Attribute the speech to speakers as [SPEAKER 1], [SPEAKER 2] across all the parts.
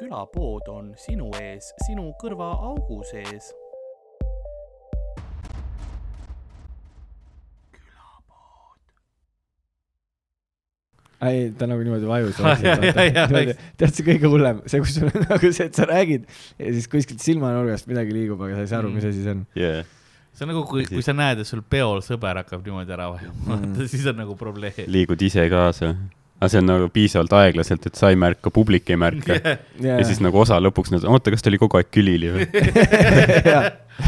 [SPEAKER 1] külapood on sinu ees, sinu kõrvaaugu sees.
[SPEAKER 2] ei, ta nagu niimoodi vajus tead, see kõige hullem, see, kus sul on nagu see, et sa räägid ja siis kuskilt silmanurgast midagi liigub, aga sa ei saa aru, mis asi see on.
[SPEAKER 3] yeah..
[SPEAKER 4] see on nagu, kui, kui sa näed, et sul peol sõber hakkab niimoodi ära vajuma
[SPEAKER 2] Mm.
[SPEAKER 4] siis on nagu probleem.
[SPEAKER 3] liigud ise kaasa. Aga see on nagu piisavalt aeglaselt, et sa ei märka, publik ei märka. ja siis nagu osa lõpuks oota, kas ta oli kogu aeg külili või?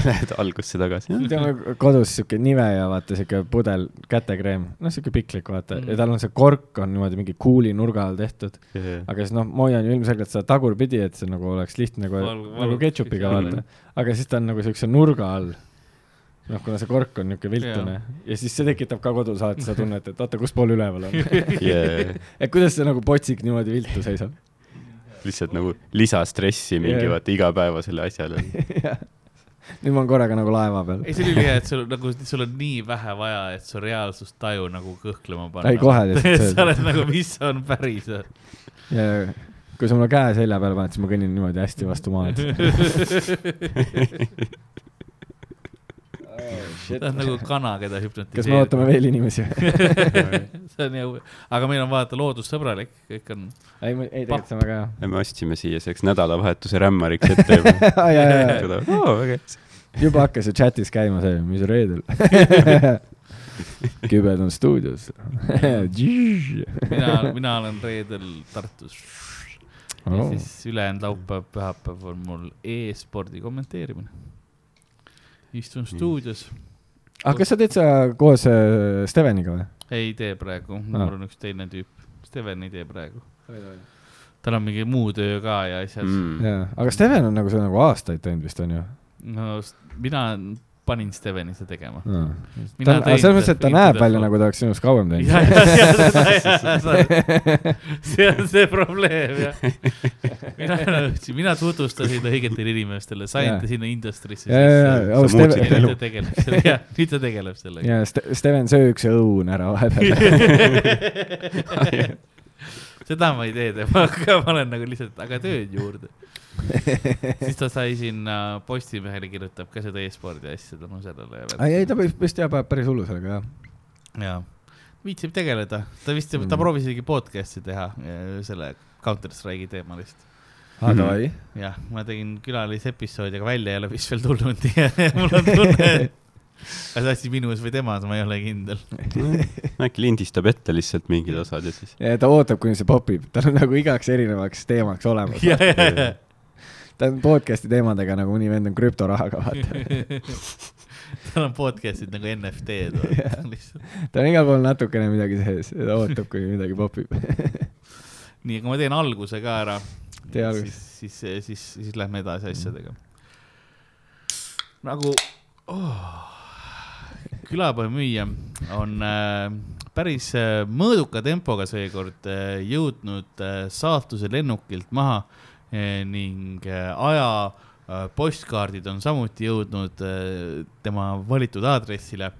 [SPEAKER 3] Lähed algusse tagasi.
[SPEAKER 2] ta on kodus siuke nive ja vaata siuke pudel kätekreem, noh siuke piklik vaata
[SPEAKER 4] Mm.
[SPEAKER 2] ja tal on see kork on niimoodi mingi kuuli nurga all tehtud, aga siis noh, ma hoian ju ilmselgelt seda tagurpidi, et see nagu oleks lihtne nagu nagu ketšupiga vaata, aga siis ta on nagu siukse nurga all. noh, kuna see kork on niuke viltune ja. ja siis see tekitab ka kodus alati seda tunnet, et oota, kus pool üleval on.
[SPEAKER 3] Yeah.
[SPEAKER 2] et kuidas see nagu potsik niimoodi viltu seisab.
[SPEAKER 3] lihtsalt nagu lisastressi mingi
[SPEAKER 2] Jah.
[SPEAKER 3] vaata igapäevasele asjale.
[SPEAKER 2] nüüd ma olen korraga nagu laeva peal.
[SPEAKER 4] ei, see oli ülihea, et sul nagu, sul on nii vähe vaja, et su reaalsustaju nagu kõhklema panna.
[SPEAKER 2] ei, kohe lihtsalt
[SPEAKER 4] sa oled nagu, mis on päris.
[SPEAKER 2] ja kui sa mulle käe selja peale paned, siis ma kõnnin niimoodi hästi vastu maad.
[SPEAKER 4] Sa oled nagu kana, keda hüpnotiseerida.
[SPEAKER 2] kas me ootame veel inimesi?
[SPEAKER 4] see on ju, aga meil on vaata loodussõbralik, kõik on.
[SPEAKER 2] ei, ei tegelikult see on väga hea.
[SPEAKER 3] me ostsime siia selleks nädalavahetuse rämmariks ette juba.
[SPEAKER 2] ja, ja, ja,
[SPEAKER 3] väga hea.
[SPEAKER 2] juba hakkas ju chatis käima see, mis reedel. kübed on stuudios.
[SPEAKER 4] mina, mina olen reedel Tartus. ja
[SPEAKER 2] Oh.
[SPEAKER 4] siis ülejäänud laupäev, pühapäev on mul e-spordi kommenteerimine. Istun stuudios,
[SPEAKER 2] aga Ah, kas sa teed seda koos äh, Steveniga või?
[SPEAKER 4] ei tee praegu,
[SPEAKER 2] Ah.
[SPEAKER 4] mul on üks teine tüüp, Steven ei tee praegu. tal on mingi muu töö ka ja asjad mm..
[SPEAKER 2] Jaa, aga Steven on nagu seda nagu aastaid teinud vist onju.
[SPEAKER 4] no s- mina panin Steveni seda tegema.
[SPEAKER 2] ta
[SPEAKER 4] Mina
[SPEAKER 2] on,
[SPEAKER 4] tõin
[SPEAKER 2] selles mõttes,
[SPEAKER 4] ta
[SPEAKER 2] et ta näeb välja nagu ta oleks sinust kauem teinud.
[SPEAKER 4] see on see probleem jah. mina, mina tutvustasin ta õigetele inimestele, sain ta sinna tegeleb sellega, jah, nüüd ta tegeleb sellega.
[SPEAKER 2] ja Ste- Steven sööks õun ära vahepeal.
[SPEAKER 4] seda ma ei tee temaga, ma olen nagu lihtsalt, aga tööd juurde. siis ta sai sinna Postimehele kirjutab ka seda e-spordi asja tänu sellele.
[SPEAKER 2] ei, ei ta vist vist jah, paneb päris hullu sellega jah.
[SPEAKER 4] jaa, viitsib tegeleda, ta vist, ta
[SPEAKER 2] Mm.
[SPEAKER 4] proovis isegi podcast'i teha eh, selle Counter Strike'i teemalist.
[SPEAKER 2] aa,
[SPEAKER 3] Mhm.
[SPEAKER 2] davai.
[SPEAKER 4] jah, ma tegin külalisepisoodi, aga välja ei ole vist veel tulnud ja mul on tunne, et kas asi minus või temas, ma ei ole kindel.
[SPEAKER 3] äkki lindistab ette lihtsalt mingid osad ja siis.
[SPEAKER 2] ja ta ootab, kuni see popib, tal on nagu igaks erinevaks teemaks olemas. Ta on podcast'i teemadega nagu mõni vend on krüptorahaga, vaata.
[SPEAKER 4] tal on podcast'id nagu NFT-d lihtsalt.
[SPEAKER 2] tal on igal pool natukene midagi sees ta ootab, kuni midagi popib.
[SPEAKER 4] nii, aga ma teen alguse ka ära.
[SPEAKER 2] Tee algust.
[SPEAKER 4] siis, siis, siis, siis lähme edasi asjadega. nagu oh, külapäevamüüja on äh, päris äh, mõõduka tempoga seekord äh, jõudnud äh, saatuse lennukilt maha äh, ning äh, aja äh, postkaardid on samuti jõudnud tema valitud aadressile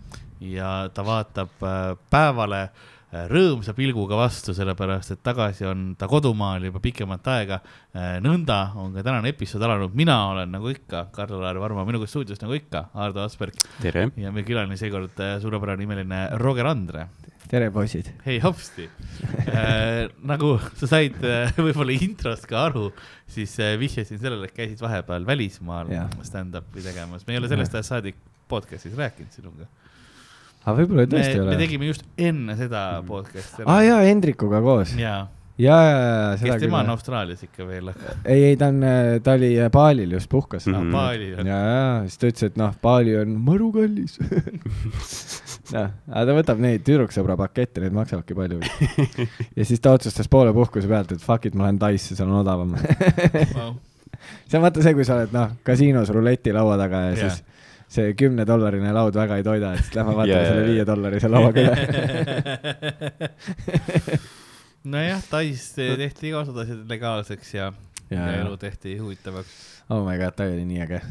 [SPEAKER 4] ja ta vaatab päevale rõõmsa pilguga vastu, sellepärast et tagasi on ta kodumaal juba pikemat aega. nõnda on ka tänane episood alanud, mina olen nagu ikka Karl-Laar Varma, minuga stuudios nagu ikka Ardo Asperg ja meie külaline seekord suurepärane imeline Roger Andre.
[SPEAKER 2] tere, poisid.
[SPEAKER 4] hei hopsti äh,. nagu sa said äh, võib-olla introst ka aru, siis äh, vihjasin sellele, et käisid vahepeal välismaal stand-up'i tegemas, me ei ole sellest ajast saadik podcast'is rääkinud sinuga.
[SPEAKER 2] aga võib-olla
[SPEAKER 4] me,
[SPEAKER 2] tõesti ei
[SPEAKER 4] me
[SPEAKER 2] ole.
[SPEAKER 4] tegime just enne seda podcast'i.
[SPEAKER 2] aa jaa, Hendrikuga koos. ja,
[SPEAKER 4] jaa,
[SPEAKER 2] ja, ja, seda
[SPEAKER 4] kes tema on
[SPEAKER 2] küll.
[SPEAKER 4] Austraalias ikka veel,
[SPEAKER 2] ei, ei ta on, ta oli äh, Balil just puhkas mm.
[SPEAKER 3] Mhm.
[SPEAKER 4] Bali on.
[SPEAKER 2] ja, ja siis ta ütles, et noh, Bali on maru kallis. noh, aga ta võtab neid tüdruksõbra pakette, need maksavadki palju. ja siis ta otsustas poole puhkuse pealt, et fuck it, ma lähen Taisse, seal on odavam. see on vaata see, kui sa oled noh, kasiinos ruleti laua taga ja
[SPEAKER 4] Jaa.
[SPEAKER 2] siis see kümnedollarine laud väga ei toida, et siis lähme vaatame
[SPEAKER 3] Jaa,
[SPEAKER 2] selle viiedollarise lauaga üle.
[SPEAKER 4] nojah, Tais tehti iga osad asjad legaalseks ja, ja, ja elu tehti huvitavaks.
[SPEAKER 2] oh my god, ta oli nii äge.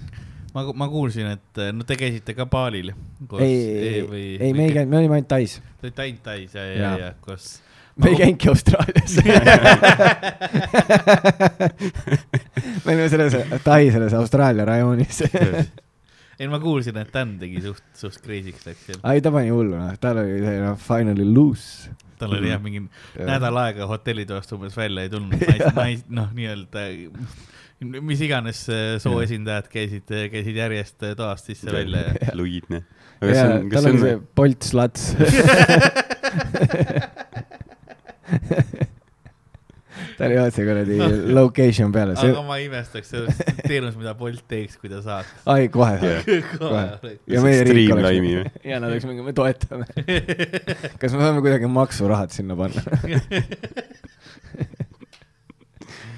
[SPEAKER 4] ma, ma kuulsin, et no te käisite ka koos
[SPEAKER 2] ei, ei, ei, me ei käinud, me olime ainult Tais.
[SPEAKER 4] Te olite ainult Tais ja, ja, ja koos
[SPEAKER 2] me ei käinudki Austraalias me olime selles Tai selles Austraalia rajoonis
[SPEAKER 4] ei, ma kuulsin, et Dan tegi suht, suht crazy'ks läks seal.
[SPEAKER 2] ai, ta pani hullu, noh, tal oli see noh, finally loose.
[SPEAKER 4] tal oli jah, mingi nädal aega hotellitoast umbes välja ei tulnud, nais, nais, noh, nii-öelda mis iganes äh, soo esindajad käisid, käisid järjest äh, toast sisse-välja ja
[SPEAKER 3] Luidne. aga
[SPEAKER 2] jaa
[SPEAKER 3] see on,
[SPEAKER 2] tal
[SPEAKER 3] see on
[SPEAKER 2] see Bolt Sluts. ta oli otse kuradi location peale, see
[SPEAKER 4] aga, ma ei imestaks, see oleks teenus, mida Bolt teeks, kui ta saaks.
[SPEAKER 2] ai kohe saab.
[SPEAKER 4] kohe.
[SPEAKER 2] ja meie riik oleks, ja nad oleks mingi, me toetame. kas me saame kuidagi maksurahad sinna panna?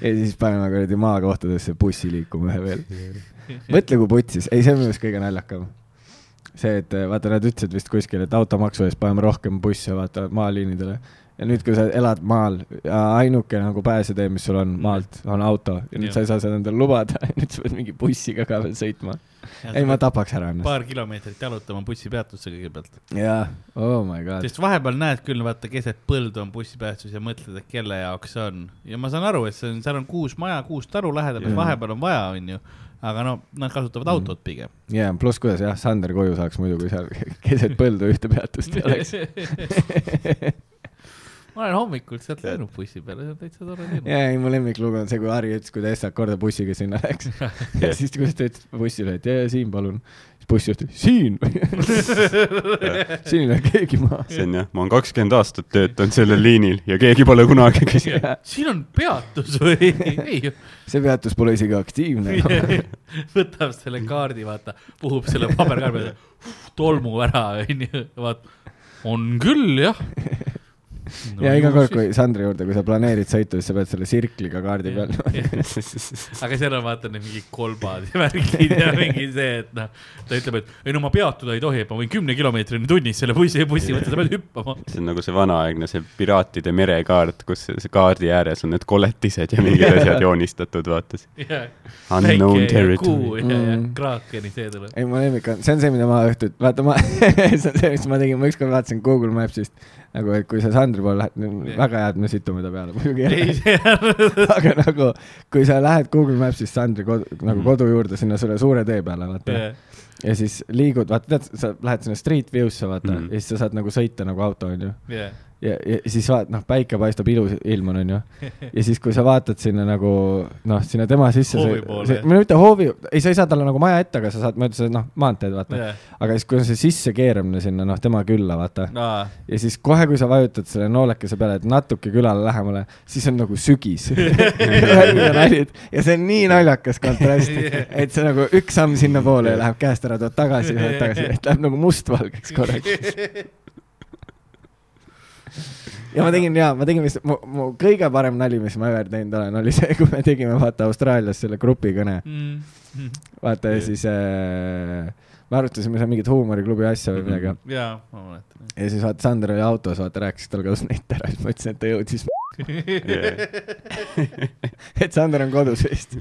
[SPEAKER 2] Ja siis paneme kuradi maakohtadesse bussi liikuma ühe veel. mõtle, kui putsis, ei, see on minu arust kõige naljakam. see, et eh, vaata, nad ütlesid vist kuskil, et automaksu eest paneme rohkem busse, vaata maaliinidele. Ja nüüd, kui sa elad maal ja ainuke nagu pääsetee, mis sul on maalt, on auto ja nüüd
[SPEAKER 4] Jah.
[SPEAKER 2] sa ei saa seda endale lubada, nüüd sa pead mingi bussiga ka veel sõitma. ei, ma tapaks ära ennast.
[SPEAKER 4] paar kilomeetrit jalutama bussipeatusse kõigepealt.
[SPEAKER 2] jaa, oh my god.
[SPEAKER 4] sest vahepeal näed küll, vaata keset põldu on bussipeatus ja mõtled, et kelle jaoks see on. ja ma saan aru, et see on, seal on kuus maja, kuus taru lähedal, mis vahepeal on vaja, onju. aga no nad kasutavad
[SPEAKER 2] Mm.
[SPEAKER 4] autot pigem.
[SPEAKER 2] jaa, pluss kuidas jah, Sander koju saaks muidu, kui seal keset põldu ühte peatust ei oleks.
[SPEAKER 4] ma olen hommikul sealt läinud bussi peale, see on täitsa tore teenus.
[SPEAKER 2] ja, ei mu lemmiklugu on see, kui Harri ütles, kui ta esimest korda bussiga sinna läks. ja siis, kui ta ütles bussile, et jaa, Siim, palun. siis bussijuht ütles, siin. siin ei lähe keegi maha.
[SPEAKER 3] see on jah, ma olen kakskümmend aastat töötanud sellel liinil ja keegi pole kunagi küsinud.
[SPEAKER 4] siin on peatus või? ei,
[SPEAKER 2] see peatus pole isegi aktiivne.
[SPEAKER 4] võtab selle kaardi, vaata, puhub selle paberkaardi peale, tolmu ära, onju, vaat, on küll jah.
[SPEAKER 2] Ja iga kord, kui Sandri juurde, kui sa planeerid sõitu, siis sa pead selle sirkliga kaardi peal.
[SPEAKER 4] aga seal on vaata need mingid kolbad ja värgid ja mingi see, et noh, ta ütleb, et ei no ma peatuda ei tohi, et ma võin kümne kilomeetrini tunnis selle bussi, bussi võtta, sa pead hüppama.
[SPEAKER 3] see on nagu see vanaaegne see piraatide merekaart, kus see kaardi ääres on need koletised ja mingid asjad joonistatud, vaata. Unknown territory.
[SPEAKER 4] ja, ja
[SPEAKER 2] Mm.
[SPEAKER 4] kraakeni see tuleb.
[SPEAKER 2] ei, mu lemmik on, see on see, mida ma õhtul, vaata ma, see on see, mis ma tegin, ma ükskord vaatasin Google Maps'ist nagu, et kui sa Sandri poole lähed, väga hea, et me situme ta peale, muidugi aga nagu, kui sa lähed Google Maps'ist Sandri kodu, nagu kodu juurde sinna selle suure tee peale, vaata.
[SPEAKER 4] on.
[SPEAKER 2] ja siis liigud, vaata, tead, sa lähed sinna Street View'sse, vaata mm. -hmm. ja siis sa saad nagu sõita nagu auto, onju.
[SPEAKER 4] jah,
[SPEAKER 2] ja, ja siis vaat-, noh, päike paistab, ilus ilm on, onju. ja siis, kui sa vaatad sinna nagu noh, sinna tema sisse.
[SPEAKER 4] Poole.
[SPEAKER 2] või mitte hoovi, ei, sa ei saa talle nagu maja ette, aga sa saad mööda seda noh, maanteed, vaata.
[SPEAKER 4] jah.
[SPEAKER 2] aga siis, kui on see sissekeeramine sinna noh, tema külla, vaata.
[SPEAKER 4] aa,
[SPEAKER 2] ja siis kohe, kui sa vajutad selle noolekese peale, et natuke külale lähemale, siis on nagu sügis. ja see on nii naljakas kontrast, et see nagu üks samm sinnapoole ja läheb käest ära, tuleb tagasi, tagasi, et läheb nagu mustvalgeks korraks. ja ma tegin ja ma tegin vist, mu, mu kõige parem nali, mis ma ever teinud olen, oli see, kui me tegime vaata Austraalias selle grupikõne,
[SPEAKER 4] Mm.
[SPEAKER 2] vaata ja siis äh, me arutasime seal mingit huumoriklubi asja või midagi
[SPEAKER 4] jaa, ma mäletan.
[SPEAKER 2] ja siis vaata Sander oli autos, vaata rääkis, tal kadus net ära, siis ma ütlesin, et ta jõudis, et Sander on kodus vist.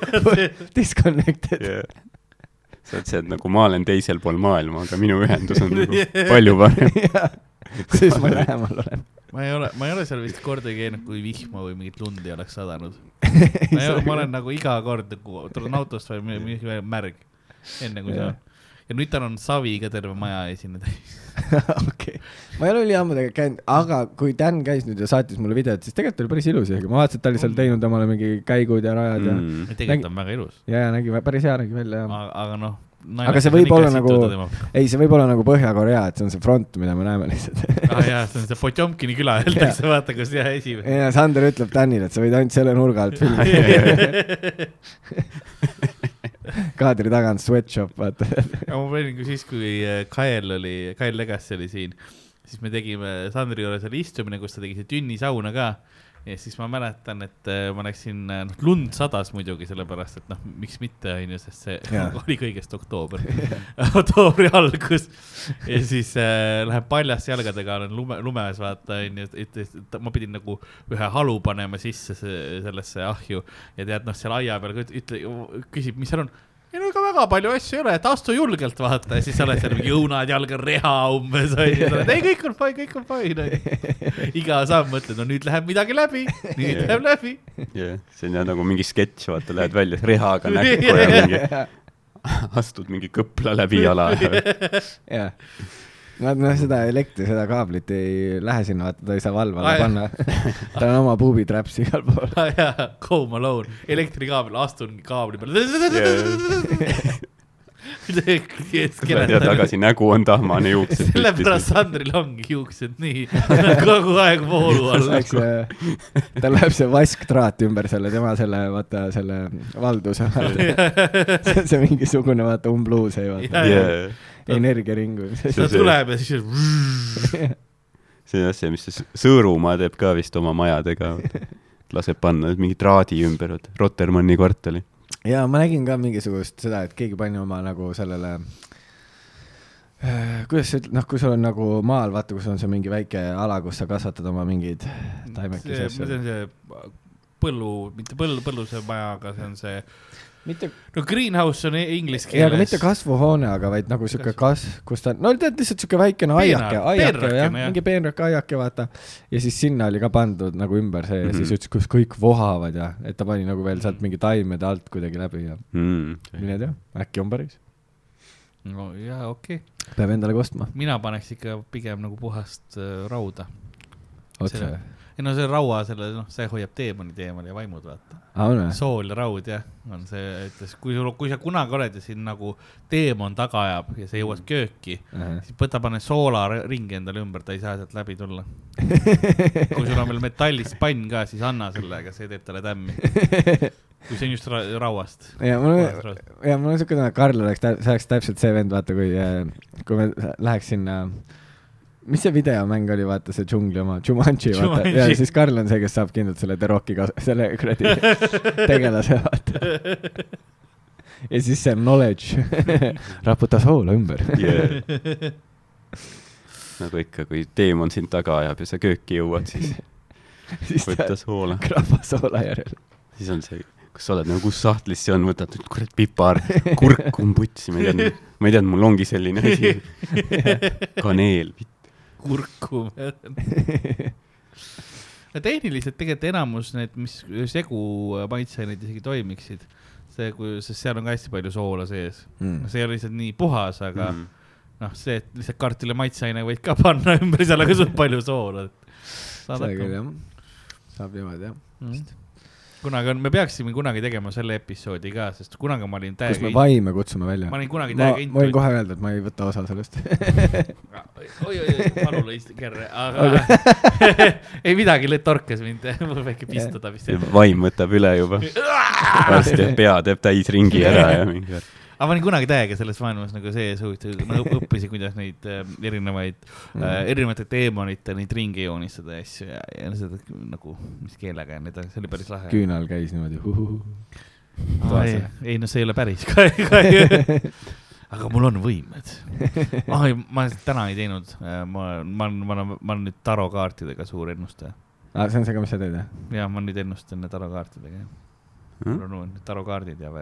[SPEAKER 2] Disconnected.
[SPEAKER 3] sa oled see, et nagu ma olen teisel pool maailma, aga minu ühendus on nagu palju parem.
[SPEAKER 2] siis ma lähemal olen.
[SPEAKER 4] Ma ei ole, ma ei ole seal vist kordagi käinud, kui vihma või mingit lund ei oleks sadanud. ma ole, ma olen nagu iga kord nagu tulen autost või mi- mingi märg, enne kui see. ja nüüd tal on savi ka terve maja ees sinna täis.
[SPEAKER 2] okei, ma ei ole üliammu tegelikult käinud, aga kui Dan käis nüüd ja saatis mulle videot, siis tegelikult oli päris ilus isegi, ma vaatasin, et ta oli seal teinud omale mingi käigud ja rajad ja
[SPEAKER 3] Mm.
[SPEAKER 4] tegelikult on väga ilus,
[SPEAKER 2] ja, ja nägi päris hea nägi välja ja.
[SPEAKER 4] aga noh.
[SPEAKER 2] Aga see võib olla nagu- ei, see võib olla nagu Põhja-Korea, et see on see front, mida me näeme lihtsalt.
[SPEAKER 4] ah jaa, see on see Potjomkini küla öeldakse, vaata kus jah esimene.
[SPEAKER 2] ja Sander ütleb Danile, et sa võid ainult selle nurga alt filmida. kaadri taga on sweatshop, vaata.
[SPEAKER 4] ma panin ka siis, kui äh, Kael oli, Kael Legacy oli siin, siis me tegime Sandri juures oli istumine, kus ta tegi see tünnisauna ka. Ja siis ma mäletan, et äh, ma läksin, noh lund sadas muidugi sellepärast, et noh, miks mitte, onju, sest see
[SPEAKER 2] Jaa.
[SPEAKER 4] oli kõigest oktoober, oktoobri algus. ja siis äh, läheb paljaste jalgadega, olen lume, lumes vaata, onju, et et ma pidin nagu ühe halu panema sisse se- sellesse ahju ja tead, noh, seal aia peal ütle, küsib, mis seal on ei no ega väga palju asju ei ole, et astu julgelt vaata ja siis sa oled seal mingi õunad jalga reha umbes onju, sa oled ei kõik on fine, kõik on fine onju. iga samm mõtled, no nüüd läheb midagi läbi, nüüd läheb läbi.
[SPEAKER 3] jah, see on jah nagu mingi sketš, vaata, lähed välja rehaga näkku ja mingi astud mingi kõpla läbi jala.
[SPEAKER 2] jah. Nad noh, seda elektri, seda kaablit ei lähe sinna, vaata, ta ei saa valve alla
[SPEAKER 4] jah.
[SPEAKER 2] panna. tal on oma buubitraps igal pool.
[SPEAKER 4] jaa, Home Alone, elektrikaabel, astun kaabli peale.
[SPEAKER 3] tuled ja tagasi, nägu on tahmane, juuksed
[SPEAKER 4] sellepärast Sandril ongi juuksed nii kogu aeg voolu all.
[SPEAKER 2] See, tal läheb see vasktraat ümber selle tema selle, vaata selle valduse see on see mingisugune, vaata, umbluus ei vaata,
[SPEAKER 3] yeah..
[SPEAKER 2] energiaring või mis
[SPEAKER 4] ta
[SPEAKER 3] see-
[SPEAKER 4] tuleb ja siis.
[SPEAKER 3] see on jah see, mis see Sõõrumaa teeb ka vist oma majadega. laseb panna mingi traadi ümber, Rotermanni kvartali.
[SPEAKER 2] Ja ma nägin ka mingisugust seda, et keegi pani oma nagu sellele äh, kuidas sa ütled, noh, kui sul on nagu maal, vaata, kus on see mingi väike ala, kus sa kasvatad oma mingeid taimekesi
[SPEAKER 4] see on see põllu, mitte põllu, põlluse maja, aga see on see,
[SPEAKER 2] mitte,
[SPEAKER 4] no greenhouse on inglise
[SPEAKER 2] ei, aga
[SPEAKER 4] keeles.
[SPEAKER 2] mitte kasvuhoone, aga vaid nagu sihuke kasv, kus ta, no tead lihtsalt sihuke väikene aiake, aiake jah mingi peenrak aiake, vaata. ja siis sinna oli ka pandud nagu ümber see ja
[SPEAKER 3] Mhm.
[SPEAKER 2] siis ütles, kus kõik vohavad ja, et ta pani nagu veel sealt mingi taimede alt kuidagi läbi ja
[SPEAKER 3] Mm.
[SPEAKER 2] mine tea, äkki on päris.
[SPEAKER 4] no jaa, okei okay.,
[SPEAKER 2] peab endale ka ostma,
[SPEAKER 4] mina paneks ikka pigem nagu puhast äh, rauda.
[SPEAKER 2] otse
[SPEAKER 4] Selle-. Ei no see raua selle, noh, see hoiab teemonid eemal ja vaimud, vaata.
[SPEAKER 2] või?
[SPEAKER 4] sool ja raud jah, on see, ütles, kui sul, kui sa kunagi oled ja siin nagu teemon taga ajab ja sa jõuad kööki, siis võta, pane soola r- ringi endale ümber, ta ei saa sealt läbi tulla. kui sul on veel metallist pann ka, siis anna sellega, see teeb talle tämmi. kui see on just ra rauast.
[SPEAKER 2] ja mul on, ja mul on siuke tunne, et Karl oleks, see oleks täpselt see vend, vaata, kui, kui me läheks sinna, mis see videomäng oli, vaata see džungli oma, Jumanji, vaata, ja siis Karl on see, kes saab kindlalt selle The Rocki kas-, selle kuradi tegelase, vaata. ja siis see knowledge raputa soola ümber.
[SPEAKER 3] Yeah. nagu ikka, kui teemon sind taga ajab ja sa kööki jõuad, siis
[SPEAKER 2] siis ta
[SPEAKER 3] võta soola.
[SPEAKER 2] krabab soola järel.
[SPEAKER 3] siis on see, kus sa oled nagu, kus sahtlis see on, võtad nüüd kurat pipar, kurk on putsi, ma ei teadnud, ma ei teadnud, mul ongi selline asi. kaneel,
[SPEAKER 4] kurku. no tehniliselt tegelikult enamus need, mis segu maitseaineid isegi toimiksid, see, kui, sest seal on ka hästi palju soola sees.
[SPEAKER 2] Mm.
[SPEAKER 4] see ei ole lihtsalt nii puhas, aga
[SPEAKER 3] Mm.
[SPEAKER 4] noh, see, et lihtsalt kartuli maitseaine võid ka panna ümber, seal on ka suht palju soola.
[SPEAKER 2] see küll jah, saab niimoodi jah.
[SPEAKER 4] Mhm. Kunagi on, me peaksime kunagi tegema selle episoodi ka, sest kunagi ma olin
[SPEAKER 2] kus
[SPEAKER 4] täiega
[SPEAKER 2] me, vaime kutsume välja
[SPEAKER 4] ma. olin kunagi täiega
[SPEAKER 2] ma võin kohe öelda, et ma ei võta osa sellest.
[SPEAKER 4] oi-oi-oi, palu lõi kerre, aga ei midagi, torkas mind, mul väike pistada vist.
[SPEAKER 3] vaim võtab üle juba. varsti pea teeb täisringi ära ja mingi värk.
[SPEAKER 4] Aga ma olin kunagi täiega selles maailmas nagu sees huvitav, ma õp- õppisin, kuidas neid äh, erinevaid
[SPEAKER 2] Mm.
[SPEAKER 4] äh,, erinevate teemonite neid ringi joonistada ja asju ja, ja seda nagu, mis keelega ja edasi, see oli päris lahe.
[SPEAKER 2] küünal käis niimoodi.
[SPEAKER 4] ei, ei no see ei ole päris ka, aga mul on võimed. ai, ma täna ei teinud, ma, ma olen, ma olen, ma olen nüüd tarokaartidega suur ennustaja.
[SPEAKER 2] aa, see on see ka, mis sa teed, jah?
[SPEAKER 4] ja ma nüüd ennustan tarokaartidega, mul on uued tarokaardid ja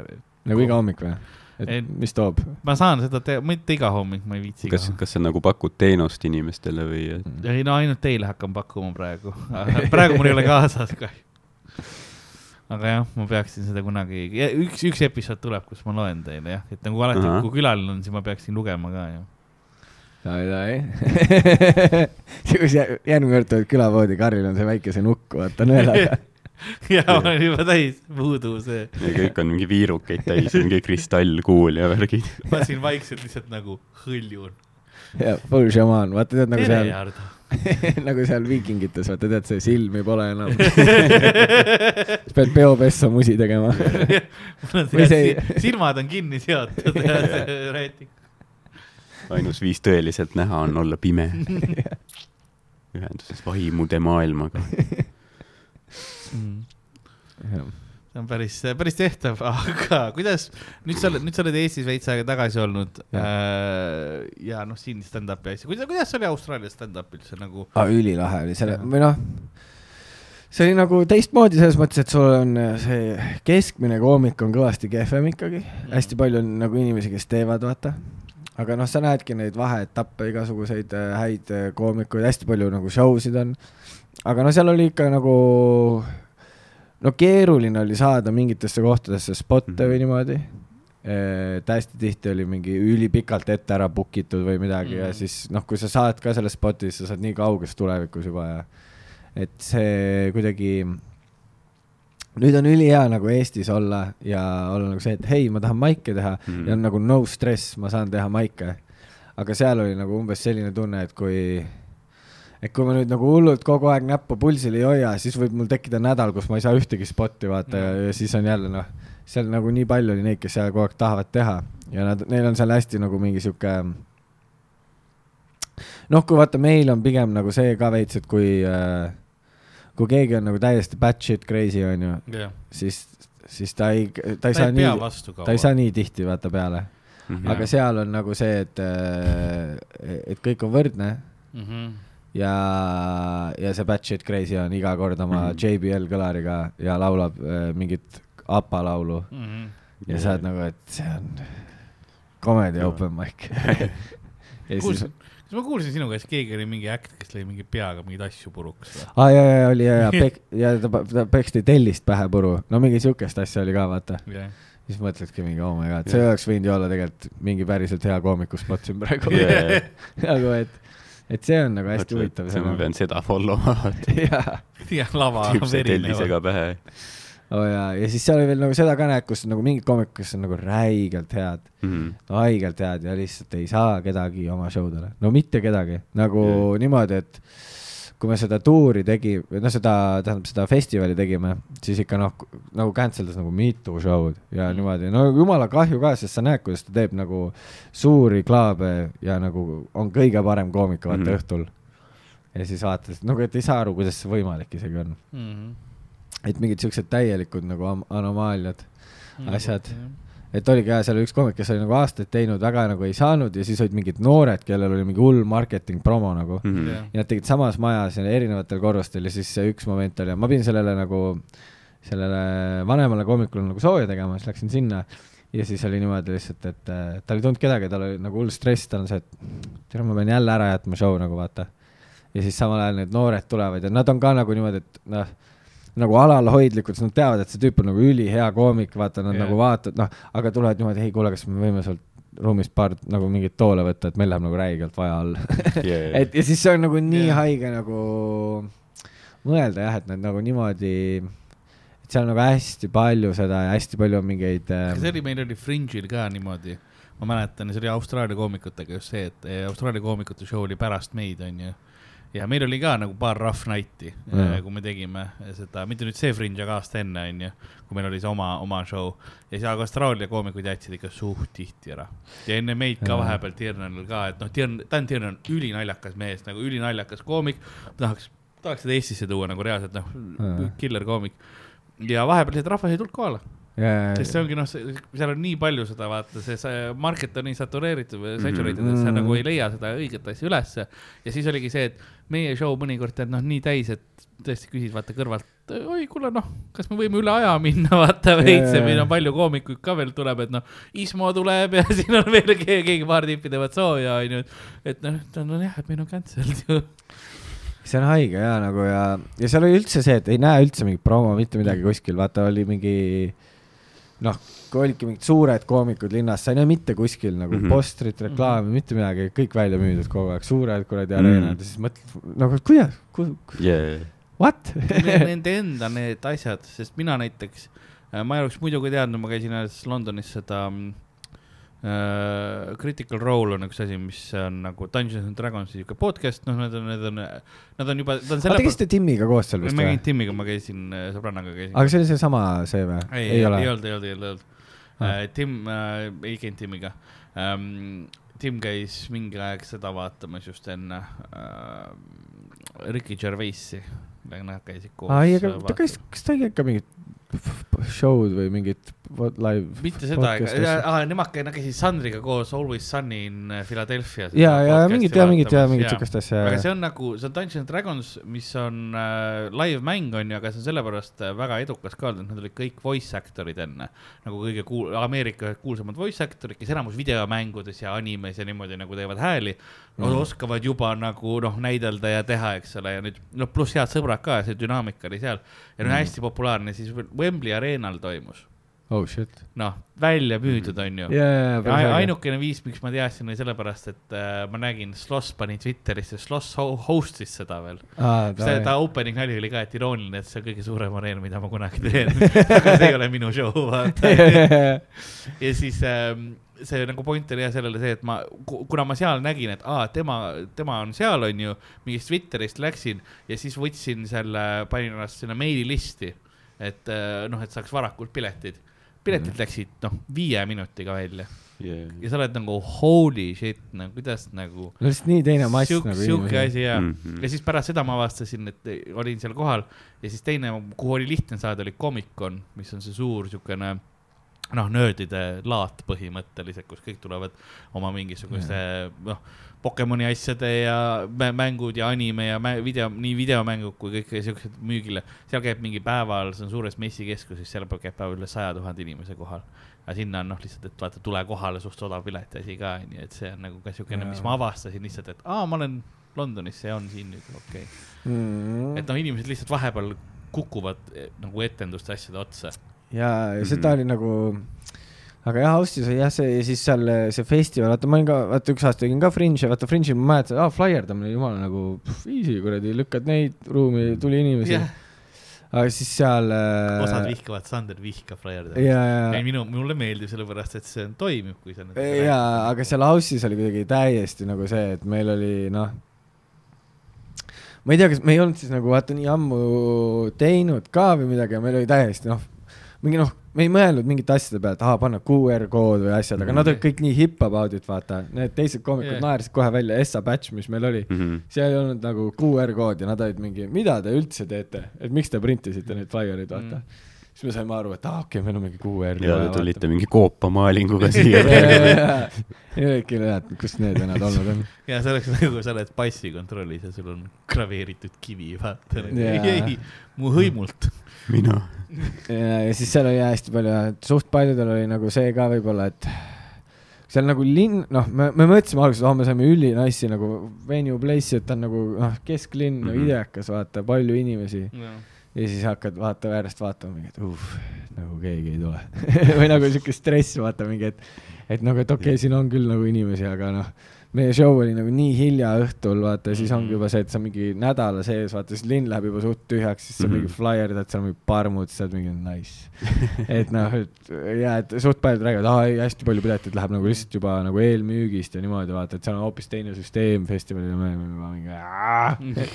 [SPEAKER 2] nagu iga hommik või? Et
[SPEAKER 4] Ei.
[SPEAKER 2] mis toob?
[SPEAKER 4] ma saan seda teha, mitte iga hommik, ma ei viitsi
[SPEAKER 3] kas, kas sa nagu pakud teenust inimestele või?
[SPEAKER 4] ei no ainult teile hakkan pakkuma praegu, praegu mul ei ole kaasas kahju. aga jah, ma peaksin seda kunagi, üks, üks episood tuleb, kus ma loen teile jah, et nagu alati,
[SPEAKER 3] Ahah.
[SPEAKER 4] kui külaline on, siis ma peaksin lugema ka ju.
[SPEAKER 2] ai, ai. see, kus jär- järgmine kord tuled külavoodi, Karlil on see väike see nukk, vaata nõelaga.
[SPEAKER 4] ja ma olen juba täis voodoo see,
[SPEAKER 3] ja kõik on mingi viirukeid täis, mingi kristallkuul ja värgid.
[SPEAKER 4] ma siin vaikselt lihtsalt nagu hõljun.
[SPEAKER 2] ja full šamaan, vaata tead nagu seal, nagu seal viikingites, vaata tead, see silmi pole enam. siis pead peopessa musi tegema. Või
[SPEAKER 4] see
[SPEAKER 2] see-,
[SPEAKER 4] silmad on kinni seotud ja see rätik.
[SPEAKER 3] ainus viis tõeliselt näha on olla pime. ühenduses vaimude maailmaga.
[SPEAKER 4] See on päris, päris tehtav, aga kuidas, nüüd sa oled, nüüd sa oled Eestis veits aega tagasi olnud
[SPEAKER 2] Ja.
[SPEAKER 4] äh, ja noh, siin stand-up'i asja, kuidas, kuidas oli Austraalias stand-up üldse nagu?
[SPEAKER 2] aa, ülilahe oli selle, või noh, see oli nagu teistmoodi selles mõttes, et sul on äh, see keskmine koomik on kõvasti kehvem ikkagi, hästi palju on nagu inimesi, kes teevad, vaata. aga noh, sa näedki neid vaheetappe, igasuguseid äh, häid äh, koomikuid, hästi palju nagu show sid on. Aga no seal oli ikka nagu, no keeruline oli saada mingitesse kohtadesse spotte
[SPEAKER 3] Mhm.
[SPEAKER 2] või niimoodi. et hästi tihti oli mingi ülipikalt ette ära book itud või midagi mm. ja
[SPEAKER 4] Mhm.
[SPEAKER 2] siis noh, kui sa saad ka selles spotis, sa saad nii kauges tulevikus juba ja et see kuidagi, nüüd on ülihea nagu Eestis olla ja olla nagu see, et hei, ma tahan maike teha mm. Ja on nagu no stress, ma saan teha maike. aga seal oli nagu umbes selline tunne, et kui, et kui ma nüüd nagu hullult kogu aeg näppu pulsil ei hoia, siis võib mul tekkida nädal, kus ma ei saa ühtegi spotti vaata ja,
[SPEAKER 4] Mhm.
[SPEAKER 2] ja siis on jälle noh, seal nagu nii palju oli neid, kes seal kogu aeg tahavad teha ja nad, neil on seal hästi nagu mingi sihuke noh, kui vaata, meil on pigem nagu see ka veits, et kui äh, kui keegi on nagu täiesti batshit crazy onju,
[SPEAKER 4] jah,
[SPEAKER 2] siis, siis ta ei, ta
[SPEAKER 4] ta
[SPEAKER 2] ei saa
[SPEAKER 4] ei
[SPEAKER 2] nii, ta ei saa nii tihti vaata peale,
[SPEAKER 3] Mhm.
[SPEAKER 2] aga seal on nagu see, et, et kõik on võrdne
[SPEAKER 4] mm. -hmm.
[SPEAKER 2] ja, ja see batshit crazy on iga kord oma
[SPEAKER 3] Mhm.
[SPEAKER 2] JBL kõlariga ja laulab äh, mingit APA laulu
[SPEAKER 4] Mm -hmm.
[SPEAKER 2] ja sa oled nagu, et see on comedy
[SPEAKER 3] Jaa.
[SPEAKER 2] open mic
[SPEAKER 4] kuulsin, kas ma kuulsin sinu käest, keegi oli mingi äkt, kes lõi mingi peaga mingeid asju puruks või?
[SPEAKER 2] aa ah, ja, ja oli ja, ja pek-, ja ta, ta peksti tellist pähe puru, no mingi siukest asja oli ka vaata,
[SPEAKER 4] jah,
[SPEAKER 2] siis mõtledki mingi oh my god, see oleks võinud ju olla tegelikult mingi päriselt hea koomiku spot siin praegu
[SPEAKER 3] Yeah.
[SPEAKER 2] nagu et, et see on nagu hästi huvitav.
[SPEAKER 3] see ma pean seda follow ma,
[SPEAKER 2] jaa,
[SPEAKER 4] jah, lava verine.
[SPEAKER 3] pähe.
[SPEAKER 2] oo jaa, ja siis seal oli veel nagu seda ka näed, kus nagu mingid koomikud, kes on nagu räigelt head,
[SPEAKER 3] Mhm.
[SPEAKER 2] no haigelt head ja lihtsalt ei saa kedagi oma show dele, no mitte kedagi, nagu
[SPEAKER 3] Jaa.
[SPEAKER 2] niimoodi, et kui me seda tuuri tegi, noh, seda, tähendab seda festivali tegime, siis ikka noh, nagu cancel das nagu mitu show'd ja
[SPEAKER 4] Mm.
[SPEAKER 2] niimoodi, no jumala kahju ka, sest sa näed, kuidas ta teeb nagu suuri klaabe ja nagu on kõige parem koomik, vaata mm. -hmm. õhtul. ja siis vaatad, nagu et ei saa aru, kuidas see võimalik isegi on.
[SPEAKER 4] Mhm.
[SPEAKER 2] et mingid siuksed täielikud nagu anomaaliad,
[SPEAKER 4] Mhm.
[SPEAKER 2] asjad. Et oligi jah, seal oli üks koomik, kes oli nagu aastaid teinud, väga nagu ei saanud ja siis olid mingid noored, kellel oli mingi hull marketing promo nagu mm.
[SPEAKER 4] Jah,
[SPEAKER 2] ja nad tegid samas majas ja erinevatel korrustel ja siis see üks moment oli, ma pidin sellele nagu, sellele vanemale koomikule nagu sooja tegema, siis läksin sinna ja siis oli niimoodi lihtsalt, et tal ei tulnud kedagi, tal oli nagu hull stress, tal on see, et tere, ma pean jälle ära jätma show nagu vaata. ja siis samal ajal need noored tulevad ja nad on ka nagu niimoodi, et noh, nagu alalhoidlikud, sest nad teavad, et see tüüp on nagu ülihea koomik, vaata, nad yeah. nagu vaatavad, noh, aga tulevad niimoodi, ei kuule, kas me võime sealt ruumist paar nagu mingit toole võtta, et meil läheb nagu räigelt vaja all et ja siis see on nagu nii yeah. haige nagu mõelda jah, et nad nagu niimoodi, et seal on nagu hästi palju seda ja hästi palju on mingeid äh,
[SPEAKER 4] see oli, meil oli Fringe'il ka niimoodi, ma mäletan, see oli Austraalia koomikutega just see, et eh, Austraalia koomikute show oli pärast meid, onju. Ja meil oli ka nagu paar rough night'i
[SPEAKER 2] Mm.,
[SPEAKER 4] kui me tegime seda, mitte nüüd see Fringe, aga aasta enne, onju, kui meil oli see oma, oma show. ja siis aga Austraalia koomikud jätsid ikka suht tihti ära. ja enne meid ka vahepeal Tiernanil ka, et noh, Tiern, Dan Tiernan on ülinaljakas mees, nagu ülinaljakas koomik, tahaks, tahaks seda Eestisse tuua nagu reaalselt noh
[SPEAKER 2] Jaa.,
[SPEAKER 4] killer koomik. ja vahepeal lihtsalt rahvas ei tulnud kohale
[SPEAKER 2] ja,
[SPEAKER 4] sest see ongi noh, seal on nii palju seda, vaata, see, market on nii satureeritud või
[SPEAKER 3] Mhm.
[SPEAKER 4] saturated, et sa nagu ei leia seda õiget asja ülesse. ja siis oligi see, et meie show mõnikord tead noh, nii täis, et tõesti küsid vaata kõrvalt, oi kuule noh, kas me võime üle aja minna, vaata veits ja meil on palju koomikuid ka veel tuleb, et noh, Ismo tuleb ja siin on veel keegi, keegi paar tüüpi teevad sooja, onju. et noh, ta on jah, et meil on cancelled ju.
[SPEAKER 2] see on haige ja nagu ja, ja seal oli üldse see, et ei näe üldse mingit promo, mitte midagi kuskil, vaata oli mingi noh, kui olidki mingid suured koomikud linnas, sa ei näe mitte kuskil nagu mm. -hmm. postrit, reklaami mm, -hmm. mitte midagi, kõik välja müüdud kogu aeg, suured kuradi
[SPEAKER 3] Mhm.
[SPEAKER 2] areenad ja siis mõtled nagu kuidas ku,,
[SPEAKER 3] yeah..
[SPEAKER 2] what
[SPEAKER 4] Nende enda need asjad, sest mina näiteks, ma ei oleks muidu ka teadnud, ma käisin alles Londonis seda mm, äh, Critical Role on üks asi, mis on nagu Dungeons and Dragonsi siuke podcast, noh, need on, need on, nad on juba,
[SPEAKER 2] aga
[SPEAKER 4] selle.
[SPEAKER 2] tegisite Timmiga koos seal
[SPEAKER 4] ma
[SPEAKER 2] vist või
[SPEAKER 4] käinud? Timmiga, ma käisin äh, sõbrannaga käisin.
[SPEAKER 2] aga see oli seesama see või?
[SPEAKER 4] ei, ei olnud, ei olnud, ei olnud, ei olnud. Tim äh, ei käinud Timiga ähm,. Tim käis mingi aeg seda vaatamas just enne äh, Ricky Gervaisi. Nad käisid koos.
[SPEAKER 2] aga ta käis, kas ta ei käinud ka mingit show'd või mingit live.
[SPEAKER 4] mitte seda, aga nemad käisid, Sandriga koos Always Sunny in Philadelphia.
[SPEAKER 2] ja, ja mingit ja mingit ja mingit siukest asja.
[SPEAKER 4] aga see on nagu, see on Dungeons and Dragons, mis on äh, live mäng on ju, aga see on sellepärast äh, väga edukas ka olnud, et nad olid kõik voice actor'id enne. nagu kõige kuul-, Ameerika kuulsamad voice actor'id, kes enamus videomängudes ja animes ja niimoodi nagu teevad hääli mm..
[SPEAKER 2] Mhm.
[SPEAKER 4] oskavad juba nagu noh, näidelda ja teha, eks ole, ja nüüd noh, pluss head sõbrad ka, see dünaamika oli seal. ja no
[SPEAKER 2] Mhm.
[SPEAKER 4] hästi populaarne siis Wembley Arenal toimus,
[SPEAKER 2] oh shit.
[SPEAKER 4] noh, välja müüdud on ju
[SPEAKER 2] ja,
[SPEAKER 4] ainukene viis, miks ma teadsin, oli sellepärast, et äh, ma nägin, Sloss pani Twitterisse, Sloss ho- host'is seda veel. see, ta opening nali oli ka, et irooniline, et see on kõige suurem areen, mida ma kunagi teen. aga see ei ole minu show, vaata. ja siis ähm, see nagu point oli jah sellele see, et ma, kuna ma seal nägin, et aa, tema, tema on seal, on ju, mingist Twitterist läksin ja siis võtsin selle, panin ennast sinna meililisti, et äh, noh, et saaks varakult piletid. piletid
[SPEAKER 2] Mhm.
[SPEAKER 4] läksid noh, viie minutiga välja
[SPEAKER 3] yeah..
[SPEAKER 4] ja sa oled nagu holy shit, no kuidas nagu
[SPEAKER 2] no lihtsalt nii teine mass
[SPEAKER 4] sihuke,
[SPEAKER 2] nagu
[SPEAKER 4] sihuke asi ja mm, -hmm. ja siis pärast seda ma avastasin, et olin seal kohal ja siis teine, kuhu oli lihtne saada, oli Comic-Con, mis on see suur siukene noh, nöördide laat põhimõtteliselt, kus kõik tulevad oma mingisuguste noh, Pokemoni asjade ja mä- mängud ja anime ja mä- video, nii videomängud kui kõik siuksed müügile. seal käib mingi päeval, see on suures messikeskuses, seal käib päeval üle saja tuhande inimese kohal. aga sinna on noh, lihtsalt, et vaata, tule kohale, suht odav pileti asi ka onju, et see on nagu ka siukene, mis ma avastasin lihtsalt, et aa, ma olen Londonis, see on siin nüüd, okei okay..
[SPEAKER 2] Mm.
[SPEAKER 4] et noh, inimesed lihtsalt vahepeal kukuvad eh, nagu etenduste asjade otsa.
[SPEAKER 2] ja, ja seda
[SPEAKER 3] Mhm.
[SPEAKER 2] oli nagu, aga jah, austus oli jah, see ja siis seal see festival, vaata ma olin ka, vaata üks aasta tegin ka Fringe'i, vaata Fringe'i ma mäletan, aa flaierdamine, jumala nagu easy kuradi, lükkad neid ruumi, tuli inimesi
[SPEAKER 4] jah,
[SPEAKER 2] aga siis seal
[SPEAKER 4] osad
[SPEAKER 2] äh,
[SPEAKER 4] vihkavad, Sander vihkab flaierdamist.
[SPEAKER 2] ja,
[SPEAKER 4] ei, minu, mulle meeldib sellepärast, et see on, toimib, kui sa.
[SPEAKER 2] ja, aga seal Aussis oli kuidagi täiesti nagu see, et meil oli noh, ma ei tea, kas me ei olnud siis nagu vaata nii ammu teinud ka või midagi ja meil oli täiesti noh, mingi noh, me ei mõelnud mingite asjade peale, et aa, panna QR kood või asjad, aga nad olid kõik nii hip about it, vaata, need teised koomikud yeah. naersid kohe välja, Essa batch, mis meil oli,
[SPEAKER 3] Mm -hmm.
[SPEAKER 2] seal ei olnud nagu QR koodi ja nad olid mingi, mida te üldse teete, et miks te printisite neid flaiereid, vaata
[SPEAKER 4] Mm.
[SPEAKER 2] mm.. siis me saime aru, et aa, okei okay,, meil on mingi QR.
[SPEAKER 3] ja te tulite mingi koopamaalinguga siia.
[SPEAKER 2] ja olidki näed, kus need vennad olnud on.
[SPEAKER 4] ja see oleks nagu, sa oled passikontrollis ja sul on graveeritud kivi, vaata.
[SPEAKER 2] Jaa.
[SPEAKER 4] ei, ei, mu hõimult.
[SPEAKER 3] Mina.
[SPEAKER 2] ja, siis seal oli hästi palju, suht paljudel oli nagu see ka võib-olla, et seal nagu linn, noh, me, me mõtlesime alguses, oh, me saime ülinassi nagu venue place'i, et ta on nagu noh, kesklinn mm. -hmm. idekas, vaata, palju inimesi. ja siis hakkad vaata järjest vaatama mingi, et uh, nagu keegi ei tule või nagu siuke stress, vaata mingi, et, et nagu, et okei okay,, siin on küll nagu inimesi, aga noh, meie show oli nagu nii hilja õhtul, vaata, siis ongi juba see, et sa mingi nädala sees, vaata, siis linn läheb juba suht tühjaks, siis sa
[SPEAKER 3] Mhm.
[SPEAKER 2] mingi flaierdad seal mingi parmud, siis sa oled mingi nice. et noh, et ja, et suht paljud räägivad, aa ei, hästi palju pileteid läheb nagu lihtsalt juba nagu eelmüügist ja niimoodi, vaata, et seal on hoopis teine süsteem festivalil ja me olime juba mingi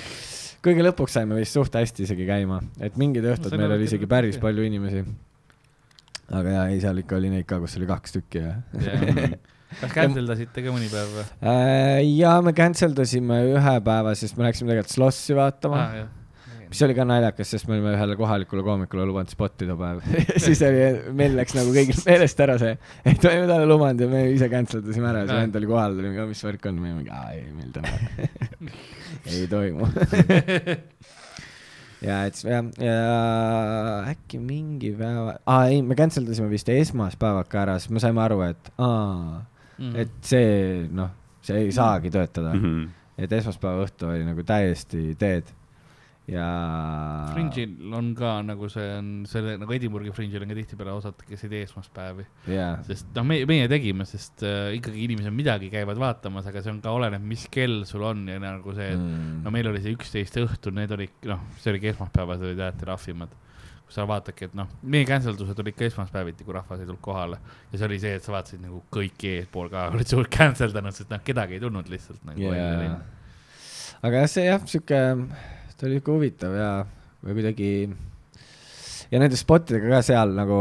[SPEAKER 2] kõige lõpuks saime vist suht hästi isegi käima, et mingid õhtud
[SPEAKER 4] see
[SPEAKER 2] meil oli isegi päris palju inimesi. aga jaa, ei seal ikka oli neid ka, kus oli kaks tükki ja.
[SPEAKER 4] Kas cancel dasite ka mõni päev või?
[SPEAKER 2] Äh, ja me cancel dasime ühe päeva, sest me läksime tegelikult Slossi vaatama. Ah,, mis oli ka naljakas, sest me olime ühele kohalikule koomikule lubanud spotti too päev siis oli, meil läks nagu kõigil meelest ära see, et me olime talle lubanud ja me ise cancel dasime ära ja see
[SPEAKER 4] Aa.
[SPEAKER 2] vend oli kohal, oli mingi, mis värk on, me mingi, aa ei, meil täna ei toimu. Ja et jah, ja äkki mingi päeva, aa ei, me cancel dasime vist esmaspäevad ka ära, siis me saime aru, et aa,
[SPEAKER 4] Mhm.
[SPEAKER 2] et see noh, see ei saagi töötada mm. -hmm. et esmaspäeva õhtu oli nagu täiesti dead ja.
[SPEAKER 4] Fringe'il on ka nagu see on, selle nagu Edinburgh'i Fringe'il on ka tihtipeale osad, kes ei tee esmaspäevi.
[SPEAKER 2] jaa,
[SPEAKER 4] sest noh, me, meie tegime, sest äh, ikkagi inimesed midagi käivad vaatamas, aga see on ka oleneb, mis kell sul on ja nagu see, et
[SPEAKER 2] Mm.
[SPEAKER 4] no meil oli see üksteist õhtul, need olid, noh, see oligi esmaspäevased olid alati rahvimad. Sa vaatadki, et noh, meie cancel dused olid ka esmaspäeviti, kui rahvas ei tulnud kohale. ja see oli see, et sa vaatasid nagu kõik eespool ka olid suurt cancel danud, sest noh, kedagi ei tulnud lihtsalt nagu
[SPEAKER 2] jaa. aga jah, see jah, sihuke, ta oli sihuke huvitav ja, või kuidagi ja nende spottidega ka seal nagu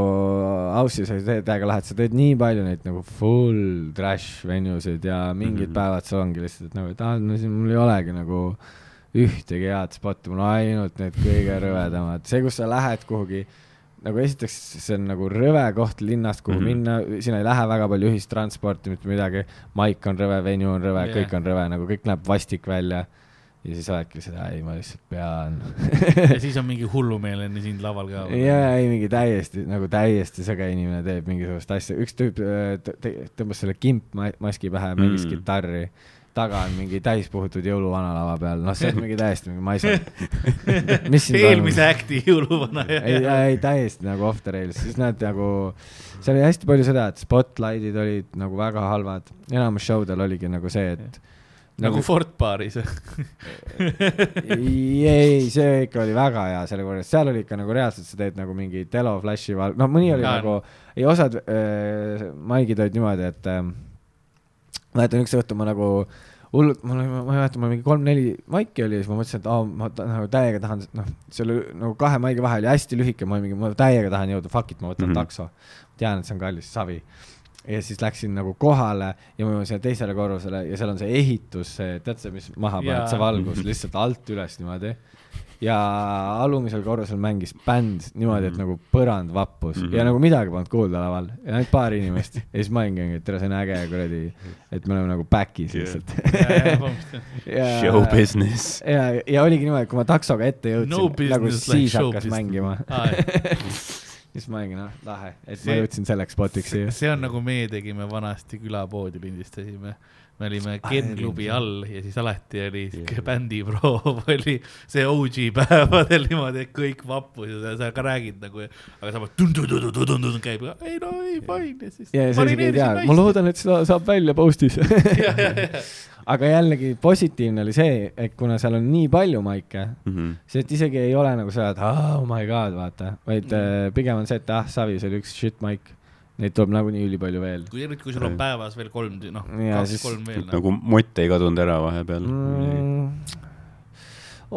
[SPEAKER 2] Aussis oli see täiega lahe, et sa teed nii palju neid nagu full trash venue'sid ja mingid mm. -hmm. päevad sul ongi lihtsalt et nagu, et aa, no siin mul ei olegi nagu ühtegi head spotti, mul on ainult need kõige rõvedamad, see, kus sa lähed kuhugi nagu esiteks see on nagu rõve koht linnast, kuhu mm. -hmm. minna, sinna ei lähe väga palju ühistransporti, mitte midagi. maik on rõve, venue on rõve yeah., kõik on rõve, nagu kõik näeb vastik välja. ja siis oledki seda, ei ma lihtsalt pean.
[SPEAKER 4] ja siis on mingi hullumeelne sind laval ka.
[SPEAKER 2] ja ei mingi täiesti nagu täiesti sõge inimene teeb mingisugust asja, üks tüüp äh, tõmbas selle kimpmaski pähe, mängis
[SPEAKER 3] mm.
[SPEAKER 2] kitarri. Taga on mingi täispuhutud jõuluvana lava peal, noh, see on mingi täiesti mingi, ma ei saa.
[SPEAKER 4] eelmise äkti jõuluvana.
[SPEAKER 2] ei, ei täiesti nagu off the rails, siis nad nagu, seal oli hästi palju seda, et spotlight'id olid nagu väga halvad, enamus show del oligi nagu see, et
[SPEAKER 4] nagu Fort Baris.
[SPEAKER 2] ei, ei, see ikka oli väga hea selle juures, seal oli ikka nagu reaalselt sa teed nagu mingi telo flash'i val-, noh, mõni oli
[SPEAKER 4] Jaa.
[SPEAKER 2] nagu, ei osad äh, maigid olid niimoodi, et äh, mäletan üks õhtu ma nagu hullult, mul oli, ma ei mäleta, mul mingi kolm-neli maiki oli siis ma mõtlesin, et aa, ma nagu täiega tahan, noh, seal oli nagu kahe maigi vahe oli hästi lühike, ma olin mingi, ma täiega tahan jõuda, fuck it, ma võtan mm. -hmm. takso. tean, et see on kallis, savi. ja siis läksin nagu kohale ja ma jõuan sinna teisele korrusele ja seal on see ehitus, see, tead see, mis maha paned, see valgus lihtsalt alt üles niimoodi. Ja alumisel korrusel mängis bänd niimoodi, et nagu põrand vappus mm
[SPEAKER 3] Mhm.
[SPEAKER 2] -hmm. ja nagu midagi polnud kuulda laval ja ainult paar inimest ja siis ma olingi, et tere, see on äge kuradi, et me oleme nagu back'is
[SPEAKER 3] Yeah.
[SPEAKER 2] lihtsalt. ja
[SPEAKER 3] Show business.
[SPEAKER 2] ja, ja oligi niimoodi, kui ma taksoga ette jõudsin
[SPEAKER 4] No
[SPEAKER 2] nagu
[SPEAKER 4] like
[SPEAKER 2] siis
[SPEAKER 4] show
[SPEAKER 2] hakkas
[SPEAKER 4] business.
[SPEAKER 2] mängima.
[SPEAKER 4] see
[SPEAKER 2] siis ma olingi noh, lahe, et
[SPEAKER 4] See-
[SPEAKER 2] ma jõudsin selleks spotiks siia.
[SPEAKER 4] on nagu meie tegime vanasti külapoodi lindistasime. Me olime Ken klubi all ja siis alati oli siuke bändiproov oli see OG päevadel niimoodi, et kõik vappus ja sa ka räägid nagu, aga samas tun-tun-tun-tun-tun käib, ei no ei fine ja siis.
[SPEAKER 2] ja sa isegi ei tea, ma loodan, et seda saab välja post'is. aga jällegi positiivne oli see, et kuna seal on nii palju maike,
[SPEAKER 3] Mhm.
[SPEAKER 2] see, et isegi ei ole nagu seda, et oh my god, vaata, vaid
[SPEAKER 4] Mm.
[SPEAKER 2] mm. pigem on see, et ah, savi, see oli üks shit maik. Neid tuleb nagunii ülipalju veel
[SPEAKER 4] kui eriti, kui sul on päevas veel kolm, noh, kaks-kolm veel.
[SPEAKER 3] nagu mott ei kadunud ära vahepeal
[SPEAKER 2] mm,.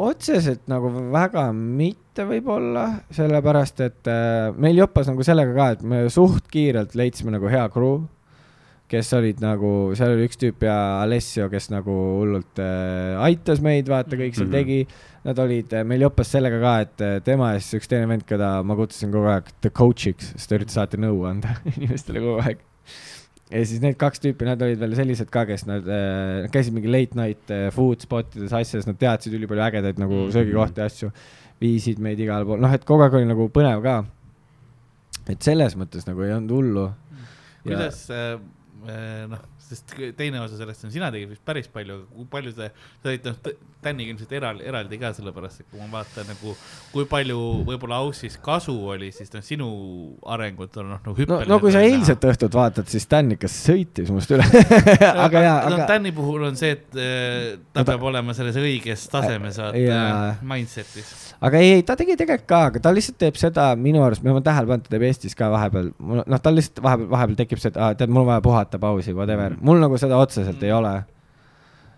[SPEAKER 2] otseselt nagu väga mitte võib-olla, sellepärast et äh, meil joppas nagu sellega ka, et me suht kiirelt leidsime nagu hea crew, kes olid nagu, seal oli üks tüüp ja Alessio, kes nagu hullult äh, aitas meid, vaata, kõik seal mm -hmm. tegi. Nad olid, meil joppas sellega ka, et äh, tema ja siis üks teine vend, keda ma kutsusin kogu aeg the coach'iks, sest ta üritas alati nõu anda inimestele kogu aeg ja siis need kaks tüüpi, nad olid veel sellised ka, kes nad äh, käisid mingi late night äh, food spot ides asjades, nad teadsid ülipalju ägedaid nagu
[SPEAKER 4] Mhm.
[SPEAKER 2] söögikohti ja asju, viisid meid igale poole, noh, et kogu aeg oli nagu põnev ka. et selles mõttes nagu ei olnud hullu.
[SPEAKER 4] kuidas äh, äh, noh, sest teine osa sellest on, sina tegid vist päris palju, aga kui palju sa, sa olid noh, Täniga ilmselt eraldi, eraldi ka sellepärast, et kui ma vaatan nagu, kui palju võib-olla Aussis kasu oli, siis noh, sinu arengut on noh, nagu
[SPEAKER 2] no,
[SPEAKER 4] hüppeliselt.
[SPEAKER 2] no kui sa eilset õhtut vaatad, siis Dan ikka sõitis must üle aga jaa,
[SPEAKER 4] no
[SPEAKER 2] aga
[SPEAKER 4] Tänni puhul on see, et äh, ta
[SPEAKER 2] No ta-
[SPEAKER 4] peab olema selles õiges tasemes, vaata äh, mindset'is.
[SPEAKER 2] aga ei, ei, ta tegi tegelikult ka, aga ta lihtsalt teeb seda minu arust, ma olen tähele pannud, ta teeb Eestis ka vahepeal, noh, tal lihtsalt vahepeal, vahepeal tekib see, et aa, tead, mul on vaja puhata, pausi, whatever, mul nagu seda otseselt ei ole.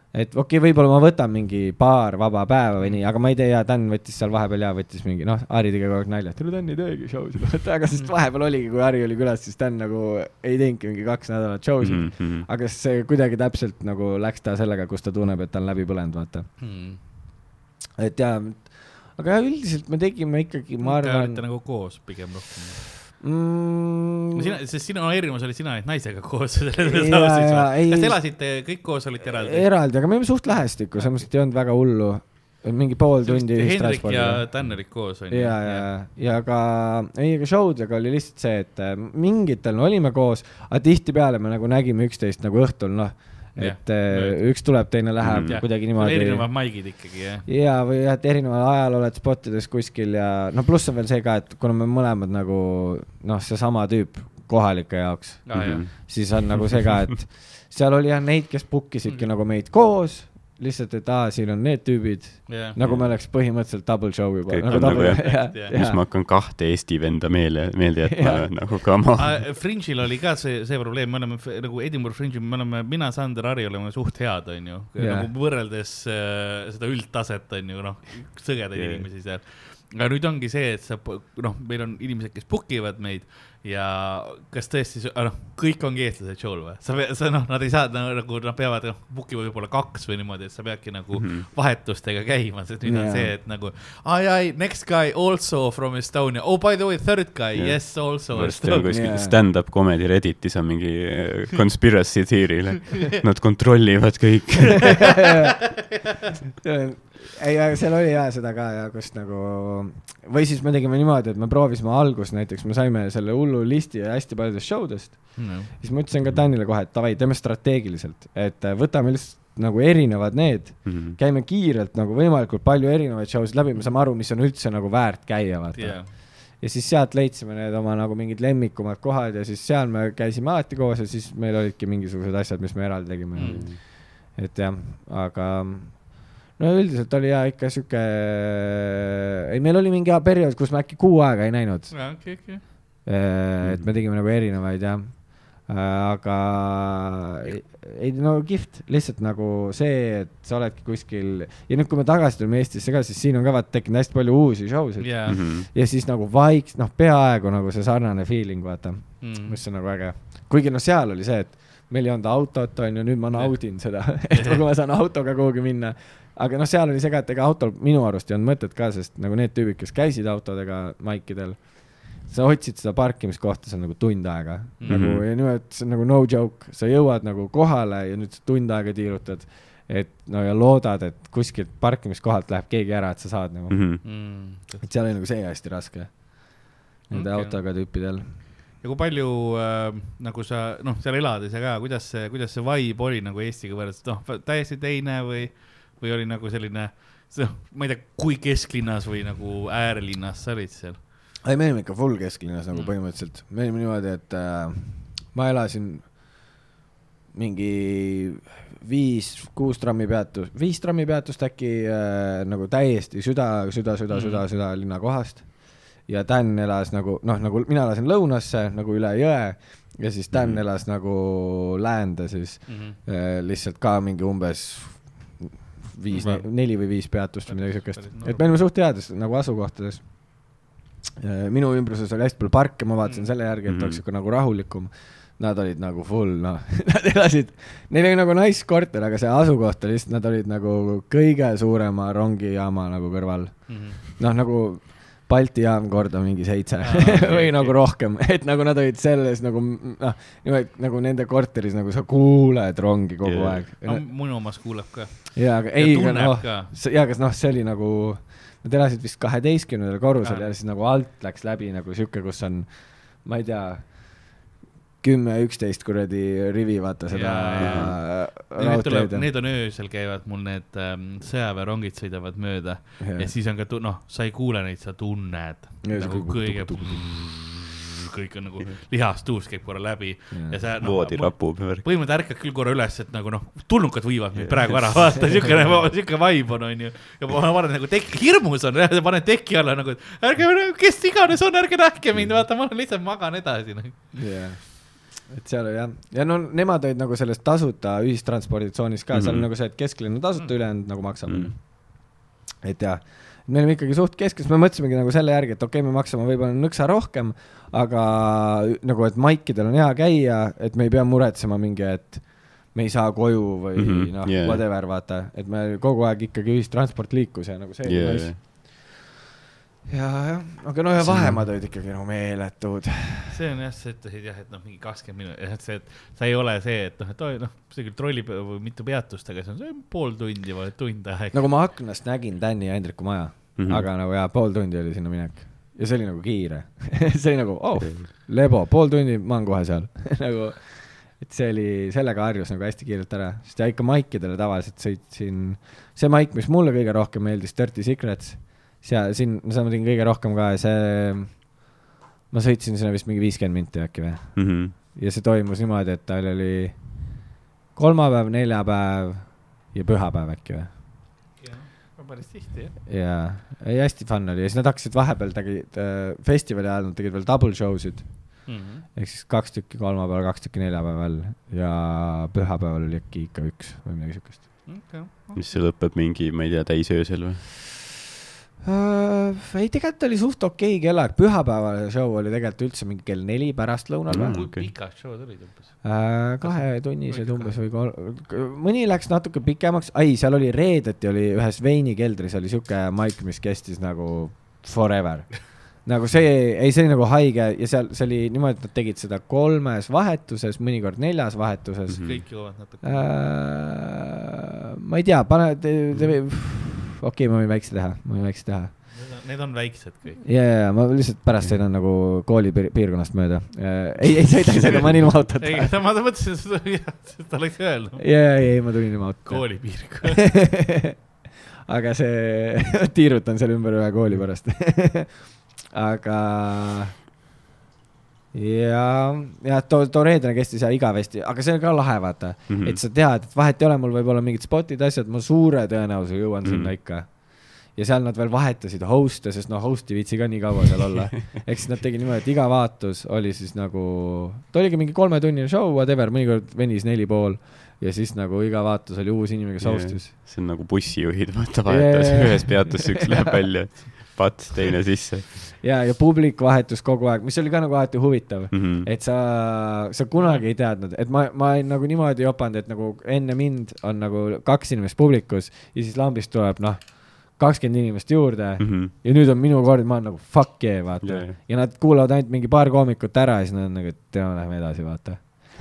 [SPEAKER 2] et okei okay,, võib-olla ma võtan mingi paar vaba päeva või nii, aga ma ei tea, Dan võttis seal vahepeal ja võttis mingi, noh, Harri tegi kogu aeg nalja, et Dan ei teegi show sid, aga sest vahepeal oligi, kui Harri oli külas, siis Dan nagu ei teinudki mingi kaks nädalat show sid mm. -hmm. aga see kuidagi täpselt nagu läks ta sellega, kus ta tunneb, et ta on läbi põlenud, vaata.
[SPEAKER 4] Hmm.
[SPEAKER 2] et jaa, aga üldiselt me tegime ikkagi, ma
[SPEAKER 4] Te
[SPEAKER 2] arvan
[SPEAKER 4] olete nagu koos pigem rohkem.
[SPEAKER 2] mm,.
[SPEAKER 4] sina, sest sinu erinevus oli, sina olid naisega koos. Kas te elasite kõik koos, olite eraldi?
[SPEAKER 2] eraldi, aga me olime suht lähestikku, selles mõttes, et ei olnud väga hullu. mingi pool tundi
[SPEAKER 4] Hendrik ja olid koos, onju.
[SPEAKER 2] ja, ja, ja ka, ei, aga show dega oli lihtsalt see, et äh, mingitel no, olime koos, aga tihtipeale me nagu nägime üksteist nagu õhtul, noh, et äh, üks tuleb, teine läheb mm, kuidagi
[SPEAKER 4] niimoodi. erinevad maigid ikkagi, jah.
[SPEAKER 2] ja, või jah, et erineval ajal oled spotides kuskil ja no pluss on veel see ka, et kuna me mõlemad nagu noh, seesama tüüp kohalike jaoks,
[SPEAKER 4] ah,. jah.
[SPEAKER 2] siis on nagu see ka, et seal oli jah neid, kes book isidki nagu meid koos, lihtsalt, et aa, siin on need tüübid,
[SPEAKER 4] jah.
[SPEAKER 2] nagu me oleks põhimõtteliselt double show juba. Nagu
[SPEAKER 3] on nagu
[SPEAKER 2] double,
[SPEAKER 3] jah-
[SPEAKER 2] jah,
[SPEAKER 4] jah.
[SPEAKER 3] mis ma hakkan kahte Eesti venda meelde, meelde jätma
[SPEAKER 2] Jaa.
[SPEAKER 3] nagu kama.
[SPEAKER 4] Ah, Fringe'il oli ka see, see probleem, me oleme nagu Edinburgh Fringe'il, me oleme, mina, Sander, Harri oleme suht head, onju.
[SPEAKER 2] Jah.
[SPEAKER 4] nagu võrreldes äh, seda üldtaset, onju, noh, sõgedaid
[SPEAKER 3] Jah.
[SPEAKER 4] inimesi seal. aga nüüd ongi see, et sa, noh, meil on inimesed, kes book ivad meid ja kas tõesti, noh, kõik ongi eestlased show'l või? sa, sa noh, nad ei saa nagu, nad peavad, noh, book ivad võib-olla kaks või niimoodi, et sa peadki nagu mm. -hmm. vahetustega käima, sest nüüd
[SPEAKER 2] Jaa.
[SPEAKER 4] on see, et nagu ai, ai, next guy also from Estonia, oh by the way, third guy yeah., yes also
[SPEAKER 3] kuskil
[SPEAKER 2] Jaa.
[SPEAKER 3] stand-up comedy Redditis on mingi äh, conspiracy theory'le. Nad kontrollivad kõik.
[SPEAKER 2] ei, aga seal oli ja seda ka ja kus nagu või siis me tegime niimoodi, et me proovisime alguses näiteks, me saime selle hullu listi hästi paljudest show dest,
[SPEAKER 4] no..
[SPEAKER 2] siis ma ütlesin ka Danile kohe, et davai, teeme strateegiliselt, et äh, võtame lihtsalt nagu erinevad need,
[SPEAKER 3] Mhm.
[SPEAKER 2] käime kiirelt nagu võimalikult palju erinevaid show sid läbi, me saame aru, mis on üldse nagu väärt käia, vaata
[SPEAKER 4] Yeah.
[SPEAKER 2] ja siis sealt leidsime need oma nagu mingid lemmikumad kohad ja siis seal me käisime alati koos ja siis meil olidki mingisugused asjad, mis me eraldi tegime mm.. et jah, aga no üldiselt oli ja ikka sihuke, ei, meil oli mingi periood, kus me äkki kuu aega ei näinud,
[SPEAKER 4] okei, okei.
[SPEAKER 2] et me tegime nagu erinevaid jah, aga ei, ei no kihvt, lihtsalt nagu see, et sa oledki kuskil ja nüüd, kui me tagasi tulime Eestisse ka, siis siin on ka vaata tekkinud hästi palju uusi show sid
[SPEAKER 4] jaa.
[SPEAKER 3] Mhm.
[SPEAKER 2] ja siis nagu vaik-, noh, peaaegu nagu see sarnane feeling, vaata,
[SPEAKER 4] Mm.
[SPEAKER 2] mis on nagu äge. kuigi noh, seal oli see, et meil ei olnud autot, on ju, nüüd ma naudin seda, et kui ma saan autoga kuhugi minna. Aga noh, seal oli see ka, et ega autol minu arust ei olnud mõtet ka, sest nagu need tüübid, kes käisid autodega maikidel, sa otsid seda parkimiskohta seal nagu tund aega mm, -hmm. nagu ja niimoodi, see on nagu no joke, sa jõuad nagu kohale ja nüüd tund aega tiirutad. et no ja loodad, et kuskilt parkimiskohalt läheb keegi ära, et sa saad nagu mm. -hmm
[SPEAKER 4] Mm.
[SPEAKER 2] et seal oli nagu see hästi raske. Nende okay. autoga tüüpidel.
[SPEAKER 4] ja kui palju äh, nagu sa noh, seal elades ja ka, kuidas see, kuidas see vibe oli nagu Eestiga võrreldes, noh, täiesti teine või, või oli nagu selline, ma ei tea, kui kesklinnas või nagu äärelinnas sa olid seal?
[SPEAKER 2] ei, me olime ikka full kesklinnas nagu
[SPEAKER 4] Mm.
[SPEAKER 2] põhimõtteliselt, me olime niimoodi, et äh, ma elasin mingi viis-kuus trammipeatust, viis trammipeatust äkki äh, nagu täiesti süda, süda, süda mm, süda, süda linna kohast. ja Dan elas nagu noh, nagu mina elasin lõunasse nagu üle jõe ja siis Dan mm elas nagu läände siis
[SPEAKER 4] Mm -hmm.
[SPEAKER 2] äh, lihtsalt ka mingi umbes viis neli või viis peatust või midagi siukest et me olime suht heades nagu asukohtades. minu ümbruses oli hästi palju parke, ma vaatasin
[SPEAKER 4] Mm.
[SPEAKER 2] selle järgi, et
[SPEAKER 3] Mhm.
[SPEAKER 2] oleks siuke nagu rahulikum. Nad olid nagu full, noh, nad elasid, neil oli nagu nice korter, aga see asukoht oli lihtsalt, nad olid nagu kõige suurema rongijaama nagu kõrval.
[SPEAKER 4] Mm -hmm.
[SPEAKER 2] noh, nagu Balti jaam korda mingi seitse
[SPEAKER 4] Aa, okei,
[SPEAKER 2] või nagu rohkem, et nagu nad olid selles nagu noh, niimoodi nagu nende korteris nagu sa kuuled rongi kogu
[SPEAKER 3] Jaa.
[SPEAKER 2] aeg.
[SPEAKER 4] no minu omas kuuleb ka.
[SPEAKER 2] jaa, aga
[SPEAKER 4] ja
[SPEAKER 2] ei, aga noh,
[SPEAKER 4] ka.
[SPEAKER 2] jaa, aga noh, see oli nagu, nad elasid vist kaheteistkümnendal korrusel
[SPEAKER 4] Aa.
[SPEAKER 2] ja siis nagu alt läks läbi nagu sihuke, kus on, ma ei tea, kümme, üksteist kuradi rivi, vaata seda raudteed
[SPEAKER 4] need on öösel käivad mul need ähm, sõjaväerongid sõidavad mööda. Ja, ja siis on ka, noh, sa ei kuule neid, sa tunned.
[SPEAKER 2] Ja
[SPEAKER 4] nagu kõige, kõik on nagu lihastuus käib korra läbi ja sa no,
[SPEAKER 3] voodi rapub ja
[SPEAKER 4] põhimõtteliselt ärkad küll korra üles, et nagu noh, tulnukad võivad mind praegu ära, vaata siukene, siuke vibe on, onju. ja ma panen nagu tek-, hirmus on, sa paned teki alla nagu, et ärge, kes iganes on, ärge nähke mind, vaata, ma lihtsalt magan edasi noh..
[SPEAKER 2] jah, et seal jah, ja no nemad olid nagu selles tasuta ühistransporditsoonis ka mm, -hmm. seal on
[SPEAKER 3] Mhm.
[SPEAKER 2] nagu see, et kesklinn on tasuta, ülejäänud nagu maksame mm. -hmm. et jah, me olime ikkagi suht keskes, me mõtlesimegi nagu selle järgi, et okei okay,, me maksame võib-olla nõksa rohkem, aga nagu, et maikidel on hea käia, et me ei pea muretsema mingi, et me ei saa koju või mm -hmm, noh
[SPEAKER 3] yeah.
[SPEAKER 2] whatever, vaata, et me kogu aeg ikkagi ühistransport liikus ja nagu see
[SPEAKER 3] Yeah,
[SPEAKER 2] nice. ja, jah, aga no ja vahemaad olid ikkagi nagu meeletud.
[SPEAKER 4] see on jah, sa ütlesid jah, et noh, mingi kakskümmend minutit, et see, et sa ei ole see, et noh, et oi noh, see küll trolli pe- või mitu peatust, aga see on see pool tundi või tund aega.
[SPEAKER 2] nagu ma aknast nägin Tänni ja Hendriku maja mm. -hmm. aga nagu jaa, pool tundi oli sinna minek ja see oli nagu kiire see oli nagu oh, lebo, pool tundi, ma olen kohe seal nagu, et see oli, sellega harjus nagu hästi kiirelt ära, sest ja ikka maikidele tavaliselt sõitsin, see maik, mis mulle kõige rohkem meeldis, Dirty Secrets, seal, siin, seda ma tegin kõige rohkem ka ja see, ma sõitsin sinna vist mingi viiskümmend minti äkki või,
[SPEAKER 3] Mhm.
[SPEAKER 2] ja see toimus niimoodi, et tal oli kolmapäev, neljapäev ja pühapäev äkki või
[SPEAKER 4] päris tihti jah.
[SPEAKER 2] ja, ei hästi fun oli ja siis nad hakkasid vahepeal tegid äh, festivali ajal nad tegid veel double show sid
[SPEAKER 4] Mhm.
[SPEAKER 2] ehk siis kaks tükki kolmapäeval, kaks tükki neljapäeval ja pühapäeval oli äkki ikka üks või midagi siukest.
[SPEAKER 4] okei.
[SPEAKER 3] mis see lõpeb mingi, ma ei tea, täisöösel või?
[SPEAKER 2] Uh, ei, tegelikult oli suht okei okay kellaaeg, pühapäevane show oli tegelikult üldse mingi kell neli pärastlõunal
[SPEAKER 3] Mm.
[SPEAKER 2] või
[SPEAKER 4] kui
[SPEAKER 3] okei.
[SPEAKER 4] pikad show'd olid umbes?
[SPEAKER 2] uh,. kahetunnised umbes või kolm, mõni läks natuke pikemaks, ai, seal oli reedeti oli ühes veinikeldris oli siuke maik, mis kestis nagu forever. nagu see, ei, see oli nagu haige ja seal, see oli niimoodi, et nad tegid seda kolmes vahetuses, mõnikord neljas vahetuses mm.
[SPEAKER 3] Mhm.
[SPEAKER 4] kõik jõuavad natuke.
[SPEAKER 2] -hmm. Uh, ma ei tea, pane, okei okay,, ma võin väikse teha, ma võin väikse teha
[SPEAKER 4] Need on väiksed kõik.
[SPEAKER 2] ja, ja, ja ma lihtsalt pärast sõidan nagu kooli piir- piirkonnast mööda. ei, ei sõida, ei sõida, ma olin ilma autota.
[SPEAKER 4] ei
[SPEAKER 2] ja,
[SPEAKER 4] ta, ma mõtlesin, et seda oleks öelnud.
[SPEAKER 2] ja, ei, ma tulin ilma autota.
[SPEAKER 4] koolipiirkond.
[SPEAKER 2] aga see, tiirutan seal ümber ühe kooli pärast. aga ja, ja too, too reedene kestis ja igavesti, aga see on ka lahe, vaata mm. -hmm. et sa tead, et vahet ei ole, mul võib olla mingid spotid, asjad, ma suure tõenäosusega jõuan mm -hmm. sinna ikka ja seal nad veel vahetasid host'e, sest noh, host ei viitsi ka nii kaua seal olla. ehk siis nad tegid niimoodi, et iga vaatus oli siis nagu, ta oligi mingi kolmetunnine show, whatever, mõnikord venis neli pool ja siis nagu iga vaatus oli uus inimene, kes host'is.
[SPEAKER 3] see on nagu bussijuhid, vaata vahetas
[SPEAKER 2] Jaa.
[SPEAKER 3] ühes peatuses üks läheb välja, pats, teine sisse
[SPEAKER 2] ja, ja publik vahetus kogu aeg, mis oli ka nagu alati huvitav.
[SPEAKER 3] mm. -hmm.
[SPEAKER 2] et sa, sa kunagi ei teadnud, et ma, ma olin nagu niimoodi jopanud, et nagu enne mind on nagu kaks inimest publikus ja siis lambist tuleb noh, kakskümmend inimest juurde mm.
[SPEAKER 3] Mm -hmm.
[SPEAKER 2] ja nüüd on minu kord, ma olen nagu fuck yeah, vaata yeah, ja nad kuulavad ainult mingi paar koomikut ära ja siis nad on nagu, et lähme edasi, vaata.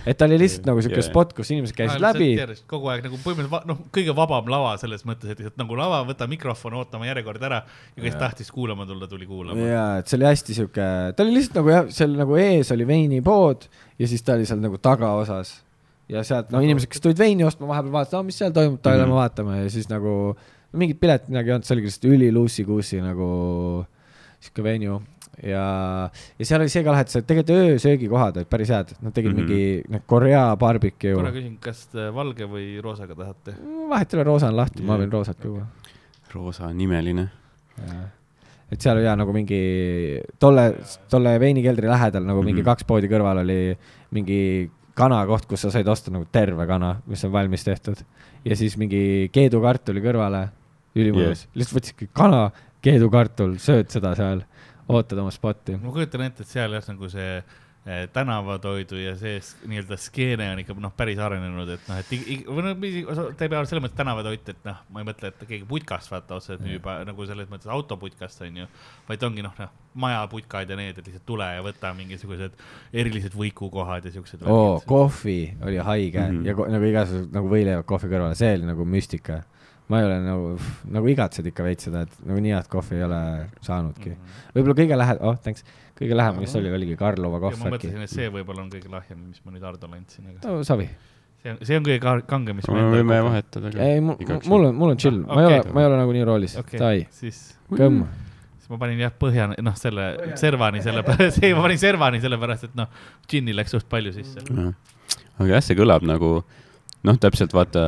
[SPEAKER 2] Et ta oli lihtsalt nagu siuke spot, kus inimesed käisid läbi.
[SPEAKER 4] kogu aeg nagu põhimõtteliselt, noh, kõige vabam lava selles mõttes, et lihtsalt nagu lava, võta mikrofon, ootame järjekord ära ja kes
[SPEAKER 2] Jaa.
[SPEAKER 4] tahtis kuulama tulla, tuli kuulama.
[SPEAKER 2] ja, et see oli hästi siuke, ta oli lihtsalt nagu jah, seal nagu ees oli veinipood ja siis ta oli seal nagu tagaosas. ja sealt, no inimesed, kes tulid veini ostma, vahepeal vaatasid, mis seal toimub, ta
[SPEAKER 3] Mhm.
[SPEAKER 2] lähme vaatame ja siis nagu mingit piletit midagi ei olnud, see oligi lihtsalt üliluusi-kuusi nagu siuke venue ja, ja seal oli see ka lahe, et see tegelikult öösöögikohad olid päris head, nad tegid mm
[SPEAKER 3] Mhm.
[SPEAKER 2] -hmm. mingi need Korea barbecue
[SPEAKER 4] korra. küsin, kas te valge või roosaga tahate?
[SPEAKER 2] vahet ei ole, roosa on lahti, ma
[SPEAKER 3] Jaa.
[SPEAKER 2] võin roosat ka juua.
[SPEAKER 3] roosa nimeline.
[SPEAKER 2] et seal oli ja nagu mingi tolle, tolle veinikeldri lähedal nagu mingi mm
[SPEAKER 3] Mhm.
[SPEAKER 2] -hmm. kaks poodi kõrval oli mingi kanakoht, kus sa said osta nagu terve kana, mis on valmis tehtud. ja siis mingi keedukartuli kõrvale, ülimõnus yeah., lihtsalt võtsidki kana, keedukartul, sööd seda seal, ootad oma spotti.
[SPEAKER 4] ma kujutan ette, et seal jah, nagu see eh, tänavatoidu ja see nii-öelda skeene on ikka noh, päris arenenud, et noh, et või noh, ta ei pea selles mõttes tänavatoit, et noh, ma ei mõtle, et keegi putkast vaata otseselt müüb nagu selles mõttes autoputkast on ju, vaid ongi noh, noh, majaputkad ja need, et lihtsalt tule ja võta mingisugused erilised võikukohad ja siuksed.
[SPEAKER 2] oo, kohvi oli haige mm. -hmm. ja nagu igasugused nagu võileivad kohvi kõrvale, see oli nagu müstika. Ma ei ole nagu, nagu igatsed ikka veits seda, et nagu nii head kohvi ei ole saanudki. võib-olla kõige lähe-, oh thanks, kõige lähem, mis oli, oligi Karlova
[SPEAKER 4] ja ma
[SPEAKER 2] kohv äkki
[SPEAKER 4] mõtlesin, et see võib-olla on kõige lahjem, mis ma nüüd Hardole andsin, aga
[SPEAKER 2] no savi.
[SPEAKER 4] see on, see on kõige ka- kangem, mis
[SPEAKER 3] me võime. vahetada
[SPEAKER 2] ei, mul on, mul on chill,
[SPEAKER 4] Ah,
[SPEAKER 2] ma ei ole
[SPEAKER 4] okei.,
[SPEAKER 2] ma ei ole nagu nii roolis,
[SPEAKER 4] okei
[SPEAKER 2] davai,
[SPEAKER 4] siis,
[SPEAKER 2] kõmm.
[SPEAKER 4] siis ma panin jah põhja, noh, selle servani selle, see ma panin servani sellepärast, et noh, džinni läks suht palju sisse.
[SPEAKER 3] aga jah, see kõlab nagu noh, täpselt vaata,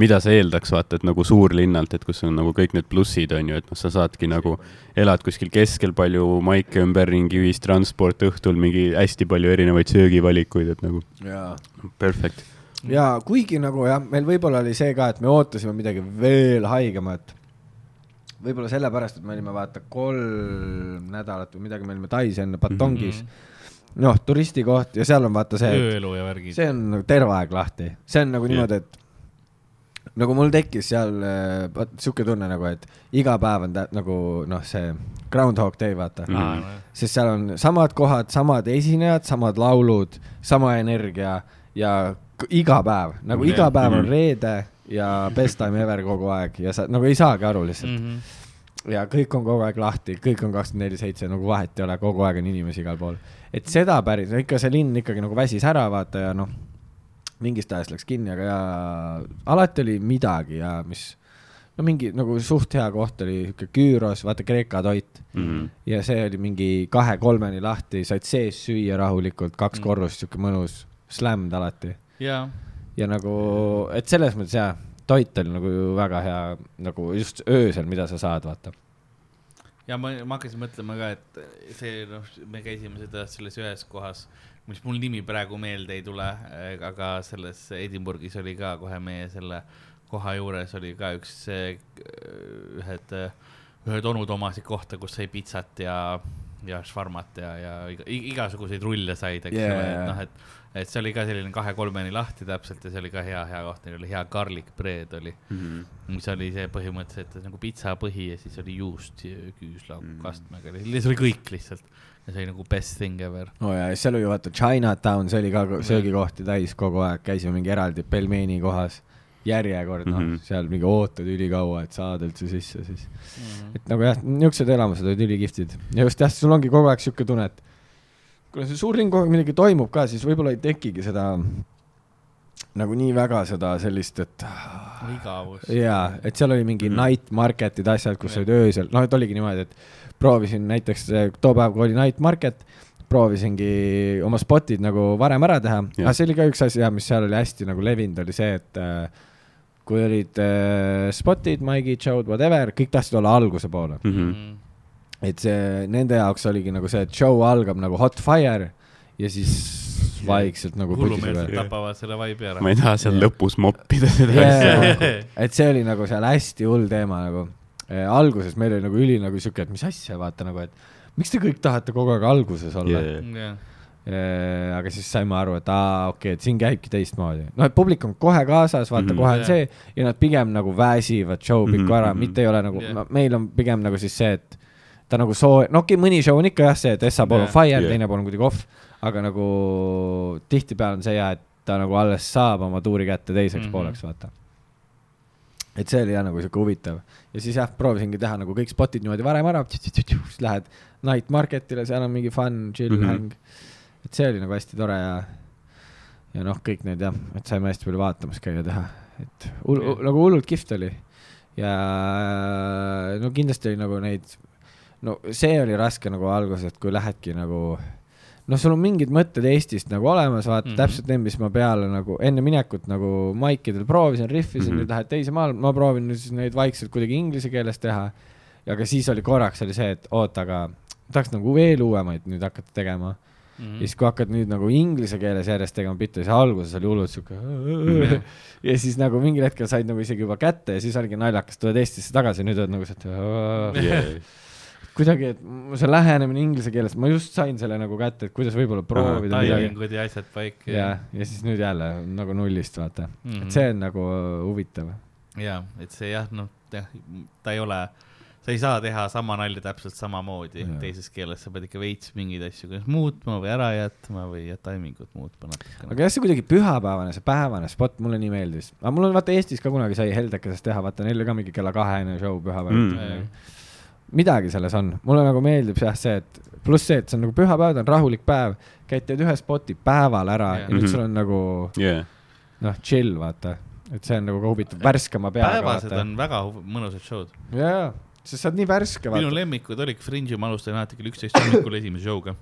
[SPEAKER 3] mida sa eeldaks, vaata, et nagu suurlinnalt, et kus on nagu kõik need plussid, on ju, et noh, sa saadki nagu, elad kuskil keskel, palju maike ümberringi, ühistransport, õhtul mingi hästi palju erinevaid söögivalikuid, et nagu
[SPEAKER 2] jaa.
[SPEAKER 3] perfect.
[SPEAKER 2] ja kuigi nagu jah, meil võib-olla oli see ka, et me ootasime midagi veel haigemat. võib-olla sellepärast, et me olime vaata kolm nädalat või midagi, me olime Tais enne Batongis mm. -hmm. noh, turistikoht ja seal on vaata see,
[SPEAKER 4] ööelu ja värgid.
[SPEAKER 2] see on nagu terve aeg lahti, see on nagu
[SPEAKER 3] Jah.
[SPEAKER 2] niimoodi, et nagu mul tekkis seal äh, vaat sihuke tunne nagu, et iga päev on tä- nagu noh, see Groundhog Day, vaata mm. -hmm. sest seal on samad kohad, samad esinejad, samad laulud, sama energia ja iga päev, nagu
[SPEAKER 4] Mhm.
[SPEAKER 2] iga päev on
[SPEAKER 3] Mhm.
[SPEAKER 2] reede ja best time ever kogu aeg ja sa nagu ei saagi aru lihtsalt mm.
[SPEAKER 4] -hmm.
[SPEAKER 2] ja kõik on kogu aeg lahti, kõik on kakskümmend neli seitse, nagu vahet ei ole, kogu aeg on inimesi igal pool. et seda päris, ikka see linn ikkagi nagu väsis ära, vaata ja noh, mingist ajast läks kinni, aga ja alati oli midagi ja mis no mingi nagu suht hea koht oli sihuke Küüros, vaata Kreeka toit
[SPEAKER 3] Mhm.
[SPEAKER 2] ja see oli mingi kahe-kolmeni lahti, said sees süüa rahulikult, kaks
[SPEAKER 4] Mm.
[SPEAKER 2] korrust, sihuke mõnus, slammed alati
[SPEAKER 4] ja,
[SPEAKER 2] ja nagu, et selles mõttes jaa, toit oli nagu väga hea nagu just öösel, mida sa saad, vaata.
[SPEAKER 4] ja ma, ma hakkasin mõtlema ka, et see, noh, me käisime seda selles ühes kohas, mis mul nimi praegu meelde ei tule, aga selles Edinburghis oli ka kohe meie selle koha juures oli ka üks, ühed äh, ühed onud omasid kohta, kus sai pitsat ja, ja švarmat ja, ja igasuguseid rulle said, eks
[SPEAKER 2] Jaa,
[SPEAKER 4] ole, et noh, et, et see oli ka selline kahe-kolmeni lahti täpselt ja see oli ka hea, hea koht, neil oli hea garlic bread oli,
[SPEAKER 3] Mhm.
[SPEAKER 4] mis oli see põhimõtteliselt nagu pitsa põhi ja siis oli juust, küüslauk
[SPEAKER 3] Mm.
[SPEAKER 4] kastmega, see oli kõik lihtsalt. Ja see oli nagu best thing ever.
[SPEAKER 2] oo oh, jaa, seal oli vaata Chinatown, see oli ka ko- söögikohti täis kogu aeg, käisime mingi eraldi pelmeeni kohas, järjekord noh mm. -hmm., seal mingi ootad ülikaua, et saada üldse sisse siis. et nagu jah, niisugused elamused olid ülikihvtid ja just jah, sul ongi kogu aeg siuke tunne, et kuna see suur ring kogu aeg midagi toimub ka, siis võib-olla ei tekigi seda nagu nii väga seda sellist, et
[SPEAKER 4] igavus.
[SPEAKER 2] jaa, et seal oli mingi
[SPEAKER 3] Mhm.
[SPEAKER 2] night market'id, asjad, kus olid öösel, noh, et oligi niimoodi, et proovisin näiteks eh, too päev, kui oli night market, proovisingi oma spotid nagu varem ära teha, aga see oli ka üks asi jah, mis seal oli hästi nagu levinud, oli see, et äh, kui olid äh, spotid, maigid, show'd, whatever, kõik tahtsid olla alguse poole.
[SPEAKER 3] Mhm.
[SPEAKER 2] et see, nende jaoks oligi nagu see, et show algab nagu hot fire ja siis vaikselt nagu
[SPEAKER 4] hullumeelselt
[SPEAKER 2] pudiseb
[SPEAKER 4] tapavad selle vibe'i ära
[SPEAKER 3] ma. ei taha seal
[SPEAKER 2] Jah.
[SPEAKER 3] lõpus moppida seda
[SPEAKER 2] Jaa.
[SPEAKER 3] asja.
[SPEAKER 2] et see oli nagu seal hästi hull teema nagu. Alguses meil oli nagu üli nagu siuke, et mis asja, vaata nagu, et miks te kõik tahate kogu aeg alguses olla yeah..
[SPEAKER 4] jah,
[SPEAKER 2] Eh, aga siis saime aru, et aa, okei okay,, et siin käibki teistmoodi. noh, et publik on kohe kaasas, vaata mm. -hmm. kohe on
[SPEAKER 4] Jah.
[SPEAKER 2] see ja nad pigem nagu väsivad show pikku
[SPEAKER 3] Mhm,
[SPEAKER 2] ära mm. -hmm. mitte ei ole nagu yeah., meil on pigem nagu siis see, et ta nagu soo-, no okei okay,, mõni show on ikka jah see, et Essa pool on
[SPEAKER 4] Jah.
[SPEAKER 2] fire yeah., teine pool on kuidagi off, aga nagu tihtipeale on see ja, et ta nagu alles saab oma tuuri kätte teiseks mm. -hmm. pooleks, vaata. Et see oli jah nagu sihuke huvitav ja siis jah, proovisingi teha nagu kõik spotid niimoodi varem ära, siis lähed night market'ile, seal on mingi fun, chill mm. -hmm. häng. et see oli nagu hästi tore ja, ja noh, kõik need jah, et saime hästi palju vaatamas käia teha, et hull,
[SPEAKER 4] Jah.
[SPEAKER 2] nagu hullult kihvt oli. ja no kindlasti oli nagu neid, no see oli raske nagu alguses, et kui lähedki nagu noh, sul on mingid mõtted Eestist nagu olemas, vaata mm. -hmm. täpselt need, mis ma peale nagu enne minekut nagu maikidel proovisin, rihvisin mm. -hmm. nüüd lähed teise maal, ma proovin nüüd siis neid vaikselt kuidagi inglise keeles teha. aga siis oli korraks oli see, et oota, aga tahaks nagu veel uuemaid nüüd hakata tegema mm. -hmm. ja siis, kui hakkad nüüd nagu inglise keeles järjest tegema bitte, siis alguses oli hullult siuke
[SPEAKER 4] Jah.
[SPEAKER 2] ja siis nagu mingil hetkel said nagu isegi juba kätte ja siis oligi naljakas, tuled Eestisse tagasi ja nüüd oled nagu see, et kuidagi, et see lähenemine inglise keeles, ma just sain selle nagu kätte, et kuidas võib-olla proovida midagi.
[SPEAKER 4] timingud ja asjad paika.
[SPEAKER 2] ja, ja siis nüüd jälle nagu nullist vaata mm. -hmm. et see on nagu huvitav.
[SPEAKER 4] ja, et see jah, noh, jah, ta ei ole, sa ei saa teha sama nalja täpselt samamoodi
[SPEAKER 2] Jaa.
[SPEAKER 4] teises keeles, sa pead ikka veits mingeid asju kas muutma või ära jätma või ja timingut muutma natukene.
[SPEAKER 2] aga jah, see kuidagi pühapäevane, see päevane spot mulle nii meeldis. aga mul on vaata Eestis ka kunagi sai Heldekeses teha, vaata neil oli ka mingi kella kahene show pühapäeval
[SPEAKER 3] Mm.
[SPEAKER 2] mm.. Midagi selles on, mulle nagu meeldib jah see, et pluss see, et see on nagu pühapäev, ta on rahulik päev, käid teed ühe spoti päeval ära
[SPEAKER 4] Jah.
[SPEAKER 2] ja, nüüd
[SPEAKER 3] Mhm.
[SPEAKER 2] sul on nagu
[SPEAKER 3] jah,
[SPEAKER 2] noh, chill vaata, et see on nagu ka huvitav, värskema peaga
[SPEAKER 4] päevased
[SPEAKER 2] vaata.
[SPEAKER 4] on väga mõnusad show'd.
[SPEAKER 2] ja, ja, sest sa oled nii värske
[SPEAKER 4] minu lemmikud olidki Fringe'i, ma alustasin alati kell üksteist hommikul esimese show'ga.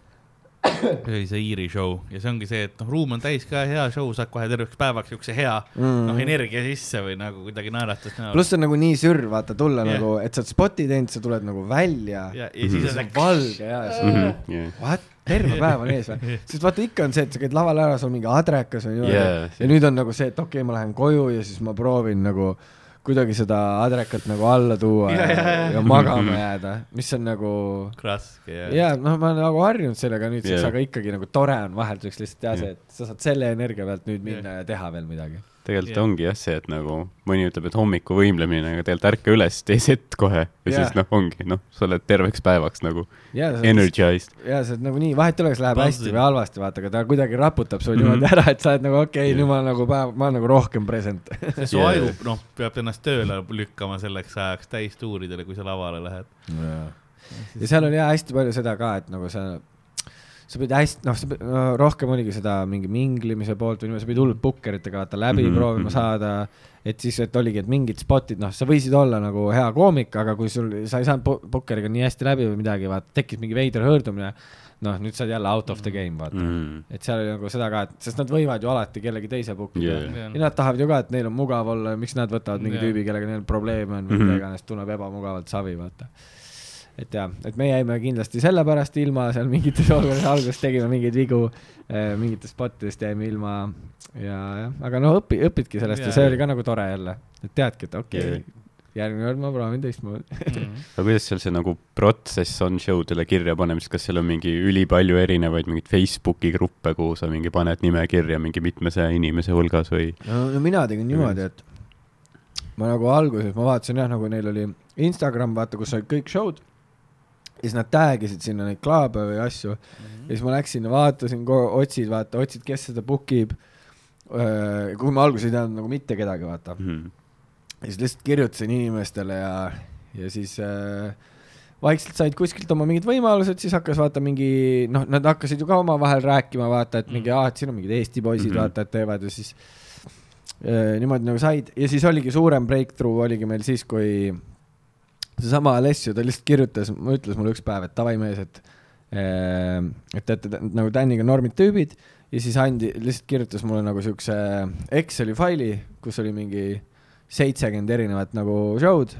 [SPEAKER 4] see oli see Iiri show ja see ongi see, et noh, ruum on täis ka hea show, saad kohe terveks päevaks siukse hea noh, energia sisse või nagu kuidagi naeratust näha.
[SPEAKER 2] Mm. pluss see on nagu nii sürr, vaata tulla yeah. nagu, et sa oled spoti teinud, sa tuled nagu välja
[SPEAKER 4] ja, ja siis
[SPEAKER 2] see
[SPEAKER 4] on
[SPEAKER 2] on valge ja siis
[SPEAKER 3] Mhm. jah,
[SPEAKER 2] what, terve päev on ees või? sest vaata ikka on see, et sa käid laval ära, sul on mingi adrekas või niimoodi
[SPEAKER 3] Jaa,
[SPEAKER 2] ja nüüd on nagu see, et okei okay,, ma lähen koju ja siis ma proovin nagu kuidagi seda adrekat nagu alla tuua ja,
[SPEAKER 4] Ja,
[SPEAKER 2] ja,
[SPEAKER 4] ja,
[SPEAKER 2] magama jääda, mis on nagu
[SPEAKER 4] raske ja,
[SPEAKER 2] ja noh, ma olen nagu harjunud sellega nüüdseks yeah., aga ikkagi nagu tore on vahelduseks lihtsalt teha
[SPEAKER 3] Jah.
[SPEAKER 2] see, et sa saad selle energia pealt nüüd minna
[SPEAKER 4] Jah.
[SPEAKER 2] ja teha veel midagi.
[SPEAKER 3] Tegelikult
[SPEAKER 4] Jah.
[SPEAKER 3] ongi jah see, et nagu mõni ütleb, et hommiku võimlemine, aga tegelikult ärka üles, tee sett kohe ja
[SPEAKER 2] Jah.
[SPEAKER 3] siis noh, ongi noh, sa oled terveks päevaks nagu
[SPEAKER 2] ja sa
[SPEAKER 3] energized.
[SPEAKER 2] ja sa oled nagu nii, vahet ei ole, kas läheb hästi
[SPEAKER 4] Buzzing.
[SPEAKER 2] või halvasti, vaata, aga ta kuidagi raputab sul
[SPEAKER 3] Mhm.
[SPEAKER 2] niimoodi ära, et sa oled nagu okei okay,
[SPEAKER 3] Jah.
[SPEAKER 2] nüüd ma olen nagu päev, ma olen nagu rohkem present.
[SPEAKER 4] see su aju noh, peab ennast tööle lükkama selleks ajaks täistuuridele, kui sa lavale lähed.
[SPEAKER 2] ja seal oli jah hästi palju seda ka, et nagu sa, sa pidid hästi, noh, sa pidid no,, rohkem oligi seda mingi minglimise poolt või niimoodi, sa pidid hullult pukkeritega vaata läbi mm -hmm. proovima
[SPEAKER 3] mhm.
[SPEAKER 2] saada. et siis, et oligi, et mingid spotid, noh, sa võisid olla nagu hea koomik, aga kui sul, sa ei saanud pukkeriga nii hästi läbi või midagi, vaata, tekkis mingi veider hõõrdumine. noh, nüüd sa oled jälle out of the game, vaata mm. -hmm. et seal oli nagu seda ka, et, sest nad võivad ju alati kellegi teise pukkida
[SPEAKER 3] Jaa.
[SPEAKER 2] yeah. ja nad tahavad ju ka, et neil on mugav olla, miks nad võtavad mingi
[SPEAKER 4] Jaa.
[SPEAKER 2] tüübi, kellega neil probleeme on või mida iganes, tunneb ebamugavalt savi, vaata. Et jah, et me jäime kindlasti sellepärast ilma seal mingites olukordades, alguses tegime mingeid vigu, mingitest spottidest jäime ilma ja jah, aga no õpi-, õpidki sellest ja, ja see oli ka nagu tore jälle, et teadki, et okei okay, järgmine kord ma proovin teistmoodi.
[SPEAKER 3] aga kuidas seal see nagu protsess on show dele kirja panemisel, kas seal on mingi ülipalju erinevaid mingeid Facebooki gruppe, kuhu sa mingi paned nime kirja mingi mitmesaja inimese hulgas või?
[SPEAKER 2] no, no mina tegin niimoodi, et ma nagu alguses, ma vaatasin jah, nagu neil oli Instagram, vaata, kus olid kõik show'd. Ja siis nad tag isid sinna neid klaube või asju ja siis ma läksin ja vaatasin, otsid, vaata, otsid, kes seda book ib. kui ma alguses ei teadnud nagu mitte kedagi, vaata.
[SPEAKER 3] Mhm.
[SPEAKER 2] ja siis lihtsalt kirjutasin inimestele ja, ja siis äh, vaikselt said kuskilt oma mingid võimalused, siis hakkas vaata mingi noh, nad hakkasid ju ka omavahel rääkima, vaata, et mingi aa, et siin on mingid Eesti poisid mm. -hmm. vaata, et teevad ja siis äh, niimoodi nagu said ja siis oligi suurem breakthrough oligi meil siis, kui seesama Alessio, ta lihtsalt kirjutas, ütles mulle üks päev, et davai mees, et äh, et te olete nagu Daniga normid tüübid ja siis andi, lihtsalt kirjutas mulle nagu siukse Exceli faili, kus oli mingi seitsekümmend erinevat nagu show'd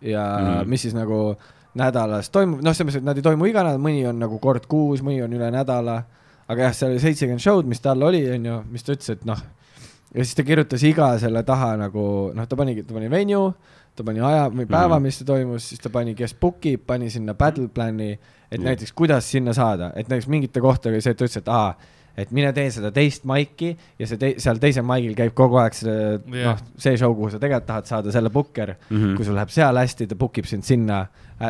[SPEAKER 2] ja mm. -hmm. mis siis nagu nädalas toimub, noh, selles mõttes, et nad ei toimu iga nädal, mõni on nagu kord kuus, mõni on üle nädala, aga jah, seal oli seitsekümmend show'd, mis tal oli, onju, mis ta ütles, et noh, ja siis ta kirjutas iga selle taha nagu noh, ta panigi, ta pani venue, ta pani aja või päeva,
[SPEAKER 3] Mhm.
[SPEAKER 2] mis see toimus, siis ta pani, kes book ib, pani sinna battle plan'i, et
[SPEAKER 3] Jah.
[SPEAKER 2] näiteks kuidas sinna saada, et näiteks mingite kohta oli see, et ta ütles, et aa, et mine tee seda teist maiki ja see te, seal teisel maigil käib kogu aeg see
[SPEAKER 4] Jah.
[SPEAKER 2] noh, see show, kuhu sa tegelikult tahad saada selle booker
[SPEAKER 3] Mhm.
[SPEAKER 2] mm., kui sul läheb seal hästi, ta book ib sind sinna,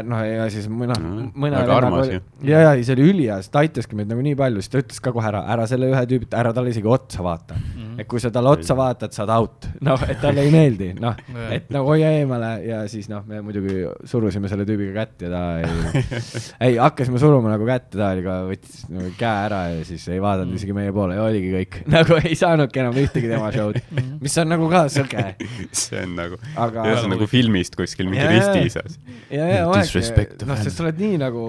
[SPEAKER 2] noh ja siis mõne
[SPEAKER 3] Mhm.
[SPEAKER 2] mõne
[SPEAKER 3] Väga armas ju.
[SPEAKER 2] ja, ja see oli ülihea, sest ta aitaski meid nagu nii palju, siis ta ütles ka kohe ära, ära selle ühe tüübi, ära talle isegi otsa vaata. et kui sa talle otsa vaatad, saad out, noh, et talle ei meeldi, noh, et nagu hoia eemale ja siis noh, me muidugi surusime selle tüübiga kätt ja ta ei, ei hakkasime suruma nagu kätt ja ta oli ka, võttis nagu käe ära ja siis ei vaadanud isegi meie poole ja oligi kõik, nagu ei saanudki enam ühtegi tema show'd, mis on nagu ka sõge,
[SPEAKER 3] see on nagu,
[SPEAKER 2] aga
[SPEAKER 3] see on nagu filmist kuskil mingi risti sees.
[SPEAKER 2] ja, ja
[SPEAKER 3] Disrespect
[SPEAKER 2] noh,
[SPEAKER 3] fan.
[SPEAKER 2] sest sa oled nii nagu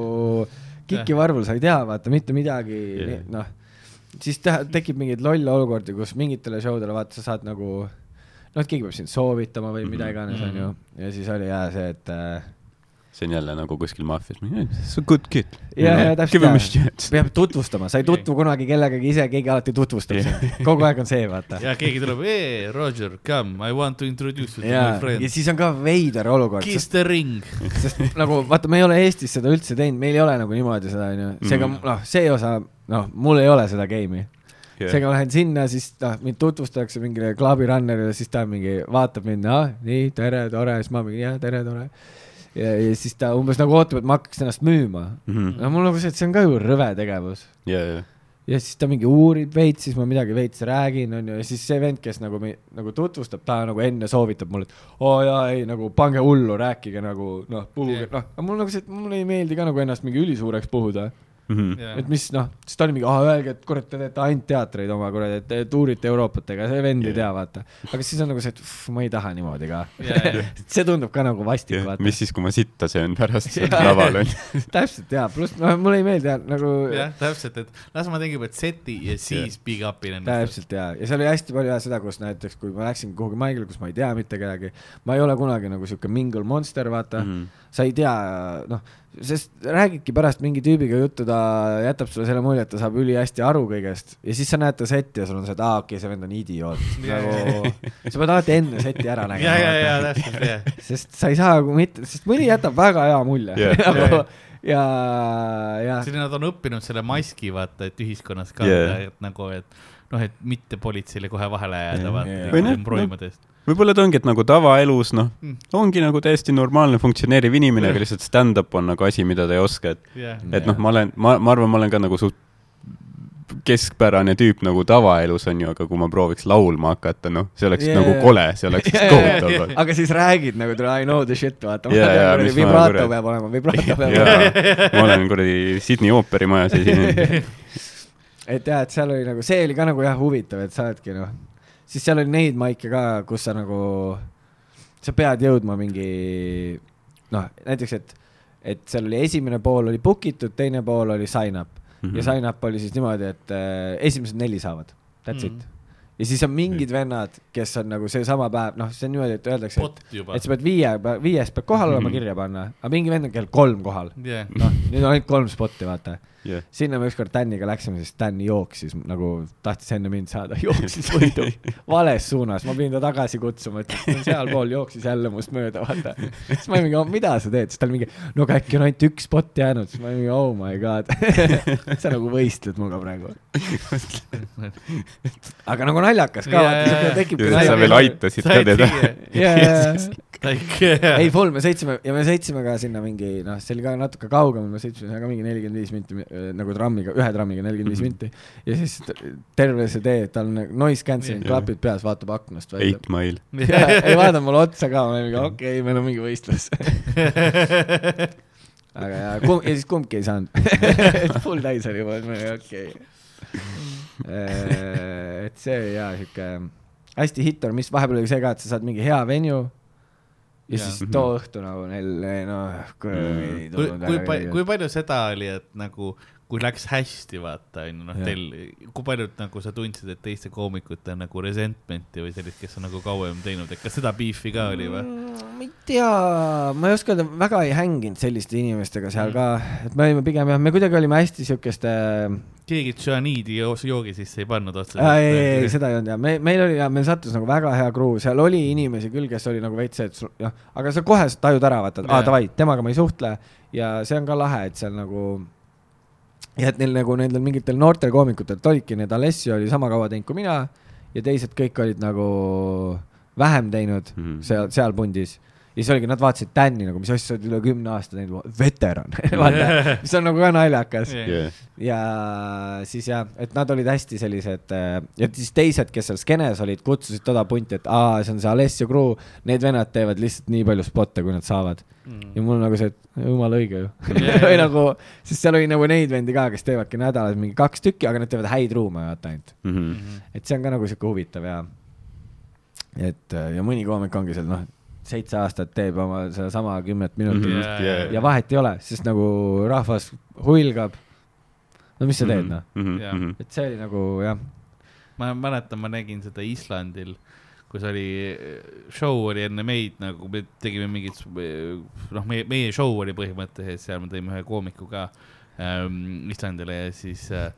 [SPEAKER 2] kikivarvul, sa ei tea, vaata mitte midagi
[SPEAKER 3] Jah.
[SPEAKER 2] yeah., noh, siis te- tekib mingeid lolle olukordi, kus mingitele show dele vaata, sa saad nagu noh, et keegi peab sind soovitama või mida
[SPEAKER 3] Mhm.
[SPEAKER 2] iganes,
[SPEAKER 4] Mhm.
[SPEAKER 2] onju, ja siis oli jaa see, et äh,
[SPEAKER 3] see on jälle nagu kuskil maffias, see on good kid.
[SPEAKER 2] ja, ja täpselt peab tutvustama, sa ei tutvu kunagi kellegagi ise, keegi alati tutvustab sind, kogu aeg on see, vaata.
[SPEAKER 4] ja keegi tuleb, ee, Roger, come, I want to introduce you to my, friend.
[SPEAKER 2] Ja. siis on ka veider olukord,
[SPEAKER 4] Kiss the ring.
[SPEAKER 2] sest nagu vaata, me ei ole Eestis seda üldse teinud, meil ei ole nagu niimoodi seda onju, seega
[SPEAKER 3] Mhm.
[SPEAKER 2] noh, see osa, noh, mul ei ole seda game'i. Seega ma lähen sinna, siis noh, mind tutvustatakse mingile klubirunnerile, siis ta mingi vaatab mind, ah nii, tere, tore, siis ma mingi jah, tere, tore. ja, ja siis ta umbes nagu ootab, et ma hakkaks ennast müüma.
[SPEAKER 3] Mhm.
[SPEAKER 2] no mul nagu see, et see on ka ju rõve tegevus.
[SPEAKER 3] ja, ja,
[SPEAKER 2] ja siis ta mingi uurib veits, siis ma midagi veits räägin, onju, ja siis see vend, kes nagu nagu tutvustab, ta nagu enne soovitab mulle, et oo oh, jaa, ei nagu pange hullu, rääkige nagu noh, puhuge
[SPEAKER 4] Jah.
[SPEAKER 2] noh, aga mul nagu see, et mulle ei meeldi ka nagu ennast mingi ülisuureks puhuda
[SPEAKER 3] Mhm.
[SPEAKER 2] et mis noh, siis ta oli mingi, ah öelge, et kurat, te teete ainult teatreid oma kuradi, et te tuurite Euroopat, ega see vend ei
[SPEAKER 3] Jah.
[SPEAKER 2] tea, vaata. aga siis on nagu see, et uff, ma ei taha niimoodi ka
[SPEAKER 4] jaa..
[SPEAKER 2] see tundub ka nagu vastik, vaata.
[SPEAKER 3] mis siis, kui ma sitta söön pärast seal laval on.
[SPEAKER 2] täpselt jaa, pluss noh, mulle ei meeldi nagu
[SPEAKER 4] jah, täpselt, et las ma teen kõigepealt seti ja siis big up'in ennast.
[SPEAKER 2] täpselt jaa, ja seal oli hästi palju jah seda, kus näiteks, kui ma läksin kuhugi maigile, kus ma ei tea mitte kedagi, ma ei ole kunagi nagu sihuke mingle monster, vaata mm. -hmm. sa ei tea, noh, sest räägidki pärast mingi tüübiga juttu, ta jätab sulle selle mulje, et ta saab ülihästi aru kõigest ja siis sa näed ta setti ja sul on see, et aa, okei okay,, see vend on idioot. Nagu, sa pead alati enne seti ära
[SPEAKER 4] ja, ja, ja
[SPEAKER 2] nägema,
[SPEAKER 4] täpselt, jah.
[SPEAKER 2] sest sa ei saa nagu mitte, sest mõni jätab väga hea mulje
[SPEAKER 3] Jah.
[SPEAKER 2] nagu ja, ja
[SPEAKER 4] siin nad on õppinud selle maski, vaata, et ühiskonnas ka
[SPEAKER 3] Jaa.
[SPEAKER 4] yeah., et nagu, et noh, et mitte politseile kohe vahele jääda,
[SPEAKER 2] Jaa,
[SPEAKER 4] vaata yeah., proimudest.
[SPEAKER 3] Võib-olla ta ongi, et nagu tavaelus, noh
[SPEAKER 4] Mm.,
[SPEAKER 3] ongi nagu täiesti normaalne funktsioneeriv inimene, aga lihtsalt stand-up on nagu asi, mida ta ei oska, et
[SPEAKER 4] jah,
[SPEAKER 3] et noh, ma olen, ma, ma arvan, ma olen ka nagu suht keskpärane tüüp nagu tavaelus on ju, aga kui ma prooviks laulma hakata, noh, see oleks yeah. nagu kole, see oleks kohutav.
[SPEAKER 2] aga siis räägid nagu tule I know the shit, vaata
[SPEAKER 3] ma
[SPEAKER 2] vibrato
[SPEAKER 3] kuradi-
[SPEAKER 2] peab olema, vibrato peab olema.
[SPEAKER 3] ma olen kuradi Sydney ooperimajas esinenud.
[SPEAKER 2] et jah, et seal oli nagu, see oli ka nagu jah huvitav, et sa oledki noh, siis seal oli neid maike ka, kus sa nagu, sa pead jõudma mingi noh, näiteks, et, et seal oli esimene pool oli book itud, teine pool oli sign up mm
[SPEAKER 3] Mhm.
[SPEAKER 2] -hmm. ja sign up oli siis niimoodi, et äh, esimesed neli saavad, that's mm
[SPEAKER 4] Mhm.
[SPEAKER 2] -hmm. it. ja siis on mingid vennad, kes on nagu seesama päev, noh, see on niimoodi, et öeldakse, et et. sa pead viie, viies pead kohal olema
[SPEAKER 3] Mhm.
[SPEAKER 2] kirja panna, aga mingi vend on kell kolm kohal.
[SPEAKER 4] jah,
[SPEAKER 2] noh, nüüd on ainult kolm spotti, vaata.
[SPEAKER 3] jah,
[SPEAKER 2] sinna me ükskord Daniga läksime, siis Dan jooksis nagu, tahtis enne mind saada, jooksis võidu vales suunas, ma pidin ta tagasi kutsuma, ütles, sealpool jooksis jälle must mööda, vaata. siis ma olin mingi, mida sa teed, siis ta oli mingi, no aga äkki on ainult üks spot jäänud, siis ma olin mingi, oh my god. sa nagu võistled minuga praegu. aga nagu naljakas ka, vaata, tekibki
[SPEAKER 3] ja sa veel aitasid ka teda.
[SPEAKER 2] Jaa, ei full, me sõitsime ja me sõitsime ka sinna mingi noh, see oli ka natuke kaugemal, me sõitsime ka mingi nelikümmend viis minti äh, nagu trammiga, ühe trammiga nelikümmend viis
[SPEAKER 3] Mhm.
[SPEAKER 2] minti. ja siis terve see tee, tal on nagu noise cancelling
[SPEAKER 3] Jah.
[SPEAKER 2] klapid peas, vaatab aknast välja.
[SPEAKER 3] Eight Mile.
[SPEAKER 2] ei vaadanud mulle otsa ka, ma olin mingi okei okay,, meil on mingi võistlus. aga ja kumb, ja siis kumbki ei saanud. full täis oli juba, ma olin okei okay.. et see oli jaa siuke hästi hit or miss, vahepeal oli see ka, et sa saad mingi hea venue ja
[SPEAKER 4] Jaa.
[SPEAKER 2] siis too õhtu nagu neil, noh, kui
[SPEAKER 4] kui, kui palju seda oli, et nagu, kui läks hästi, vaata, onju, noh, teil, kui palju nagu sa tundsid, et teiste koomikute nagu resentment'i või sellist, kes on nagu kauem teinud, et kas seda beef'i ka oli või?
[SPEAKER 2] Mm, ma ei tea, ma ei oska öelda, väga ei hänginud selliste inimestega seal ka, et me olime pigem jah, me kuidagi olime hästi siukeste
[SPEAKER 4] keegi tšüaniidi joos- joogi sisse ei pannud otseselt?
[SPEAKER 2] ei, ei, ei, seda ei olnud ja me, meil oli ja meil sattus nagu väga hea crew, seal oli inimesi küll, kes oli nagu veits et jah, aga sa kohe tajud ära, vaata, et aa davai, temaga ma ei suhtle. Ja see on ka lahe, et seal nagu ja et neil nagu nendel mingitel noortel koomikutel olidki need, Alessio oli sama kaua teinud kui mina ja teised kõik olid nagu vähem teinud
[SPEAKER 3] Mhm.
[SPEAKER 2] seal, seal pundis ja siis oligi, nad vaatasid Tänni nagu, mis asja, sa oled üle kümne aasta teinud, veteran. Vaata, mis on nagu ka naljakas.
[SPEAKER 3] Jah,
[SPEAKER 2] ja siis jah, et nad olid hästi sellised ja siis teised, kes seal skeenes olid, kutsusid toda punti, et aa, see on see Alessio crew, need vennad teevad lihtsalt nii palju spotte, kui nad saavad.
[SPEAKER 4] Mm.
[SPEAKER 2] ja mul on nagu see, et jumala õige ju.
[SPEAKER 4] Jaa,
[SPEAKER 2] või nagu, sest seal oli nagu neid vendi ka, kes teevadki nädalas mingi kaks tükki, aga nad teevad häid ruume vaata ainult.
[SPEAKER 3] Mhm.
[SPEAKER 2] et see on ka nagu sihuke huvitav ja, et ja mõni koomik ongi seal noh, seitse aastat teeb oma sedasama kümmet minutit
[SPEAKER 3] Mhm.
[SPEAKER 4] Jaa, jaa,
[SPEAKER 2] ja vahet ei ole, sest nagu rahvas huilgab. no mis sa teed noh,
[SPEAKER 4] Jaa.
[SPEAKER 2] et see oli nagu jah,
[SPEAKER 4] ma mäletan, ma nägin seda Islandil, kus oli, show oli enne meid nagu, me tegime mingit, noh, meie, meie show oli põhimõtteliselt seal, me tõime ühe koomiku ka ähm, Islandile ja siis äh,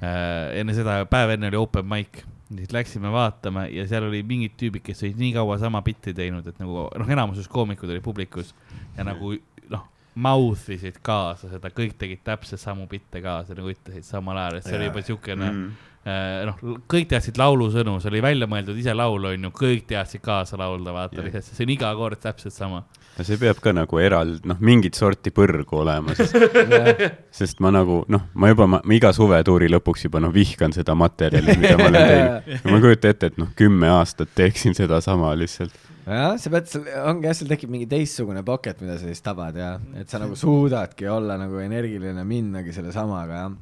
[SPEAKER 4] äh, enne seda, päev enne oli open mic. Siis läksime vaatama ja seal oli mingid tüübid, kes olid nii kaua sama bitti teinud, et nagu noh, enamuses koomikud olid publikus ja nagu noh, mouth isid kaasa seda, kõik tegid täpselt samu bitte kaasa, nagu ütlesid samal ajal, et see oli
[SPEAKER 2] Jaa.
[SPEAKER 4] juba siukene
[SPEAKER 3] Mhm.
[SPEAKER 4] Äh, noh, kõik teadsid laulusõnu, see oli välja mõeldud ise laul, onju, kõik teadsid kaasa laulda, vaata lihtsalt, see on iga kord täpselt sama.
[SPEAKER 3] No see peab ka nagu eraldi, noh, mingit sorti põrgu olema, sest, sest ma nagu noh, ma juba, ma iga suvetuuri lõpuks juba noh, vihkan seda materjali, mida ma olen teinud. ma ei kujuta ette, et noh, kümme aastat teeksin sedasama lihtsalt.
[SPEAKER 2] jah, sa pead ongi jah, sul tekib mingi teistsugune pocket, mida sa siis tabad ja et sa nagu suudadki olla nagu energiline, minnagi selle samaga jah.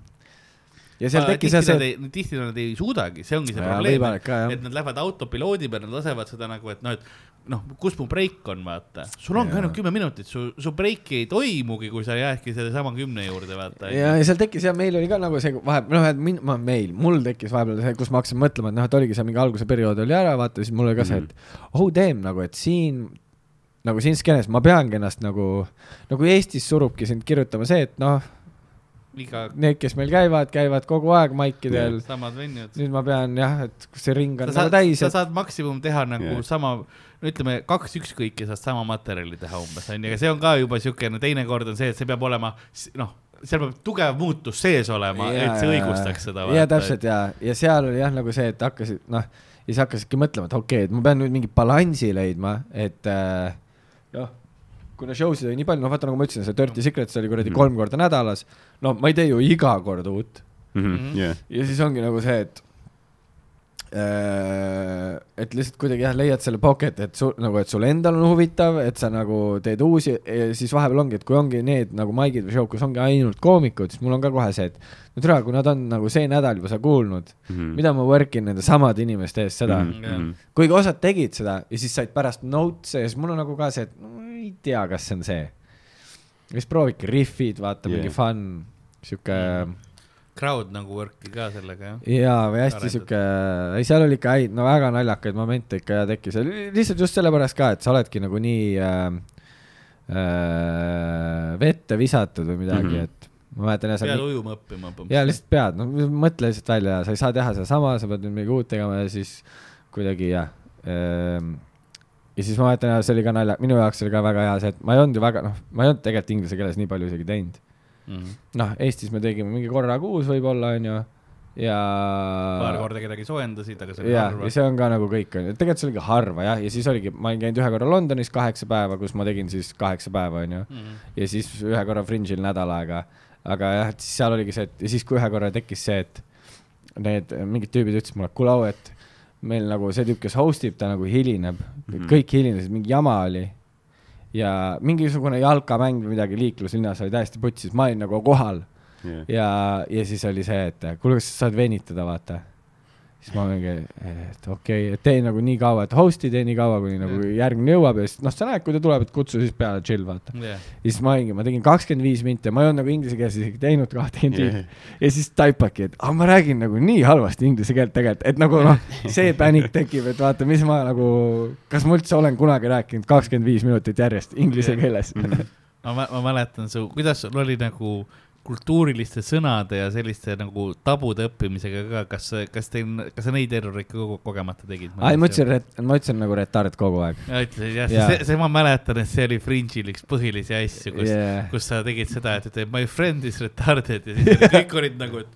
[SPEAKER 2] Ja seal tekkis jah see,
[SPEAKER 4] tihti nad ei suudagi, see ongi see
[SPEAKER 2] Jaa,
[SPEAKER 4] probleem et nad lähevad autopiloodi peale, nad lasevad seda nagu, et noh, et noh, kus mu breik on, vaata. sul ongi ainult kümme minutit, su, su breiki ei toimugi, kui sa jäädki sellesama kümne juurde, vaata.
[SPEAKER 2] ja, ja seal tekkis jah, meil oli ka nagu see vahepeal, noh, et min-, ma, meil, mul tekkis vahepeal see, kus ma hakkasin mõtlema, et noh, et oligi see mingi alguse periood oli ära, vaata, siis mul oli ka see, et oh damn nagu, et siin nagu siin skeenes ma peangi ennast nagu, nagu Eestis surubki sind kirjutama see, et noh,
[SPEAKER 4] iga,
[SPEAKER 2] need, kes meil käivad, käivad kogu aeg maikidel.
[SPEAKER 4] samad vennid.
[SPEAKER 2] nüüd ma pean jah, et see ring on
[SPEAKER 4] sa
[SPEAKER 2] nagu
[SPEAKER 4] saad,
[SPEAKER 2] täis,
[SPEAKER 4] sa
[SPEAKER 2] et
[SPEAKER 4] saad maksimum teha nagu
[SPEAKER 3] Jah.
[SPEAKER 4] yeah. sama, no ütleme kaks ükskõik ja saad sama materjali teha umbes onju, aga see on ka juba siukene, teinekord on see, et see peab olema noh, seal peab tugev muutus sees olema, et see õigustaks seda.
[SPEAKER 2] ja täpselt ja, ja seal oli jah nagu see, et hakkasid noh, ja siis hakkasidki mõtlema, et okei okay,, et ma pean nüüd mingi balansi leidma, et äh, noh, kuna show sid oli nii palju, noh vaata nagu ma ütlesin, see Dirty Secrets oli kuradi
[SPEAKER 3] Mhm.
[SPEAKER 2] kolm korda nädalas, no ma ei tee ju iga kord uut
[SPEAKER 4] Mhm.
[SPEAKER 3] jah,
[SPEAKER 2] ja siis ongi nagu see, et äh, et lihtsalt kuidagi jah, leiad selle pocket, et sul nagu, et sul endal on huvitav, et sa nagu teed uusi ja siis vahepeal ongi, et kui ongi need nagu maigid või show'd, kus ongi ainult koomikud, siis mul on ka kohe see, et no tere, kui nad on nagu see nädal juba sa kuulnud,
[SPEAKER 3] Mhm.
[SPEAKER 2] mida ma work in nende samade inimeste eest seda mm, -hmm. kuigi osad tegid seda ja siis said pärast notes'e ja siis mul on nagu ka see, et no, ei tea, kas see on see. Ja siis proovige riffid, vaata yeah. Mingi fun, sihuke mm.
[SPEAKER 4] Crowd nagu work'i ka sellega jah.
[SPEAKER 2] jaa, või hästi sihuke, ei seal oli ikka häid, no väga naljakaid momente ikka ja tekkis, lihtsalt just sellepärast ka, et sa oledki nagu nii äh, äh, vette visatud või midagi mm. -hmm. et ma mäletan jah,
[SPEAKER 4] pead
[SPEAKER 2] sa
[SPEAKER 4] ujuma õppima.
[SPEAKER 2] ja lihtsalt pead, no mõtle lihtsalt välja, sa ei saa teha sedasama, sa pead nüüd midagi uut tegema ja siis kuidagi jah ehm, ja siis ma mäletan, see oli ka nalja, minu jaoks oli ka väga hea see, et ma ei olnud ju väga, noh, ma ei olnud tegelikult inglise keeles nii palju isegi teinud.
[SPEAKER 4] Mhm.
[SPEAKER 2] noh, Eestis me tegime mingi korra kuus võib-olla, onju, ja
[SPEAKER 4] paar korda kedagi soojendasid, aga see oli
[SPEAKER 2] ja,
[SPEAKER 4] harva
[SPEAKER 2] ja. see on ka nagu kõik onju, tegelikult see oligi harva jah, ja siis oligi, ma olin käinud ühe korra Londonis kaheksa päeva, kus ma tegin siis kaheksa päeva onju
[SPEAKER 4] Mhm.
[SPEAKER 2] ja siis ühe korra Fringe'il nädal aega. aga jah, et siis seal oligi see, et ja siis, kui ühe korra tekkis see, et need mingid tüübid ütlesid mulle, kuule au, et meil nagu see tüüp, kes host ib, ta nagu hilineb mm. -hmm. kõik hilinesid, mingi jama oli. ja mingisugune jalkamäng või midagi liikluslinnas oli täiesti putsis, ma olin nagu kohal ja, ja siis oli see, et kuule, kas sa saad venitada, vaata. Siis ma mingi, et okei okay,, et tee nagu nii kaua, et host'i tee nii kaua, kuni nagu järgmine jõuab ja siis noh, sa näed, kui ta tuleb, et kutsu siis peale, chill, vaata.
[SPEAKER 4] jah,
[SPEAKER 2] ja siis ma olingi, ma tegin kakskümmend viis minti, ma ei olnud nagu inglise keeles isegi teinud kahtekümmend viis. ja siis taipabki, et aga ma räägin nagu nii halvasti inglise keelt tegelikult, et nagu noh, see panik tekib, et vaata, mis ma nagu, kas ma üldse olen kunagi rääkinud kakskümmend viis minutit järjest inglise keeles.
[SPEAKER 4] ma, ma mäletan su, kuidas sul oli nagu kultuuriliste sõnade ja selliste nagu tabude õppimisega ka, kas, kas teil, kas sa neid erroreid ka kogu- kogemata tegid?
[SPEAKER 2] ai, ma ütlesin, ma ütlesin nagu retard kogu aeg.
[SPEAKER 4] ja ütlesid jah yeah., see, see ma mäletan, et see oli Fringe'il üks põhilisi asju, kus yeah.,
[SPEAKER 2] Yeah.
[SPEAKER 4] kus sa tegid seda, et ütled my friend is retarded ja siis kõik olid nagu, et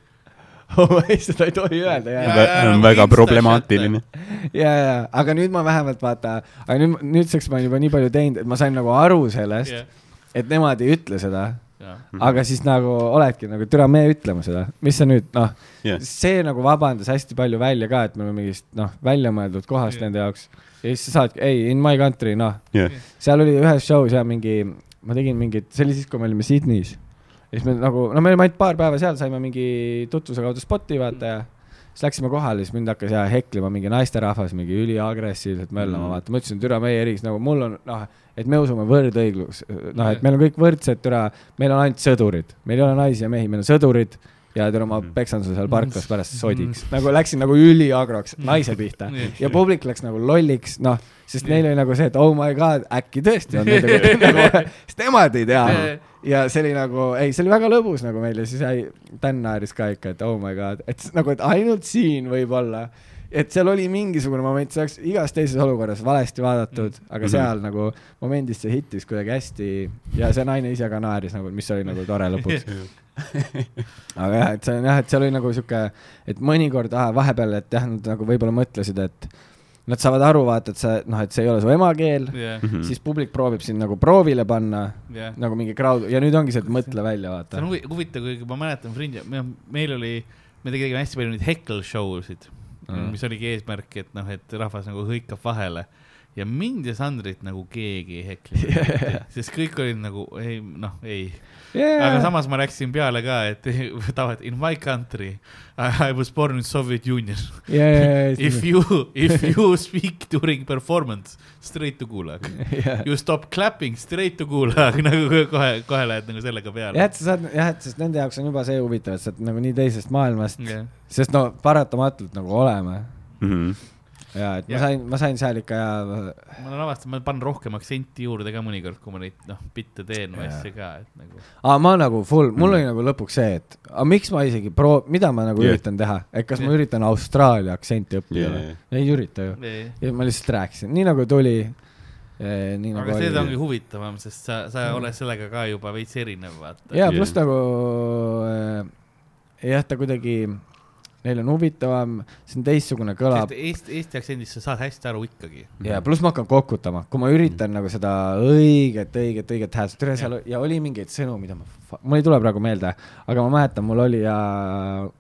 [SPEAKER 2] oh, seda ei tohi öelda,
[SPEAKER 4] Jaa, nagu
[SPEAKER 3] väga problemaatiline.
[SPEAKER 2] ja, ja, aga nüüd ma vähemalt vaata, aga nüüd, nüüdseks ma olen juba nii palju teinud, et ma sain nagu aru sellest
[SPEAKER 4] jah,
[SPEAKER 2] et nemad ei ütle seda, aga siis nagu oledki nagu, türa, me ütleme seda, mis sa nüüd, noh,
[SPEAKER 3] jah,
[SPEAKER 2] see nagu vabandas hästi palju välja ka, et me oleme mingist, noh, väljamõeldud kohast
[SPEAKER 4] Jah.
[SPEAKER 2] nende jaoks. ja siis sa saadki, ei, in my country, noh,
[SPEAKER 3] jah,
[SPEAKER 2] seal oli ühes show's ja mingi, ma tegin mingit, see oli siis, kui me olime Sydneys. ja siis me nagu, no me olime ainult paar päeva seal, saime mingi tutvuse kaudu spoti vaata ja siis läksime kohale, siis mind hakkas ja heklima mingi naisterahvas, mingi üliagressiivselt möllama
[SPEAKER 3] Mm.
[SPEAKER 2] vaata, ma ütlesin, türa meie eriks nagu mul on noh, et me usume võrdõiglus, noh, et meil on kõik võrdsed, türa, meil on ainult sõdurid, meil ei ole naisi ja mehi, meil on sõdurid ja türa ma
[SPEAKER 3] Mm.
[SPEAKER 2] peksan su seal parklas pärast sodiks, nagu läksin nagu üliagroks naise pihta ja publik läks nagu lolliks, noh, sest neil oli nagu see, et oh my god, äkki tõesti on nendega nagu, sest nemad ei tea. Ja see oli nagu, ei, see oli väga lõbus nagu meil ja siis jäi, Dan naeris ka ikka, et oh my god, et nagu, et ainult siin võib-olla, et seal oli mingisugune moment, see oleks igas teises olukorras valesti vaadatud, aga
[SPEAKER 3] Mhm.
[SPEAKER 2] seal nagu momendis see hittis kuidagi hästi ja see naine ise ka naeris nagu, mis oli nagu tore lõpuks. aga jah, et see on jah, et seal oli nagu sihuke, et mõnikord ah, vahepeal, et jah, nad nagu võib-olla mõtlesid, et nad saavad aru, vaata, et sa noh, et see ei ole su emakeel mm,
[SPEAKER 4] jah,
[SPEAKER 2] -hmm. siis publik proovib sind nagu proovile panna
[SPEAKER 4] jah.
[SPEAKER 2] nagu mingi crowd ja nüüd ongi see, et mõtle välja,
[SPEAKER 4] see
[SPEAKER 2] vaata
[SPEAKER 4] on. huvi- huvitav, kuigi ma mäletan Fringe'i, meil oli, me tegime hästi palju neid heckle show sid mm,
[SPEAKER 2] Mhm.
[SPEAKER 4] mis oligi eesmärk, et noh, et rahvas nagu hõikab vahele ja mind ja Sandrit nagu keegi ei heklinud
[SPEAKER 2] Yeah.
[SPEAKER 4] sest kõik olid nagu ei, noh, ei
[SPEAKER 2] Yeah.
[SPEAKER 4] aga samas ma läksin peale ka, et tahavad in my country I, was born in Soviet Union
[SPEAKER 2] yeah,
[SPEAKER 4] if you if you speak during performance straight to gulag
[SPEAKER 2] yeah.
[SPEAKER 4] you stop clapping straight to gulag nagu kohe kohe lähed nagu sellega peale
[SPEAKER 2] jah, et sa saad, jah, et sest nende jaoks on juba see huvitav, et sa oled nagu nii teisest maailmast,
[SPEAKER 4] Jah.
[SPEAKER 2] sest no paratamatult nagu oleme
[SPEAKER 3] Mhm.
[SPEAKER 2] Ja et ma
[SPEAKER 4] Jah.
[SPEAKER 2] sain, ma sain seal ikka ja
[SPEAKER 4] ma olen avastanud, ma panen rohkem aktsenti juurde ka mõnikord, kui ma neid noh, bitte teen või asju ka, et nagu.
[SPEAKER 2] aga ma nagu full, mul
[SPEAKER 3] Mm.
[SPEAKER 2] oli nagu lõpuks see, et aga miks ma isegi pro-, mida ma nagu
[SPEAKER 3] Jah.
[SPEAKER 2] üritan teha, et kas ma
[SPEAKER 4] Jah.
[SPEAKER 2] üritan Austraalia aktsenti õppida
[SPEAKER 3] Jaa,
[SPEAKER 2] või ei ürita ju. ja ma lihtsalt rääkisin, nii nagu tuli. nii nagu
[SPEAKER 4] aga see
[SPEAKER 2] oli
[SPEAKER 4] ongi. huvitavam, sest sa, sa oled sellega ka juba veits erinev, vaata.
[SPEAKER 2] ja
[SPEAKER 3] Jah.
[SPEAKER 2] pluss nagu äh, jah, ta kuidagi, neil on huvitavam, see on teistsugune kõlab
[SPEAKER 4] Eesti, Eesti aktsendist sa saad hästi aru ikkagi.
[SPEAKER 2] ja pluss ma hakkan kokutama, kui ma üritan nagu seda õiget, õiget, õiget häält, tere seal ja oli mingeid sõnu, mida ma, mul ei tule praegu meelde, aga ma mäletan, mul oli ja äh,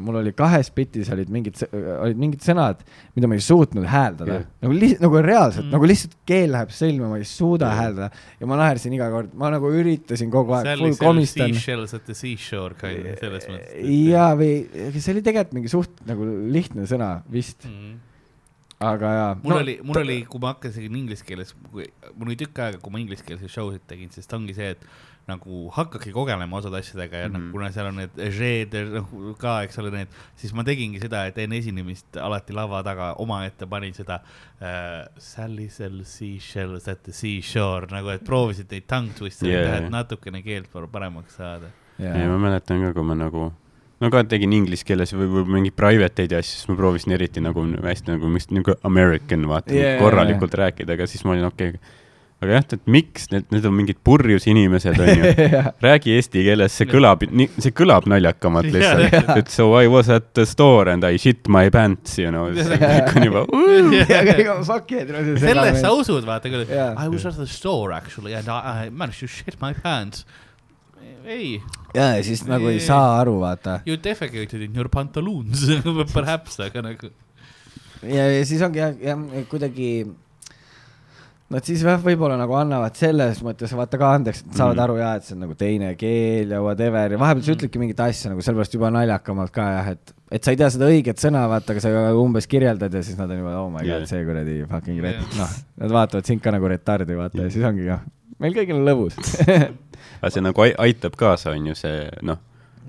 [SPEAKER 2] mul oli kahes bitis olid mingid, olid mingid sõnad, mida ma ei suutnud hääldada
[SPEAKER 3] Jah.
[SPEAKER 2] nagu lihtsalt nagu reaalselt
[SPEAKER 4] Mm.
[SPEAKER 2] nagu lihtsalt keel läheb sõlme, ma ei suuda
[SPEAKER 3] Jah.
[SPEAKER 2] hääldada ja ma naersin iga kord, ma nagu üritasin kogu aeg,
[SPEAKER 4] see
[SPEAKER 2] full
[SPEAKER 4] oli seal
[SPEAKER 2] komistan.
[SPEAKER 4] Seashells at the seashore kind of selles mõttes.
[SPEAKER 2] ja, või see oli tegelikult mingi suht nagu lihtne sõna vist,
[SPEAKER 4] mm..
[SPEAKER 2] aga jaa.
[SPEAKER 4] mul no, oli, mul oli, kui ma hakkasin inglise keeles, mul oli tükk aega, kui ma ingliskeelseid show sid tegin, sest ongi see, et nagu hakkadki kogelema osade asjadega ja mm -hmm. Noh, kuna seal on need žeed noh ka, eks ole, need, siis ma tegingi seda, et enne esinemist alati lava taga omaette panin seda äh, Sally Sell Seashells at the seashore nagu, et proovisid neid tongue twister'e
[SPEAKER 3] Yeah.
[SPEAKER 4] yeah. teha, et natukene keelt par- paremaks saada.
[SPEAKER 3] ja ma mäletan ka, kui ma nagu, no ka tegin inglise keeles või, või mingeid private eid ja asju, siis ma proovisin eriti nagu hästi nagu mis nagu American vaata yeah,
[SPEAKER 2] jaa,
[SPEAKER 3] korralikult rääkida, aga siis ma olin okei okay.. Aga jah, et miks need, need on mingid purjus inimesed, onju. räägi eesti keeles, see kõlab, see kõlab naljakamalt lihtsalt. et so I was at the store and I shit my pants, you know, see kõik on juba
[SPEAKER 4] sellest sa usud, vaata küll. I was at the store actually and I, I managed to shit my pants. ei,
[SPEAKER 2] ja, ja siis nagu ei saa aru, vaata.
[SPEAKER 4] you defecated in your pantaloons perhaps, aga nagu.
[SPEAKER 2] ja, ja siis ongi jah, jah, kuidagi Nad siis jah, võib-olla nagu annavad selles mõttes vaata ka andeks, et saavad
[SPEAKER 3] Mhm.
[SPEAKER 2] aru ja, et see on nagu teine keel ja whatever ja vahepeal sa
[SPEAKER 4] Mhm.
[SPEAKER 2] ütledki mingit asja nagu sellepärast juba naljakamalt ka jah, et, et sa ei tea seda õiget sõna, vaata, aga sa umbes kirjeldad ja siis nad on juba oh my god
[SPEAKER 3] Jah.,
[SPEAKER 2] see kuradi fucking ret-
[SPEAKER 4] Jah.,
[SPEAKER 2] noh, nad vaatavad sind ka nagu retardi, vaata ja siis ongi jah, meil kõigil on lõbus
[SPEAKER 3] aga see nagu ai- aitab kaasa, on ju see noh,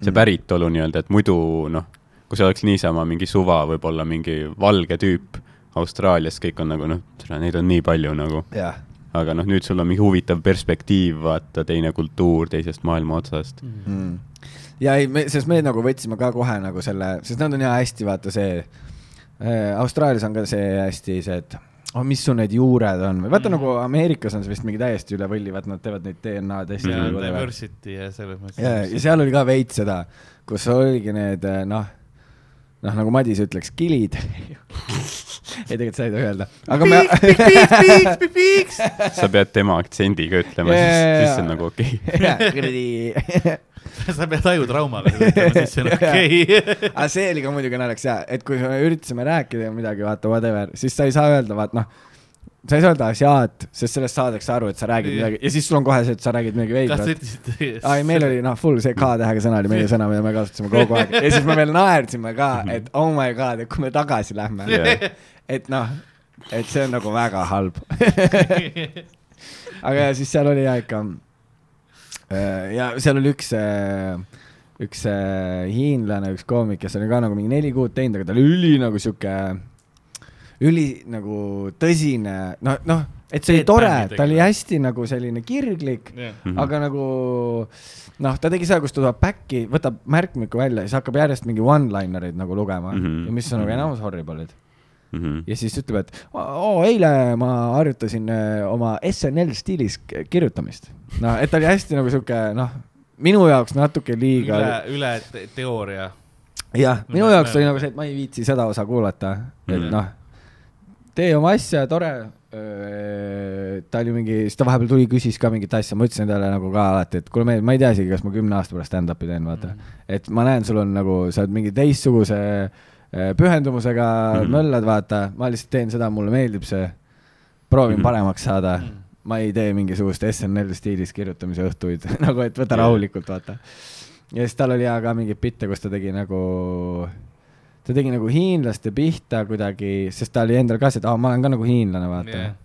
[SPEAKER 3] see
[SPEAKER 2] Mm.
[SPEAKER 3] päritolu nii-öelda, et muidu noh, kui see oleks niisama mingi suva, võib-olla mingi valge tüüp Austraalias, kõik on nagu noh, neid on nii palju nagu,
[SPEAKER 2] jah,
[SPEAKER 3] aga noh, nüüd sul on mingi huvitav perspektiiv, vaata teine kultuur teisest maailma otsast.
[SPEAKER 2] mm.. ja ei, me, sest me nagu võtsime ka kohe nagu selle, sest nad on ja hästi, vaata see äh,, Austraalias on ka see hästi see, et oh, mis sul need juured on või vaata mm. nagu Ameerikas on see vist mingi täiesti üle võlli, vaata nad teevad neid DNA teste
[SPEAKER 4] ja
[SPEAKER 2] mm..
[SPEAKER 4] diversity ja selles mõttes.
[SPEAKER 2] ja, ja seal oli ka veits seda, kus oligi need äh, noh, noh nagu Madis ütleks, kilid. ei, tegelikult seda ei tohi öelda, aga me.
[SPEAKER 3] sa pead tema aktsendiga ütlema, siis,
[SPEAKER 2] Jaa.
[SPEAKER 3] siis see on nagu okei okay..
[SPEAKER 2] kuradi
[SPEAKER 4] sa pead ajutraumaga seda ütlema, siis see on okei.
[SPEAKER 2] aga see oli ka muidugi naljakas jaa, et kui me üritasime rääkida midagi, vaata whatever, siis sa ei saa öelda, vaat noh, sa ei saa öelda asiaat, sest sellest saadakse aru, et sa räägid
[SPEAKER 4] Jah.
[SPEAKER 2] midagi ja siis sul on kohe see, et sa räägid midagi veidrat. aa ei, meil oli noh, full see K-tähega sõna oli meie sõna, mida me kasutasime kogu aeg ja siis me veel naersime ka, et oh my god, et kui me tagasi lähme
[SPEAKER 3] Jah.
[SPEAKER 2] et noh, et see on nagu väga halb. aga ja siis seal oli ja ikka äh, ja seal oli üks, üks äh, hiinlane, üks koomik, kes oli ka nagu mingi neli kuud teinud, aga ta oli üli nagu sihuke, üli nagu tõsine, noh, noh, et see oli tore, ta oli hästi nagu selline kirglik,
[SPEAKER 3] Mhm.
[SPEAKER 2] aga nagu noh, ta tegi seda, kus ta tuleb back'i, võtab märkmiku välja ja siis hakkab järjest mingi one-linereid nagu lugema mm. -hmm. ja mis on nagu
[SPEAKER 3] Mhm.
[SPEAKER 2] enamus horrible'id.
[SPEAKER 3] Mhm.
[SPEAKER 2] ja siis ütleb, et oo, eile ma harjutasin öö, oma SNL stiilis kirjutamist. noh, et ta oli hästi nagu sihuke noh, minu jaoks natuke liiga
[SPEAKER 4] üle, üle te- teooria.
[SPEAKER 2] jah, minu
[SPEAKER 4] Ma-
[SPEAKER 2] jaoks
[SPEAKER 4] ma-
[SPEAKER 2] oli nagu see, et ma ei viitsi seda osa kuulata, et
[SPEAKER 3] Mhm.
[SPEAKER 2] noh, tee oma asja, tore. ta oli mingi, siis ta vahepeal tuli, küsis ka mingit asja, ma ütlesin talle nagu ka alati, et kuule, ma ei tea isegi, kas ma kümne aasta pärast stand-up'i teen, vaata. et ma näen, sul on nagu, sa oled mingi teistsuguse äh, pühendumusega mm. -hmm. möllad, vaata, ma lihtsalt teen seda, mulle meeldib see. proovin
[SPEAKER 3] Mhm.
[SPEAKER 2] paremaks saada
[SPEAKER 4] Mhm.
[SPEAKER 2] ma ei tee mingisugust SNL stiilis kirjutamise õhtuid nagu, et võta
[SPEAKER 3] Jaa.
[SPEAKER 2] rahulikult, vaata. ja siis tal oli ja ka mingeid bitte, kus ta tegi nagu, ta tegi nagu hiinlaste pihta kuidagi, sest ta oli endal ka see, et aa, ma olen ka nagu hiinlane, vaata
[SPEAKER 4] Jah.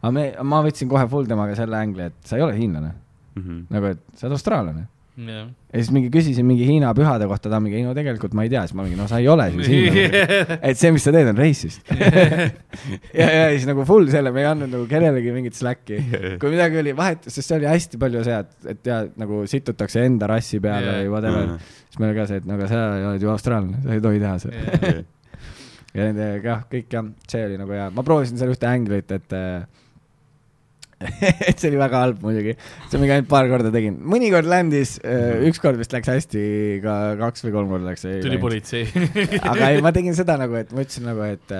[SPEAKER 2] aga me, ma võtsin kohe full temaga selle ängli, et sa ei ole hiinlane,
[SPEAKER 3] Mhm.
[SPEAKER 2] nagu et sa oled austraallane.
[SPEAKER 4] jah.
[SPEAKER 2] ja siis mingi küsisin mingi Hiina pühade kohta, ta mingi, ei no tegelikult ma ei tea, siis ma mingi, no sa ei ole siis hiinlane. et see, mis sa teed, on racist. ja, ja siis nagu full selle, me ei andnud nagu kellelegi mingit slack'i. kui midagi oli vahet, sest see oli hästi palju see, et, et ja nagu situtakse enda rassi peale
[SPEAKER 4] Jaa.
[SPEAKER 2] või whatever
[SPEAKER 3] Mhm.
[SPEAKER 2] siis meil oli ka see, et no aga sa oled ju austraallane, sa ei tohi teha seda. ja nendega kõik jah, see oli nagu hea, ma proovisin seal ühte änglit, et äh, et see oli väga halb muidugi, see mingi ainult paar korda tegin, mõnikord landis, ükskord vist läks hästi, ka kaks või kolm korda läks.
[SPEAKER 4] tuli politsei.
[SPEAKER 2] aga ei, ma tegin seda nagu, et ma ütlesin nagu, et,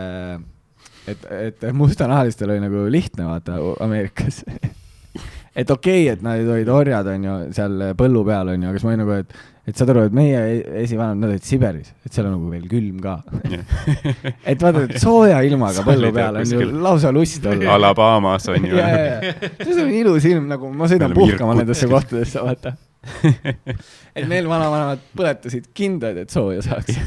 [SPEAKER 2] et, et mustanahalistel oli nagu lihtne vaata Ameerikas. et okei okay,, et nad olid orjad, onju, seal põllu peal onju, aga siis ma olin nagu, et, et saad aru, et meie e- esivanemad, nad olid Siberis, et seal on nagu veel külm ka. et vaata, et sooja ilmaga põllu peal on ju lausa lust olla.
[SPEAKER 3] Alabamas on ju
[SPEAKER 2] see on ilus ilm, nagu ma sõidan puhkama nendesse kohtadesse, vaata. et meil vanavanemad põletasid kindaid, et sooja saaks.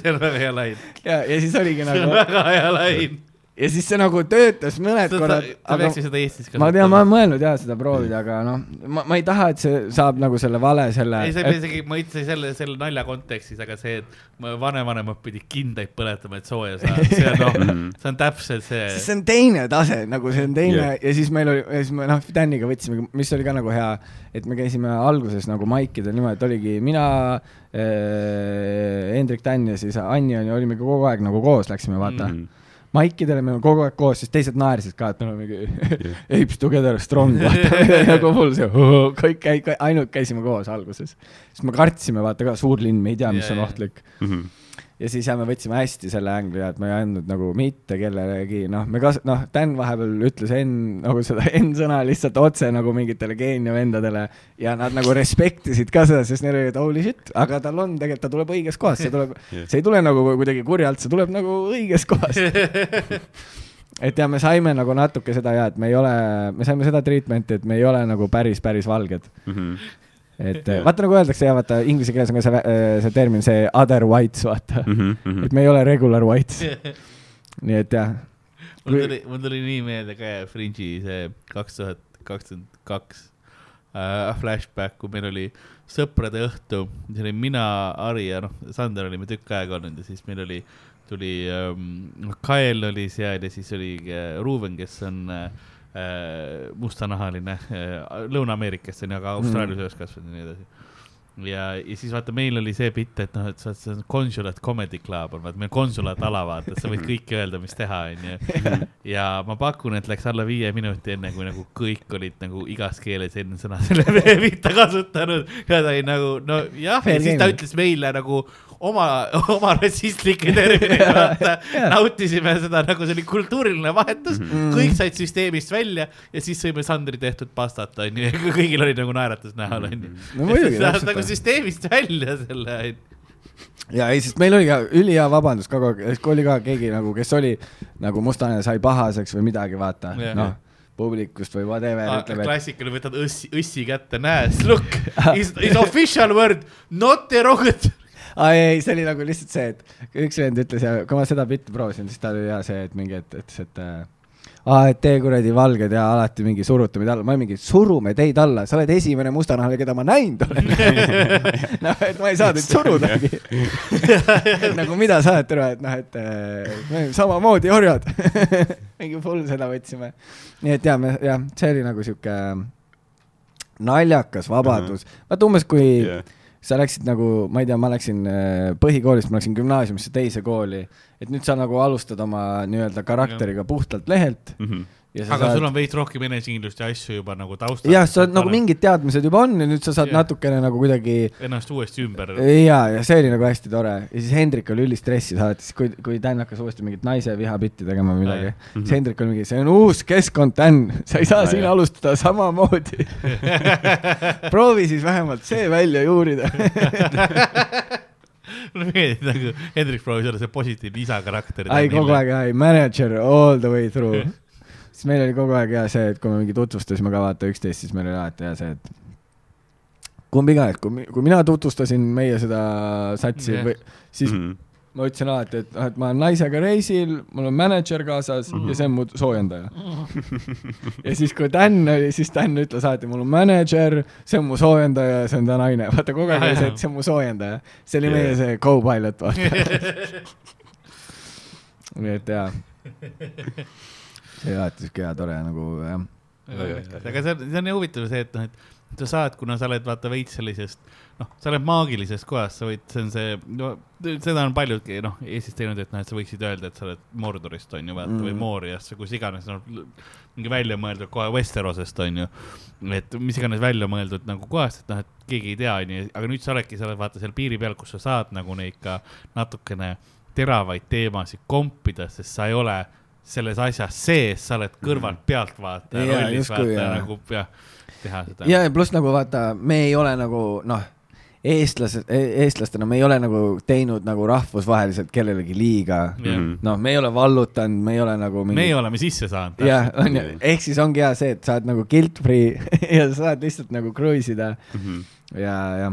[SPEAKER 4] see on väga hea lain.
[SPEAKER 2] ja, ja siis oligi
[SPEAKER 4] see on
[SPEAKER 2] nagu,
[SPEAKER 4] väga hea lain.
[SPEAKER 2] Ja siis see nagu töötas mõned
[SPEAKER 4] sa
[SPEAKER 2] korrad,
[SPEAKER 4] sa peaksid seda Eestis
[SPEAKER 2] ma tean, ma olen mõelnud jaa seda proovida, aga noh, ma, ma ei taha, et see saab nagu selle vale selle
[SPEAKER 4] ei, ei pea isegi, ma ütlesin selle, selle nalja kontekstis, aga see, et ma- vanavanemad pidid kindaid põletama, et sooja saada, see on noh,
[SPEAKER 3] Mhm.
[SPEAKER 4] see on täpselt see.
[SPEAKER 2] see on teine tase, nagu see on teine
[SPEAKER 3] Jah.
[SPEAKER 2] yeah. ja siis meil oli, ja siis me noh, Daniga võtsime, mis oli ka nagu hea, et me käisime alguses nagu maikidel niimoodi, et oligi mina äh,, Hendrik Dan ja siis Anja olime kogu aeg nagu koos, läksime vaata mm.. Maikidele me olime kogu aeg koos, siis teised naersid ka, et me oleme mingi apes together strong, vaata. Nagu full see, kõik käi-, ainult käisime koos alguses. siis me kartsime, vaata ka suur linn, me ei tea, mis on ohtlik.
[SPEAKER 3] Mhm.
[SPEAKER 2] Ja siis jah, me võtsime hästi selle ängli ja et me ei andnud nagu mitte kellelegi, noh, me kas-, noh, Dan vahepeal ütles N nagu seda N-sõna lihtsalt otse nagu mingitele Keenia vendadele ja nad nagu respektisid ka seda, sest neil oli, et holy shit, aga tal on tegelikult, ta tuleb õiges kohas, see tuleb see ei tule nagu kuidagi kurjalt, see tuleb nagu õiges kohas. et ja me saime nagu natuke seda ja, et me ei ole, me saime seda treatment'i, et me ei ole nagu päris, päris valged.
[SPEAKER 3] Mhm.
[SPEAKER 2] Et vaata nagu öeldakse ja vaata inglise keeles on ka see, see termin, see other whites, vaata.
[SPEAKER 3] Mhm.
[SPEAKER 2] et me ei ole regular whites. nii et jah,
[SPEAKER 4] mul tuli, mul tuli nii meelde ka Fringe'i see kaks tuhat kakskümmend kaks äh, flashback, kui meil oli sõprade õhtu, see oli mina, Ari ja noh, Sander olime tükk aega olnud ja siis meil oli, tuli ähm,, Kael oli seal ja siis oli äh, Ruuben, kes on äh, äh, mustanahaline äh, Lõuna-Ameerikast onju, aga Austraalias üles kasvanud ja nii edasi ja, ja siis vaata, meil oli see bitt, et noh, et sa, see on Consulate Comedy Club on, vaata meil konsulaatala, vaata, sa võid kõike öelda, mis teha, onju. ja ma pakun, et läks alla viie minuti enne, kui nagu kõik olid nagu igas keeles enne sõna selle pihta kasutanud ja ta oli nagu, no jah, ja siis ta ütles meile nagu oma, oma rassistlikke termineid, vaata, nautisime seda nagu see oli kultuuriline vahetus,
[SPEAKER 2] Mhm.
[SPEAKER 4] kõik said süsteemist välja ja siis sõime Sandri tehtud pastat, onju, kõigil oli nagu naeratus näol, onju.
[SPEAKER 2] no muidugi
[SPEAKER 4] saad
[SPEAKER 2] täpselt
[SPEAKER 4] nagu. Süsteemist välja selle,
[SPEAKER 2] ja ei, sest meil oli ka ülihea vabandus kogu aeg, oli ka keegi nagu, kes oli nagu mustane, sai pahaseks või midagi, vaata
[SPEAKER 4] Jah.
[SPEAKER 2] noh, publikust või whatever et
[SPEAKER 4] klassikaline, võtad õssi, õssi kätte, näes, look, is, is official word, not derogatory.
[SPEAKER 2] aa ei, see oli nagu lihtsalt see, et üks vend ütles ja kui ma seda bitti proovisin, siis tal oli hea see, et mingi, et ütles, et äh, aa, et te kuradi valged ja alati mingi surute meid alla, ma mingi, surume teid alla, sa oled esimene mustanahaline, keda ma näinud olen. noh, et ma ei saa teid surudagi. nagu mida sa oled, tere, et noh, et äh, me samamoodi orjad. mingi full seda võtsime. nii et jaa, me jah, see oli nagu sihuke naljakas vabadus, vaata umbes kui
[SPEAKER 3] Jah.
[SPEAKER 2] Sa läksid nagu, ma ei tea, ma läksin äh, põhikoolist, ma läksin gümnaasiumisse teise kooli, et nüüd sa nagu alustad oma nii-öelda karakteriga puhtalt lehelt. Ja sa
[SPEAKER 4] aga
[SPEAKER 2] saad
[SPEAKER 4] sul on veits rohkem enesekindlust ja asju juba nagu taustal.
[SPEAKER 2] jah, sa oled nagu mingid teadmised juba on ja nüüd sa saad
[SPEAKER 4] Jah.
[SPEAKER 2] natukene nagu kuidagi
[SPEAKER 4] ennast uuesti ümber.
[SPEAKER 2] ja, ja see oli nagu hästi tore ja siis Hendrik oli ülistressis alati, siis kui, kui Dan hakkas uuesti mingit naise vihabitti tegema või midagi, siis Hendrik oli mingi, see on uus keskkond, Dan, sa ei saa
[SPEAKER 3] Ja,
[SPEAKER 2] siin
[SPEAKER 3] ja.
[SPEAKER 2] alustada samamoodi. proovi siis vähemalt see välja juurida.
[SPEAKER 4] mulle meeldib nagu Hendrik proovis olla see positiivne isa karakter.
[SPEAKER 2] ai, kogu aeg, ai, manager all the way through. siis meil oli kogu aeg hea see, et kui me mingi tutvustasime ka vaata üksteist, siis meil oli alati hea see, et kumb iganes, kui, kui mina tutvustasin meie seda satsi
[SPEAKER 4] Jah.
[SPEAKER 2] või siis
[SPEAKER 3] Mhm.
[SPEAKER 2] ma ütlesin alati, et noh, et ma olen naisega reisil, mul on mänedžer kaasas ja see on mu soojendaja. ja siis, kui Dan oli, siis Dan ütles alati, mul on mänedžer, see on mu soojendaja ja see on ta naine. vaata kogu aeg oli see, et see on mu soojendaja. see oli meie see co-pilot, vaata. nii et jaa. see oli alati siuke hea tore nagu jah.
[SPEAKER 4] aga see on, see on nii huvitav see, et noh, et sa saad, kuna sa oled vaata veits sellisest, noh, sa oled maagilisest kohast, sa võid, see on see, no seda on paljudki noh, Eestis teinud, et noh, et sa võiksid öelda, et sa oled Mordorist on ju vaata mm. või. Mooriast või kus iganes, noh, mingi välja mõeldud kohe Westerosest on ju. et mis iganes välja mõeldud nagu kohast, et noh, et keegi ei tea, on ju, aga nüüd sa oledki, sa oled vaata seal piiri peal, kus sa saad nagu neid ka natukene teravaid teemasid kompida, sest sa ei ole selles asjas sees, sa oled kõrvalt pealtvaataja
[SPEAKER 2] Jaa,
[SPEAKER 4] rollis, vaata
[SPEAKER 2] jaa.
[SPEAKER 4] nagu jah, teha seda.
[SPEAKER 2] ja, ja pluss nagu vaata, me ei ole nagu noh, eestlased, eestlastena me ei ole nagu teinud nagu rahvusvaheliselt kellelegi liiga.
[SPEAKER 4] Jah.
[SPEAKER 3] Mhm.
[SPEAKER 2] noh, me ei ole vallutanud, me ei ole nagu mingi...
[SPEAKER 4] meie oleme sisse saanud.
[SPEAKER 2] jah, onju, ehk siis ongi hea see, et sa oled nagu guilt free ja sa saad lihtsalt nagu cruise ida
[SPEAKER 3] Mhm.
[SPEAKER 2] ja, ja.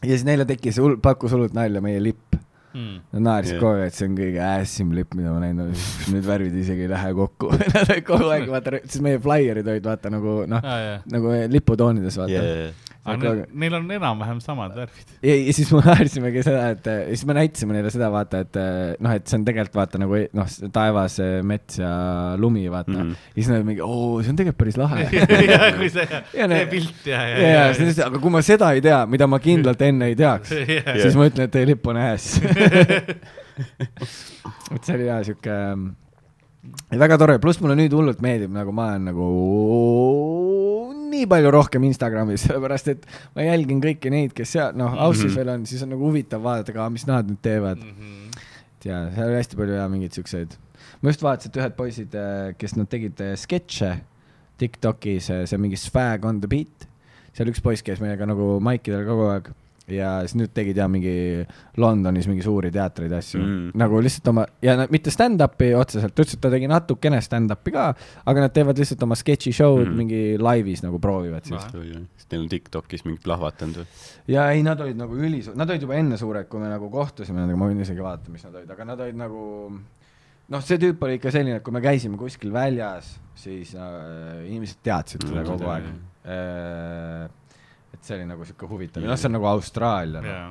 [SPEAKER 2] ja siis neile tekkis, pakkus hullult nalja meie lipp.
[SPEAKER 4] mm..
[SPEAKER 2] Nad naersid
[SPEAKER 3] Jah.
[SPEAKER 2] kogu aeg, et see on kõige ässim lipp, mida ma näinud olen. Need värvid isegi ei lähe kokku. Nad olid kogu aeg, vaata, siis meie flaierid olid vaata nagu noh,
[SPEAKER 4] Ah, jah.
[SPEAKER 2] nagu liputoonides vaata
[SPEAKER 3] yeah..
[SPEAKER 2] yeah..
[SPEAKER 4] Aga neil, neil on enam-vähem samad värvid.
[SPEAKER 2] ja, ja siis me naersimegi seda, et siis me näitasime neile seda, vaata, et noh, et see on tegelikult vaata nagu noh, taevas, mets ja lumi, vaata mm. -hmm. ja siis nad mingi, oo, see on tegelikult päris lahe.
[SPEAKER 4] ja kui see, see
[SPEAKER 2] ne-
[SPEAKER 4] pilt ja, ja,
[SPEAKER 2] ja, ja siis aga kui ma seda ei tea, mida ma kindlalt enne ei teaks,
[SPEAKER 4] ja,
[SPEAKER 2] siis ma ütlen, et teie lipp on ass. et see oli jaa siuke väga tore, pluss mulle nüüd hullult meeldib, nagu ma olen nagu nii palju rohkem Instagramis, sellepärast et ma jälgin kõiki neid, kes seal, noh, Aussis
[SPEAKER 3] Mhm.
[SPEAKER 2] veel on, siis on nagu huvitav vaadata ka, mis nad nüüd teevad.
[SPEAKER 4] Mhm.
[SPEAKER 2] ja seal oli hästi palju ja mingeid siukseid. ma just vaatasin, et ühed poisid, kes nad tegid eh, sketše Tiktokis, see on mingi Swag on the beat. seal üks poiss käis meiega nagu maikidel kogu aeg ja siis nüüd tegid ja mingi Londonis mingi suuri teatreid asju
[SPEAKER 3] Mm.
[SPEAKER 2] nagu lihtsalt oma ja mitte stand-up'i otseselt, ta ütles, et ta tegi natukene stand-up'i ka, aga nad teevad lihtsalt oma sketši show'd
[SPEAKER 3] Mm.
[SPEAKER 2] mingi laivis nagu proovivad siis.
[SPEAKER 3] sest neil on Tiktokis mingi plahvatanud või?
[SPEAKER 2] ja ei, nad olid nagu ülisuur, nad olid juba enne suured, kui me nagu kohtusime nendega, ma võin isegi vaadata, mis nad olid, aga nad olid nagu noh, see tüüp oli ikka selline, et kui me käisime kuskil väljas, siis äh, inimesed teadsid teda
[SPEAKER 3] Mm,
[SPEAKER 2] kogu aeg. Et see oli nagu sihuke huvitav, noh, see on nagu Austraalia, noh,
[SPEAKER 4] ja,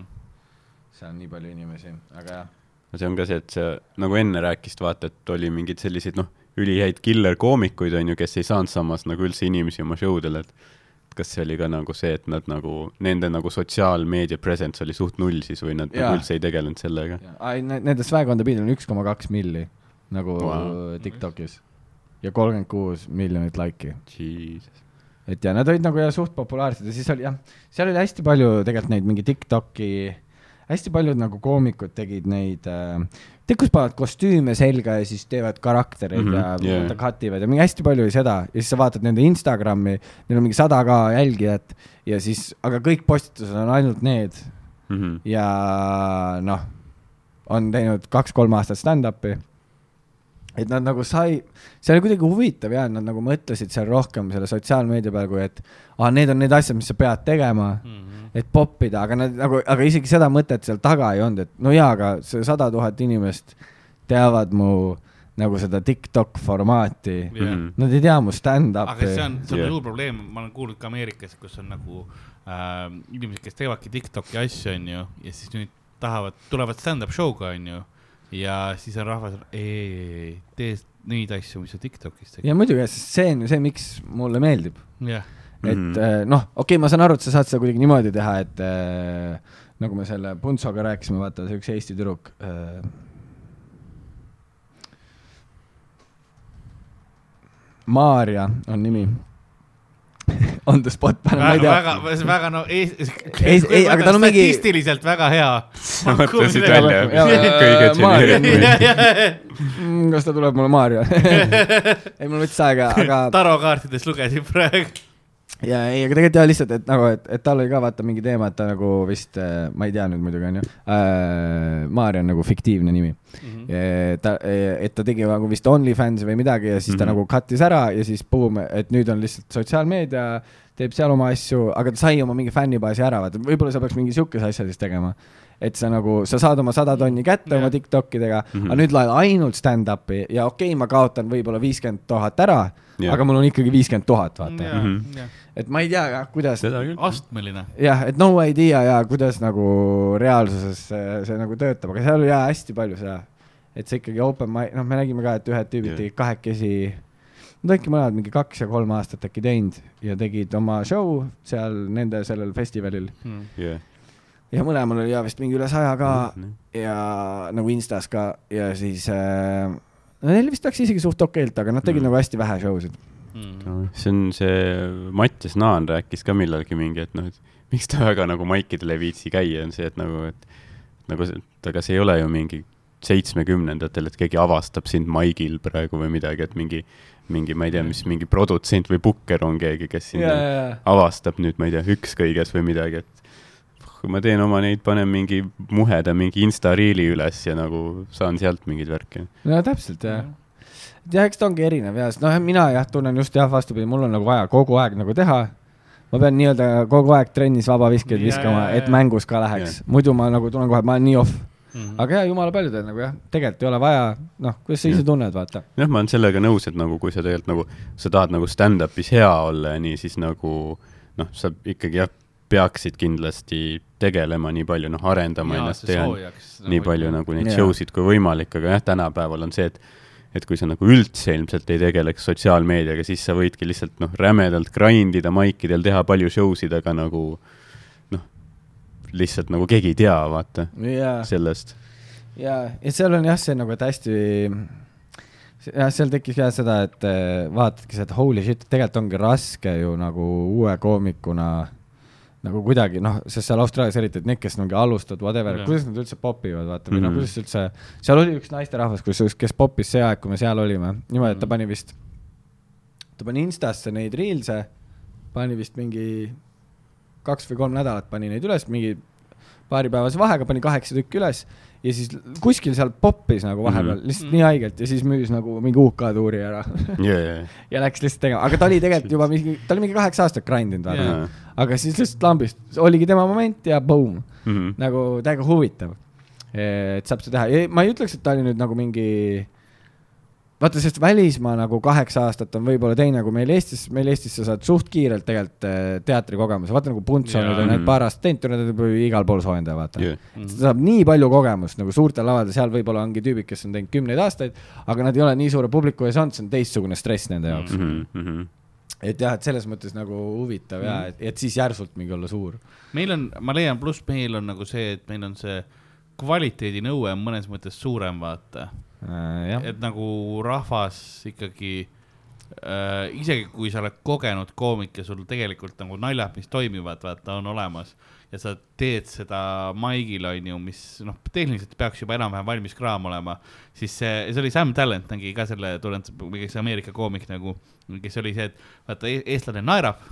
[SPEAKER 2] seal on nii palju inimesi, aga jah.
[SPEAKER 3] see on ka see, et sa nagu enne rääkisid, vaata, et oli mingeid selliseid noh, ülihäid killer-koomikuid on ju, kes ei saanud samas nagu üldse inimesi oma show del, et kas see oli ka nagu see, et nad nagu, nende nagu sotsiaalmeedia presence oli suht null siis või nad
[SPEAKER 2] Jaa.
[SPEAKER 3] nagu üldse ei tegelenud sellega?
[SPEAKER 2] ai, nende Swag on the beat on üks koma kaks milli nagu
[SPEAKER 3] wow.
[SPEAKER 2] Tiktokis ja kolmkümmend kuus miljonit laiki
[SPEAKER 3] Jesus.
[SPEAKER 2] Et ja nad olid nagu jah suht populaarsed ja siis oli jah, seal oli hästi palju tegelikult neid mingi Tiktoki, hästi paljud nagu koomikud tegid neid äh,, tead, kus panevad kostüüme selga ja siis teevad karaktereid mm -hmm, ja
[SPEAKER 3] yeah.
[SPEAKER 2] yeah. cut ivad ja mingi hästi palju oli seda ja siis sa vaatad nende Instagrami, neil on mingi sada ka jälgijat ja siis, aga kõik postitused on ainult need
[SPEAKER 3] Mhm.
[SPEAKER 2] ja noh, on teinud kaks-kolm aastat stand-up'i. Et nad nagu sai, see oli kuidagi huvitav ja nad nagu mõtlesid seal rohkem selle sotsiaalmeedia peal, kui et aa, need on need asjad, mis sa pead tegema,
[SPEAKER 4] Mhm.
[SPEAKER 2] et poppida, aga nad nagu, aga isegi seda mõtet seal taga ei olnud, et no jaa, aga see sada tuhat inimest teavad mu nagu seda Tiktok formaati.
[SPEAKER 3] Mhm.
[SPEAKER 2] Nad ei tea mu
[SPEAKER 4] aga
[SPEAKER 2] stand-up'i
[SPEAKER 4] see. on, see on
[SPEAKER 3] Jah.
[SPEAKER 4] suur probleem, ma olen kuulnud ka Ameerikas, kus on nagu äh, inimesed, kes teevadki Tiktoki asju, onju, ja siis nüüd tahavad, tulevad stand-up show'ga, onju, ja siis on rahvas, ei, ei, ei, tee neid asju, mis sa Tiktokis tegid.
[SPEAKER 2] ja muidugi, sest see on ju see, miks mulle meeldib
[SPEAKER 4] jah,
[SPEAKER 2] et
[SPEAKER 3] Mhm.
[SPEAKER 2] mm. noh, okei okay,, ma saan aru, et sa saad seda kuidagi niimoodi teha, et äh, nagu me selle Puntsoga rääkisime, vaata see üks Eesti tüdruk äh,. Maarja on nimi on the spot, ma ei tea.
[SPEAKER 4] väga, väga no,
[SPEAKER 2] Ei- ei, aga tal on mingi-
[SPEAKER 4] statistiliselt väga hea.
[SPEAKER 3] sa mõtlesid välja kõige geneerikumaid.
[SPEAKER 2] Mm, kas ta tuleb mulle Maarja ei, mul võttis aega, aga
[SPEAKER 4] tarokaartidest lugesin praegu.
[SPEAKER 2] Ja ei, aga tegelikult jah, lihtsalt, et nagu, et, et tal oli ka vaata mingi teema, et ta nagu vist, ma ei tea nüüd muidugi onju äh,, Maarja on nagu fiktiivne nimi
[SPEAKER 4] Mhm.
[SPEAKER 2] ta, et ta tegi nagu vist OnlyFansi või midagi ja siis ta
[SPEAKER 3] Mhm.
[SPEAKER 2] nagu cut'is ära ja siis boom, et nüüd on lihtsalt sotsiaalmeedia, teeb seal oma asju, aga ta sai oma mingi fännibaasi ära, vaata, võib-olla sa peaks mingi siukese asja siis tegema. et sa nagu, sa saad oma sada tonni kätte
[SPEAKER 4] Jah.
[SPEAKER 2] oma Tiktokidega mm,
[SPEAKER 3] Mhm.
[SPEAKER 2] -hmm. aga nüüd laed ainult stand-up'i ja okei okay,, ma kaotan võib-olla viiskümmend tuhat ära,
[SPEAKER 3] Jah.
[SPEAKER 2] aga mul on ikkagi viiskümmend tuhat, vaata.
[SPEAKER 3] Mhm.
[SPEAKER 2] et ma ei tea kuidas
[SPEAKER 4] astmeline.
[SPEAKER 2] jah, et no idea ja kuidas nagu reaalsuses see, see nagu töötab, aga seal oli jaa hästi palju seda, et see ikkagi open mic, noh, me nägime ka, et ühed tüübid
[SPEAKER 3] Jah.
[SPEAKER 2] tegid kahekesi, nad äkki mõlemad mingi kaks ja kolm aastat äkki teinud ja tegid oma show seal nende sellel festivalil
[SPEAKER 3] jah.
[SPEAKER 2] ja mõlemal oli jaa vist mingi üle saja ka
[SPEAKER 3] Mhm.
[SPEAKER 2] ja nagu Instas ka ja siis äh, neil vist läks isegi suht okeilt, aga nad tegid
[SPEAKER 3] Mm.
[SPEAKER 2] nagu hästi vähe show sid.
[SPEAKER 3] see on see, Mattias Naan rääkis ka millalgi mingi, et noh, et miks ta väga nagu maikidele ei viitsi käia, on see, et nagu, et nagu see, et aga see ei ole ju mingi seitsmekümnendatel, et keegi avastab sind maigil praegu või midagi, et mingi, mingi, ma ei tea, mis mingi produtsent või bukker on keegi, kes sind
[SPEAKER 2] ja, ja
[SPEAKER 3] avastab nüüd, ma ei tea, ükskõiges või midagi, et ma teen oma neid, panen mingi muheda mingi Insta riili üles ja nagu saan sealt mingeid värke.
[SPEAKER 2] no täpselt jah. jah, eks ta ongi erinev ja, sest noh, mina jah, tunnen just jah, vastupidi, mul on nagu vaja kogu aeg nagu teha. ma pean nii-öelda kogu aeg trennis vabaviskeid
[SPEAKER 4] Ja,
[SPEAKER 2] viskama
[SPEAKER 4] ja,, ja,
[SPEAKER 2] et
[SPEAKER 4] ja.
[SPEAKER 2] mängus ka läheks, muidu ma nagu tunnen kohe, ma olen nii off.
[SPEAKER 4] Mhm.
[SPEAKER 2] aga jaa, jumala paljudel nagu jah, tegelikult ei ole vaja, noh, kuidas sa ise tunned, vaata.
[SPEAKER 3] jah, ma olen sellega nõus, et nagu kui sa tegelikult nagu, sa tahad nagu stand-up'is hea olla ja nii, siis nagu noh, sa ikkagi jah, peaksid kindlasti tegelema nii palju, noh, arendama ennast, teha nii palju nagu neid
[SPEAKER 2] Jaa.
[SPEAKER 3] show sid kui võimalik, aga jah, tänapäeval on see, et et kui sa nagu üldse ilmselt ei tegeleks sotsiaalmeediaga, siis sa võidki lihtsalt noh, rämedalt grind ida maikidel, teha palju show sid, aga nagu noh, lihtsalt nagu keegi ei tea, vaata,
[SPEAKER 2] jaa,
[SPEAKER 3] sellest.
[SPEAKER 2] ja, ja seal on jah, see nagu, et hästi, jah, seal tekkis jah seda, et eh, vaatadki seda, et holy shit, tegelikult ongi raske ju nagu uue koomikuna nagu kuidagi noh, sest seal Austraalias eriti, et need, kes mingi alustavad, whatever
[SPEAKER 4] Jah.,
[SPEAKER 2] kuidas nad üldse popivad, vaata, või noh,
[SPEAKER 3] Mhm.
[SPEAKER 2] kuidas üldse, seal oli üks naisterahvas, kus, kes popis see aeg, kui me seal olime, niimoodi, et ta
[SPEAKER 4] Mhm.
[SPEAKER 2] pani vist, ta pani Instasse neid reels'e, pani vist mingi kaks või kolm nädalat pani neid üles, mingi paaripäevase vahega pani kaheksa tükki üles ja siis kuskil seal poppis nagu vahepeal mm. -hmm. lihtsalt
[SPEAKER 4] Mhm.
[SPEAKER 2] nii haigelt ja siis müüs nagu mingi UK tuuri ära ja läks lihtsalt tegema, aga ta oli tegelikult juba mingi, ta oli mingi kaheksa aastat grind inud vaata yeah., aga siis lihtsalt lambist oligi tema moment ja boom,
[SPEAKER 3] Mhm.
[SPEAKER 2] nagu täiega huvitav. et saab seda teha ja ma ei ütleks, et ta oli nüüd nagu mingi vaata, sest välismaa nagu kaheksa aastat on võib-olla teine kui meil Eestis, meil Eestis sa saad suht kiirelt tegelikult eh, teatrikogemuse, vaata nagu Puntso nüüd
[SPEAKER 4] Jaa.
[SPEAKER 2] on need paar aastat teinud, ta on igal pool soojendaja, vaata.
[SPEAKER 4] Mhm.
[SPEAKER 2] ta saab nii palju kogemust nagu suurtel lavadel, seal võib-olla ongi tüübid, kes on teinud kümneid aastaid, aga nad ei ole nii suure publiku ees olnud, see on teistsugune stress nende jaoks mm.
[SPEAKER 3] Mhm, mhm.
[SPEAKER 2] et jah, et selles mõttes nagu huvitav ja et, et siis järsult mingi olla suur.
[SPEAKER 4] meil on, ma leian, pluss meil on nagu see, et meil on see kvaliteedinõue on mõnes mõttes suurem, vaata.
[SPEAKER 2] jah,
[SPEAKER 4] et nagu rahvas ikkagi äh,, isegi kui sa oled kogenud koomik ja sul tegelikult nagu naljad, mis toimivad, vaata, on olemas ja sa teed seda maigil, onju, mis noh, tehniliselt peaks juba enam-vähem valmis kraam olema, siis see, see oli Sam Talent nägi ka selle, tulen, kes Ameerika koomik nagu, kes oli see, et vaata, eestlane naerab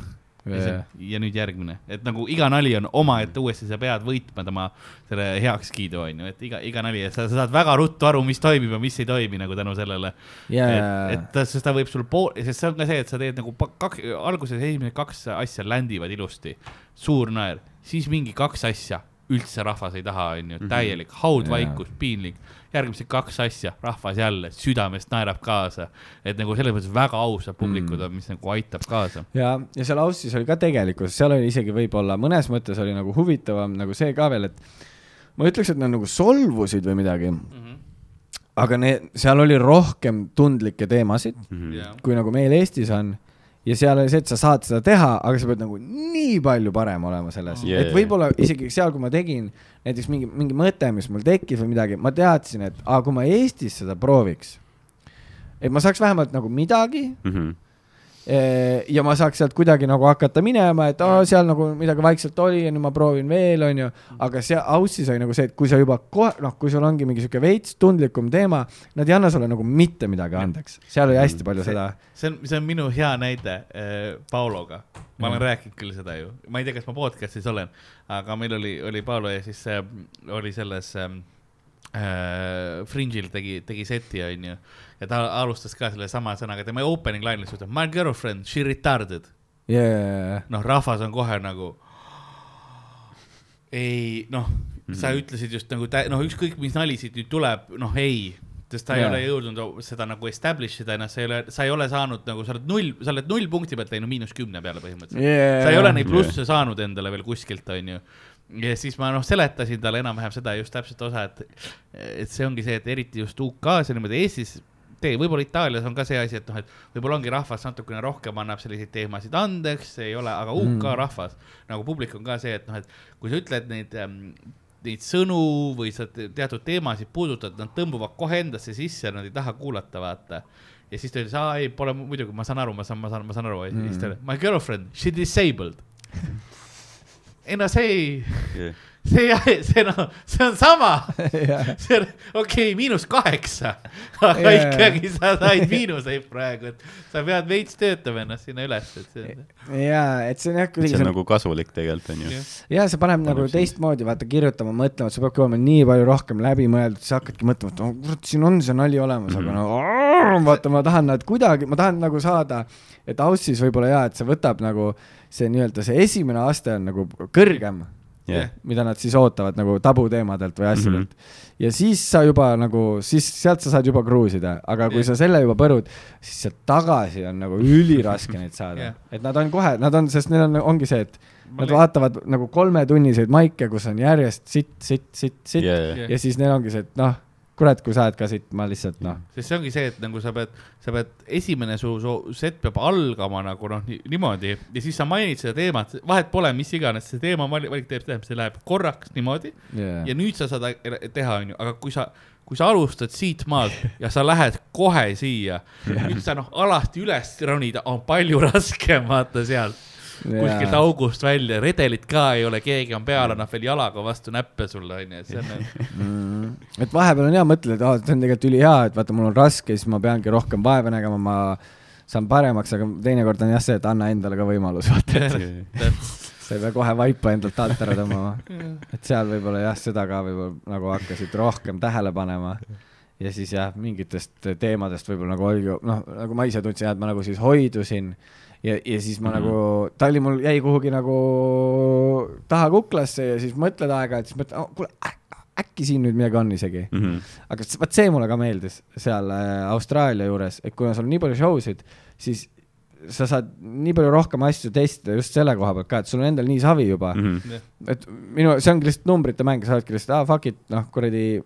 [SPEAKER 4] ja, nüüd järgmine, et nagu iga nali on omaette uuesti, sa pead võitma tema selle heakskiidu, onju, et iga, iga nali, et sa, sa saad väga ruttu aru, mis toimib ja mis ei toimi nagu tänu sellele.
[SPEAKER 2] Ja,
[SPEAKER 4] et, et ta, sest ta võib sul pool, sest see on ka see, et sa teed nagu kaks, alguses esimesed kaks asja ländivad ilusti, suur naer, siis mingi kaks asja üldse rahvas ei taha, onju, täielik haudvaikus, piinlik. järgmised kaks asja, rahvas jälle südamest naerab kaasa, et nagu selles mõttes väga ausad publikud on, mis nagu aitab kaasa.
[SPEAKER 2] ja, ja seal Aussis oli ka tegelikkus, seal oli isegi võib-olla mõnes mõttes oli nagu huvitavam nagu see ka veel, et ma ütleks, et nad nagu solvusid või midagi, aga need, seal oli rohkem tundlikke teemasid,
[SPEAKER 3] Mhm.
[SPEAKER 2] kui nagu meil Eestis on ja seal oli see, et sa saad seda teha, aga sa pead nagu nii palju parem olema selles
[SPEAKER 3] Yeah.
[SPEAKER 2] et võib-olla isegi seal, kui ma tegin näiteks mingi, mingi mõte, mis mul tekkis või midagi, ma teadsin, et aa, kui ma Eestis seda prooviks, et ma saaks vähemalt nagu midagi
[SPEAKER 3] Mhm.
[SPEAKER 2] Eh, ja ma saaks sealt kuidagi nagu hakata minema, et aa, seal nagu midagi vaikselt oli ja nüüd ma proovin veel, onju. aga seal Aussis oli nagu see, et kui sa juba kohe, noh, kui sul ongi mingi sihuke veits tundlikum teema, nad ei anna sulle nagu mitte midagi andeks. seal oli hästi palju
[SPEAKER 4] See-
[SPEAKER 2] seda.
[SPEAKER 4] see on, see on minu hea näide äh, Pauloga. ma olen
[SPEAKER 2] Mm.
[SPEAKER 4] rääkinud küll seda ju, ma ei tea, kas ma podcast'is olen, aga meil oli, oli Paulo ja siis äh, oli selles äh, Fringe'il tegi, tegi seti, onju. Ja ta alustas ka selle sama sõnaga, tema opening line lihtsalt ütleb my girlfriend, she retarded.
[SPEAKER 2] Yeah.
[SPEAKER 4] noh, rahvas on kohe nagu. ei, noh, sa
[SPEAKER 3] Mhm.
[SPEAKER 4] ütlesid just nagu noh, ükskõik mis nali siit nüüd tuleb, noh, ei sest ta ei
[SPEAKER 2] Jaa.
[SPEAKER 4] ole jõudnud seda nagu establish ida ennast, sa ei ole, sa ei ole saanud nagu, sa oled null, sa oled null punkti pealt läinud miinus kümne peale põhimõtteliselt
[SPEAKER 2] Yeah.
[SPEAKER 4] sa ei ole neid plusse saanud endale veel kuskilt, onju. ja siis ma noh, seletasin talle enam-vähem seda just täpselt osa, et, et see ongi see, et eriti just UK-s ja niimoodi Eestis tee, võib-olla Itaalias on ka see asi, et noh, et võib-olla ongi rahvas natukene rohkem annab selliseid teemasid andeks, ei ole, aga UK
[SPEAKER 2] Mm.
[SPEAKER 4] rahvas nagu publik on ka see, et noh, et kui sa ütled neid ähm, neid sõnu või sa te- teatud teemasid puudutad, nad tõmbuvad kohe endasse sisse, nad ei taha kuulata, vaata. ja siis ta ütles, aa ei, pole muidugi, ma saan aru, ma saan, ma saan, ma saan aru mm., siis ta oli, my girlfriend, she disabled. ei no see ei, see, see noh, see on sama,
[SPEAKER 2] yeah.
[SPEAKER 4] see on okei okay,, miinus kaheksa, aga
[SPEAKER 2] Jaa.
[SPEAKER 4] yeah. ikkagi sa said miinuseid praegu, et sa pead veits töötama ennast sinna üles, et see on.
[SPEAKER 2] ja, et see on jah,
[SPEAKER 3] see on
[SPEAKER 2] see on
[SPEAKER 3] nagu kasulik tegelikult onju.
[SPEAKER 2] ja see paneb nagu
[SPEAKER 3] siis-
[SPEAKER 2] teistmoodi vaata kirjutama, mõtlema, et sa peadki olema nii palju rohkem läbimõeldud, sa hakkadki mõtlema, et no kurat, siin on see nali olemas mm, -hmm. aga no vaata, ma tahan nad kuidagi, ma tahan nagu saada, et Aussis võib-olla jaa, et see võtab nagu see nii-öelda see esimene aste on nagu kõrgem
[SPEAKER 3] jah,
[SPEAKER 2] mida nad siis ootavad nagu tabuteemadelt või asjadelt mm. -hmm. ja siis sa juba nagu, siis sealt sa saad juba kruusida, aga kui
[SPEAKER 4] Jah.
[SPEAKER 2] sa selle juba põrud, siis sealt tagasi on nagu üliraske neid saada
[SPEAKER 4] Jah.
[SPEAKER 2] et nad on kohe, nad on, sest neil on, ongi see, et
[SPEAKER 4] Ma
[SPEAKER 2] nad
[SPEAKER 4] le-
[SPEAKER 2] vaatavad nagu kolmetunniseid maike, kus on järjest sitt, sitt, sitt, sitt
[SPEAKER 3] ja,
[SPEAKER 2] yeah.
[SPEAKER 4] Jah.
[SPEAKER 2] ja siis neil ongi see, et noh, kurat, kui sa oled ka sitt, ma lihtsalt noh,
[SPEAKER 4] sest see ongi see, et nagu sa pead, sa pead, esimene su, su set peab algama nagu noh, niimoodi. Ja siis sa mainid seda teemat, vahet pole, mis iganes see teema valik, valik teeb, tähendab, see läheb korraks niimoodi.
[SPEAKER 2] Yeah.
[SPEAKER 4] ja nüüd sa saad a- teha, onju, aga kui sa, kui sa alustad siit maalt ja sa lähed kohe siia, nüüd sa noh, alati üles ronida on palju raskem, vaata sealt kuskilt august välja, redelit ka ei ole, keegi on peal, annab veel jalaga vastu näppe sulle, onju, et see on nagu
[SPEAKER 2] mm.. et vahepeal on hea mõtelda, et aa, see on tegelikult ülihea, et vaata, mul on raske, siis ma peangi rohkem vaeva nägema, ma saan paremaks, aga teinekord on jah see, et anna endale ka võimalus, vaata, sa ei pea kohe vaipa endalt alt ära tõmbama. et seal võib-olla jah, seda ka võib-olla nagu hakkasid rohkem tähele panema. ja siis jah, mingitest teemadest võib-olla nagu oligi, noh, nagu ma ise tundsin, et ma nagu siis hoidusin ja, ja siis ma mm. -hmm. nagu, ta oli mul, jäi kuhugi nagu taha kuklasse ja siis mõtled aeg-ajalt, siis mõtled oh,, kuule äkki siin nüüd midagi on isegi.
[SPEAKER 3] Mhm.
[SPEAKER 2] aga s- vaat see mulle ka meeldis seal äh, Austraalia juures, et kuna sul on nii palju show sid, siis sa saad nii palju rohkem asju testida just selle koha pealt ka, et sul on endal nii savi juba mm. -hmm. et minu, see ongi lihtsalt numbrite mäng, sa oledki lihtsalt, aa fuck it, noh kuradi,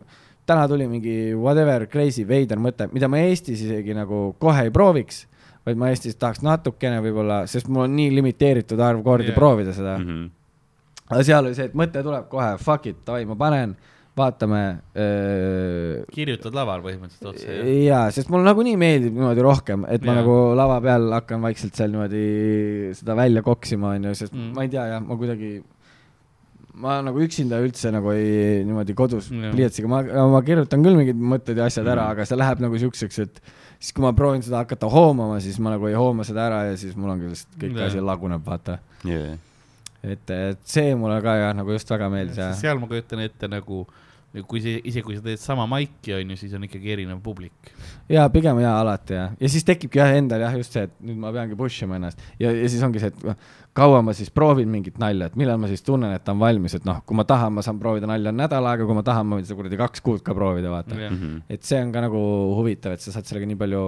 [SPEAKER 2] täna tuli mingi whatever crazy veider mõte, mida ma Eestis isegi nagu kohe ei prooviks, vaid ma Eestis tahaks natukene võib-olla, sest mul on nii limiteeritud arv kordi yeah. proovida seda mm. -hmm. aga seal oli see, et mõte tuleb kohe, fuck it, davai, ma panen, vaatame äh,
[SPEAKER 4] kirjutad laval põhimõtteliselt otse,
[SPEAKER 2] jaa, sest mulle nagunii meeldib niimoodi rohkem, et ma
[SPEAKER 4] Jaa.
[SPEAKER 2] nagu lava peal hakkan vaikselt seal niimoodi seda välja koksima, onju, sest
[SPEAKER 4] mm.
[SPEAKER 2] ma ei tea jah, ma kuidagi, ma nagu üksinda üldse nagu ei, niimoodi kodus pliiatsiga, ma, ma kirjutan küll mingid mõtted ja asjad ära
[SPEAKER 3] Mm.,
[SPEAKER 2] aga see läheb nagu siukseks, et siis kui ma proovin seda hakata hoomama, siis ma nagu ei hooma seda ära ja siis mul ongi lihtsalt kõik
[SPEAKER 4] Jaa.
[SPEAKER 2] asi laguneb, vaata.
[SPEAKER 3] ja,
[SPEAKER 2] et, et see mulle ka jah, nagu just väga meeldis ja
[SPEAKER 4] seal ma kujutan ette nagu, kui see, isegi kui sa teed sama maiki, onju, siis on ikkagi erinev publik.
[SPEAKER 2] jaa, pigem jaa, alati jah. ja siis tekibki jah endal jah just see, et nüüd ma peangi push ima ennast ja, ja siis ongi see, et noh, kaua ma siis proovin mingit nalja, et millal ma siis tunnen, et ta on valmis, et noh, kui ma tahan, ma saan proovida nalja nädal aega, kui ma tahan, ma võin seda kuradi kaks kuud ka proovida, vaata.
[SPEAKER 3] Mhm.
[SPEAKER 2] et see on ka nagu huvitav, et sa saad sellega nii palju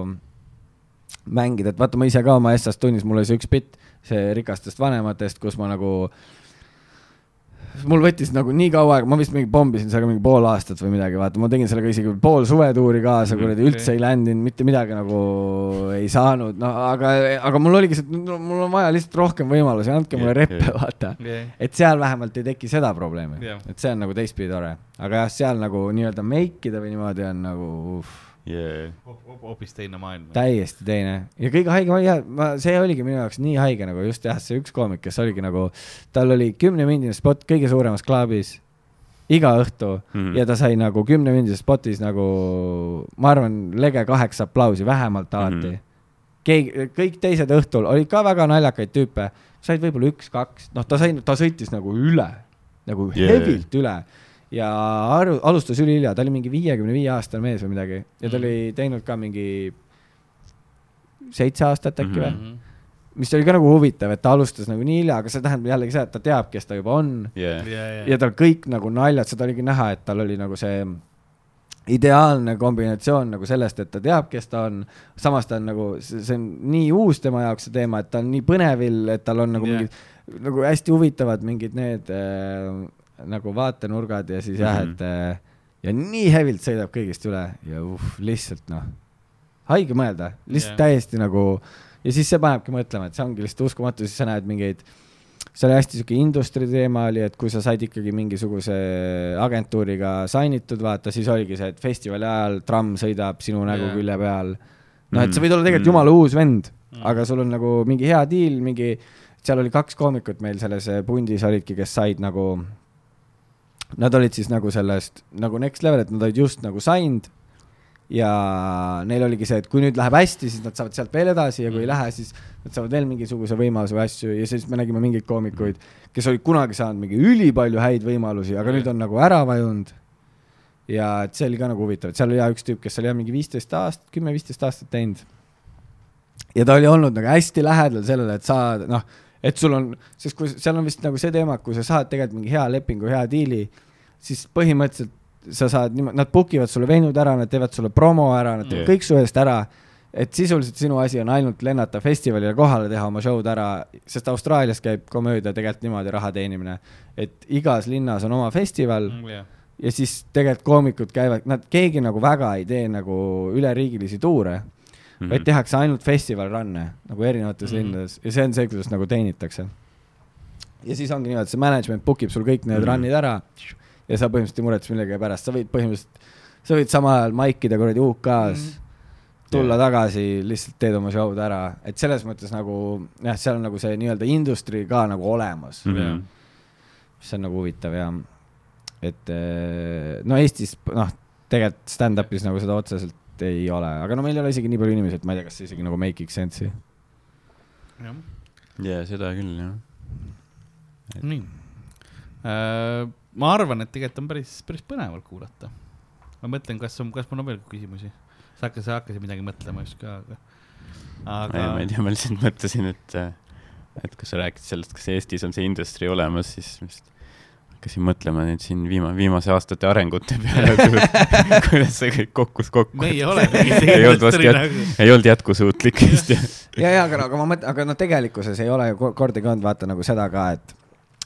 [SPEAKER 2] mängida, et vaata, ma ise ka oma Essas tunnis, mul oli see üks bitt, see rikastest vanematest, kus ma nagu mul võttis nagu nii kaua aega, ma vist mingi pommisin sellega mingi pool aastat või midagi, vaata, ma tegin sellega isegi pool suvetuuri kaasa,
[SPEAKER 3] Mhm,
[SPEAKER 2] kuradi üldse ei ländinud, mitte midagi nagu ei saanud, no aga, aga mul oligi see, mul on vaja lihtsalt rohkem võimalusi, andke mulle
[SPEAKER 3] Jah,
[SPEAKER 2] reppe,
[SPEAKER 3] jah.
[SPEAKER 2] vaata.
[SPEAKER 4] jah,
[SPEAKER 2] et seal vähemalt ei teki seda probleemi.
[SPEAKER 4] Jah.
[SPEAKER 2] et see on nagu teistpidi tore, aga jah, seal nagu nii-öelda make ida või niimoodi on nagu uff,
[SPEAKER 3] ja,
[SPEAKER 4] hoopis teine maailm.
[SPEAKER 2] täiesti teine ja kõige haigem oli jah, ma, see oligi minu jaoks nii haige nagu just jah, see üks koomik, kes oligi nagu, tal oli kümnemindine spot kõige suuremas klaabis iga õhtu mm. ja ta sai nagu kümnemindises spotis nagu, ma arvan, lege kaheksa aplausi vähemalt alati mm. -hmm. keegi, kõik teised õhtul olid ka väga naljakaid tüüpe, said võib-olla üks-kaks, noh, ta sai, ta sõitis nagu üle, nagu
[SPEAKER 3] Yeah.
[SPEAKER 2] yeah. heavilt üle ja aru, alustas ülihilja, ta oli mingi viiekümne viie aastane mees või midagi ja ta
[SPEAKER 4] Mhm.
[SPEAKER 2] oli teinud ka mingi seitse aastat äkki või mm,
[SPEAKER 4] Mhm.
[SPEAKER 2] -hmm. mis oli ka nagu huvitav, et ta alustas nagu nii hilja, aga see tähendab jällegi seda, et ta teab, kes ta juba on
[SPEAKER 3] ja,
[SPEAKER 4] ja,
[SPEAKER 2] ja tal kõik nagu naljad, seda oligi näha, et tal oli nagu see ideaalne kombinatsioon nagu sellest, et ta teab, kes ta on, samas ta on nagu, see on nii uus tema jaoks see teema, et ta on nii põnevil, et tal on nagu yeah. mingid nagu hästi huvitavad mingid need äh, nagu vaatenurgad ja siis jah,
[SPEAKER 3] Mhm.
[SPEAKER 2] et äh, ja nii hevilt sõidab kõigist üle ja uh, lihtsalt noh, haige mõelda, lihtsalt yeah. täiesti nagu ja siis see panebki mõtlema, et see ongi lihtsalt uskumatu, siis sa näed mingeid see oli hästi sihuke industry teema oli, et kui sa said ikkagi mingisuguse agentuuriga sign itud, vaata, siis oligi see, et festivali ajal tramm sõidab sinu nägu
[SPEAKER 4] Jaa.
[SPEAKER 2] külje peal. noh, et sa
[SPEAKER 3] Mm.
[SPEAKER 2] võid olla tegelikult
[SPEAKER 3] Mm.
[SPEAKER 2] jumala uus vend
[SPEAKER 4] Mm.
[SPEAKER 2] aga sul on nagu mingi hea diil, mingi, seal oli kaks koomikut meil selles pundis olidki, kes said nagu, nad olid siis nagu sellest nagu next level, et nad olid just nagu signed ja neil oligi see, et kui nüüd läheb hästi, siis nad saavad sealt veel edasi ja kui ei
[SPEAKER 4] Mm.
[SPEAKER 2] lähe, siis nad saavad veel mingisuguse võimaluse või asju ja siis me nägime mingeid koomikuid, kes olid kunagi saanud mingi ülipalju häid võimalusi, aga
[SPEAKER 4] Mm.
[SPEAKER 2] nüüd on nagu ära vajunud. ja et see oli ka nagu huvitav, et seal oli jah üks tüüp, kes oli jah mingi viisteist aastat, kümme-viisteist aastat teinud. ja ta oli olnud nagu hästi lähedal sellele, et saada, noh, et sul on, sest kui seal on vist nagu see teema, et kui sa saad tegelikult mingi hea lepingu, hea diili, siis põhimõtteliselt sa saad niimoodi, nad book ivad sulle venud ära, nad teevad sulle promo ära, nad teevad
[SPEAKER 3] Jah.
[SPEAKER 2] kõik su eest ära et sisuliselt sinu asi on ainult lennata festivalile kohale, teha oma show'd ära, sest Austraalias käib komöödia tegelikult niimoodi raha teenimine, et igas linnas on oma festival mm.
[SPEAKER 4] jah,
[SPEAKER 2] ja siis tegelikult koomikud käivad, nad, keegi nagu väga ei tee nagu üleriigilisi tuure mm. -hmm. vaid tehakse ainult festival run'e nagu erinevates mm. -hmm. linnades ja see on see, kuidas nagu teenitakse. ja siis ongi niimoodi, see management book ib sul kõik need mm. -hmm. run'id ära ja sa põhimõtteliselt ei muretse millegi pärast, sa võid põhimõtteliselt, sa võid samal ajal maikida kuradi UK-s mm. -hmm. tulla tagasi, lihtsalt teed oma show'd ära, et selles mõttes nagu jah, seal on nagu see nii-öelda industry ka nagu olemas mm. -hmm. mis on nagu huvitav ja et eh, no Eestis noh, tegelikult stand-up'is nagu seda otseselt ei ole, aga no meil ei ole isegi nii palju inimesi, et ma ei tea, kas see isegi nagu make sense'i.
[SPEAKER 4] jah,
[SPEAKER 3] jaa, seda küll, jah.
[SPEAKER 4] nii. ma arvan, et tegelikult on päris, päris põnevalt kuulata. ma mõtlen, kas on, kas mul on veel küsimusi? sa hakkasid, sa hakkasid midagi mõtlema just ka, aga, aga
[SPEAKER 3] ma ei tea, ma lihtsalt mõtlesin, et, et kui sa rääkisid sellest, kas Eestis on see industry olemas, siis vist hakkasin mõtlema nüüd siin viima-, viimase aastate arengute peale, kuidas see kõik kokkus kokku.
[SPEAKER 4] me ei ole mingi
[SPEAKER 3] Ei olnud vast jät- ei olnud jätkusuutlik vist jah.
[SPEAKER 2] ja, ja aga, aga ma mõtlen, aga no tegelikkuses ei ole ju ko- kordagi olnud vaata nagu seda ka, et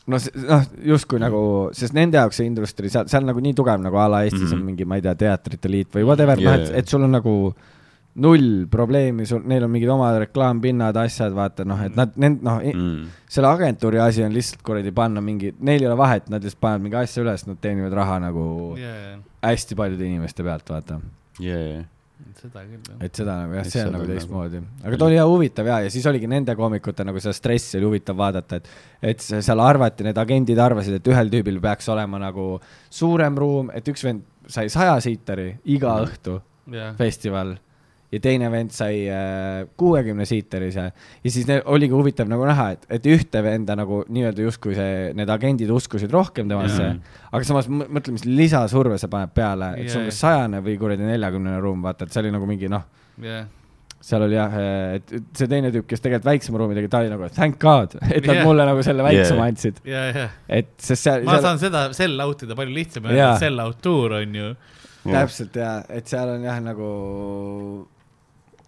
[SPEAKER 2] noh, noh justkui nagu, sest nende jaoks see industry seal, seal nagu nii tugev nagu a la Eestis mm -hmm. On mingi, ma ei tea, teatrite liit või whatever yeah., noh, et et sul on nagu null probleemi, sul, neil on mingid omad reklaampinnad, asjad, vaata noh, et nad, nend-, noh mm.,
[SPEAKER 3] Mm.
[SPEAKER 2] selle agentuuri asi on lihtsalt kuradi panna mingi, neil ei ole vahet, nad lihtsalt panevad mingi asja üles, nad teenivad raha nagu
[SPEAKER 4] jaa,
[SPEAKER 2] hästi paljude inimeste pealt, vaata.
[SPEAKER 3] jaa,
[SPEAKER 4] seda küll jah.
[SPEAKER 2] et seda nagu jah, see on nagu
[SPEAKER 3] on
[SPEAKER 2] teistmoodi, aga
[SPEAKER 3] küll.
[SPEAKER 2] ta oli jah huvitav ja, ja siis oligi nende koomikute nagu seda stressi oli huvitav vaadata, et, et seal arvati, need agendid arvasid, et ühel tüübil peaks olema nagu suurem ruum, et üks vend sai saja siiteri iga
[SPEAKER 3] Mhm.
[SPEAKER 2] õhtu
[SPEAKER 4] jah,
[SPEAKER 2] festival ja teine vend sai kuuekümne siiterise ja siis ne- oligi huvitav nagu näha, et, et ühte venda nagu nii-öelda justkui see, need agendid uskusid rohkem temasse yeah., aga samas mõ- mõtle, mis lisasurve see paneb peale, et sul on kas sajane või kuradi neljakümnene ruum, vaata, et see oli nagu mingi noh,
[SPEAKER 4] jah,
[SPEAKER 2] seal oli jah, et et see teine tüüp, kes tegelikult väiksema ruumi tegi, ta oli nagu thank god, et nad yeah. mulle nagu selle väiksema
[SPEAKER 3] Yeah.
[SPEAKER 2] andsid,
[SPEAKER 4] ja, ja
[SPEAKER 2] et sest seal,
[SPEAKER 4] ma
[SPEAKER 2] seal
[SPEAKER 4] saan seda sell out ida palju lihtsam
[SPEAKER 2] Jaa.
[SPEAKER 4] öelda, sell out tour on ju.
[SPEAKER 2] täpselt ja, et seal on jah nagu,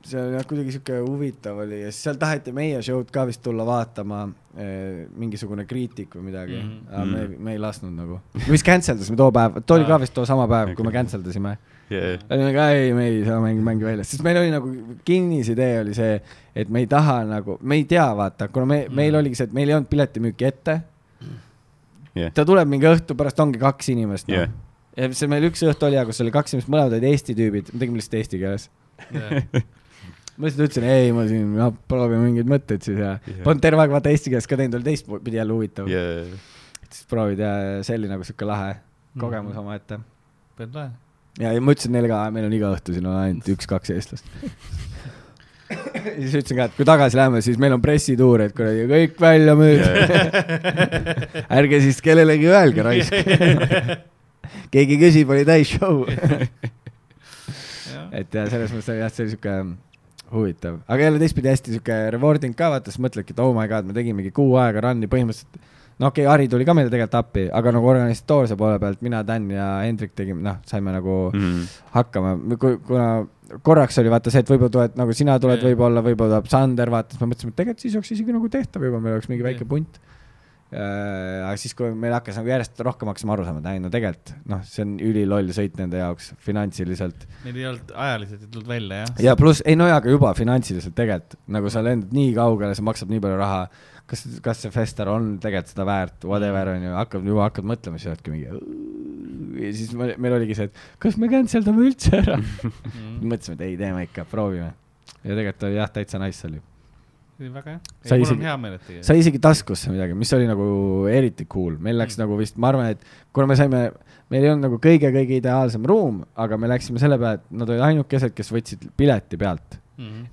[SPEAKER 2] see on jah kuidagi sihuke huvitav oli ja siis seal taheti meie show'd ka vist tulla vaatama eh,, mingisugune kriitik või midagi mm,
[SPEAKER 4] Mhm.
[SPEAKER 2] -hmm. aga me, me ei lasknud nagu, me vist cancel dasime too päev, too oli ka vist too sama päev, kui me cancel dasime. olime ka ei, me ei saa mängi, mängi välja, sest meil oli nagu kinnisidee oli see, et me ei taha nagu, me ei tea, vaata, kuna me, meil
[SPEAKER 4] Mhm.
[SPEAKER 2] oligi see, et meil ei olnud piletimüüki ette.
[SPEAKER 3] jah,
[SPEAKER 2] ta tuleb mingi õhtu pärast ongi kaks inimest no.
[SPEAKER 3] jah,
[SPEAKER 2] ja see meil üks õhtu oli, kus oli kaks inimest, mõlemad olid Eesti tüübid, me tegime lihtsalt eesti keeles. Ma lihtsalt ütlesin, ei, ma siin, noh, proovime mingeid mõtteid siis ja
[SPEAKER 3] Jah.
[SPEAKER 2] polnud terve aeg vaata eesti keeles ka teinud, oli teistpidi jälle huvitav.
[SPEAKER 3] jaa,
[SPEAKER 2] siis proovid ja see oli nagu sihuke lahe kogemus omaette.
[SPEAKER 4] päris lahe.
[SPEAKER 2] ja, ja ma ütlesin neile ka, meil on iga õhtu siin on ainult üks-kaks eestlast. ja siis ütlesin ka, et kui tagasi läheme, siis meil on pressituur, et kuradi kõik välja müüdud. ärge siis kellelegi öelge raisk. keegi küsib, oli täis show. et ja selles mõttes oli jah, see oli siuke huvitav, aga jälle teistpidi hästi siuke rewarding ka vaata, siis mõtledki, et oh my god, me tegimegi kuu aega run'i põhimõtteliselt. no okei okay,, Harri tuli ka meile tegelikult appi, aga nagu organisatoorse poole pealt mina, Dan ja Hendrik tegime, noh, saime nagu
[SPEAKER 3] Mhm.
[SPEAKER 2] hakkama, kuna korraks oli vaata see, et võib-olla tuled nagu sina tuled
[SPEAKER 4] Jaa.
[SPEAKER 2] võib-olla, võib-olla tuleb Sander, vaata, siis me mõtlesime, et tegelikult siis oleks isegi nagu tehtav juba, meil oleks mingi väike
[SPEAKER 4] Jaa.
[SPEAKER 2] punt. Aga siis, kui meil hakkas nagu järjest rohkem hakkasime aru saama, et ei no tegelikult noh, see on üliloll sõit nende jaoks finantsiliselt.
[SPEAKER 4] Neil ei olnud ajaliselt ei tulnud välja jah.
[SPEAKER 2] ja pluss, ei no jaa, aga juba finantsiliselt tegelikult, nagu sa lendad nii kaugele, see maksab nii palju raha. kas, kas see fester on tegelikult seda väärt, whatever on ju, hakkad juba hakkad mõtlema, siis oledki mingi. ja siis me- meil oligi see, et kas me cancel dame üldse ära. Mõtlesime, et ei, teeme ikka, proovime. ja tegelikult oli jah, täitsa nice oli.
[SPEAKER 4] Väga hea.
[SPEAKER 2] Sai
[SPEAKER 4] mul
[SPEAKER 2] isegi-
[SPEAKER 4] on hea meel, et tegid.
[SPEAKER 2] sai isegi taskusse midagi, mis oli nagu eriti cool, meil läks
[SPEAKER 4] Mm.
[SPEAKER 2] nagu vist, ma arvan, et kuna me saime, meil ei olnud nagu kõige-kõige ideaalsem ruum, aga me läksime selle peale, et nad olid ainukesed, kes võtsid pileti pealt.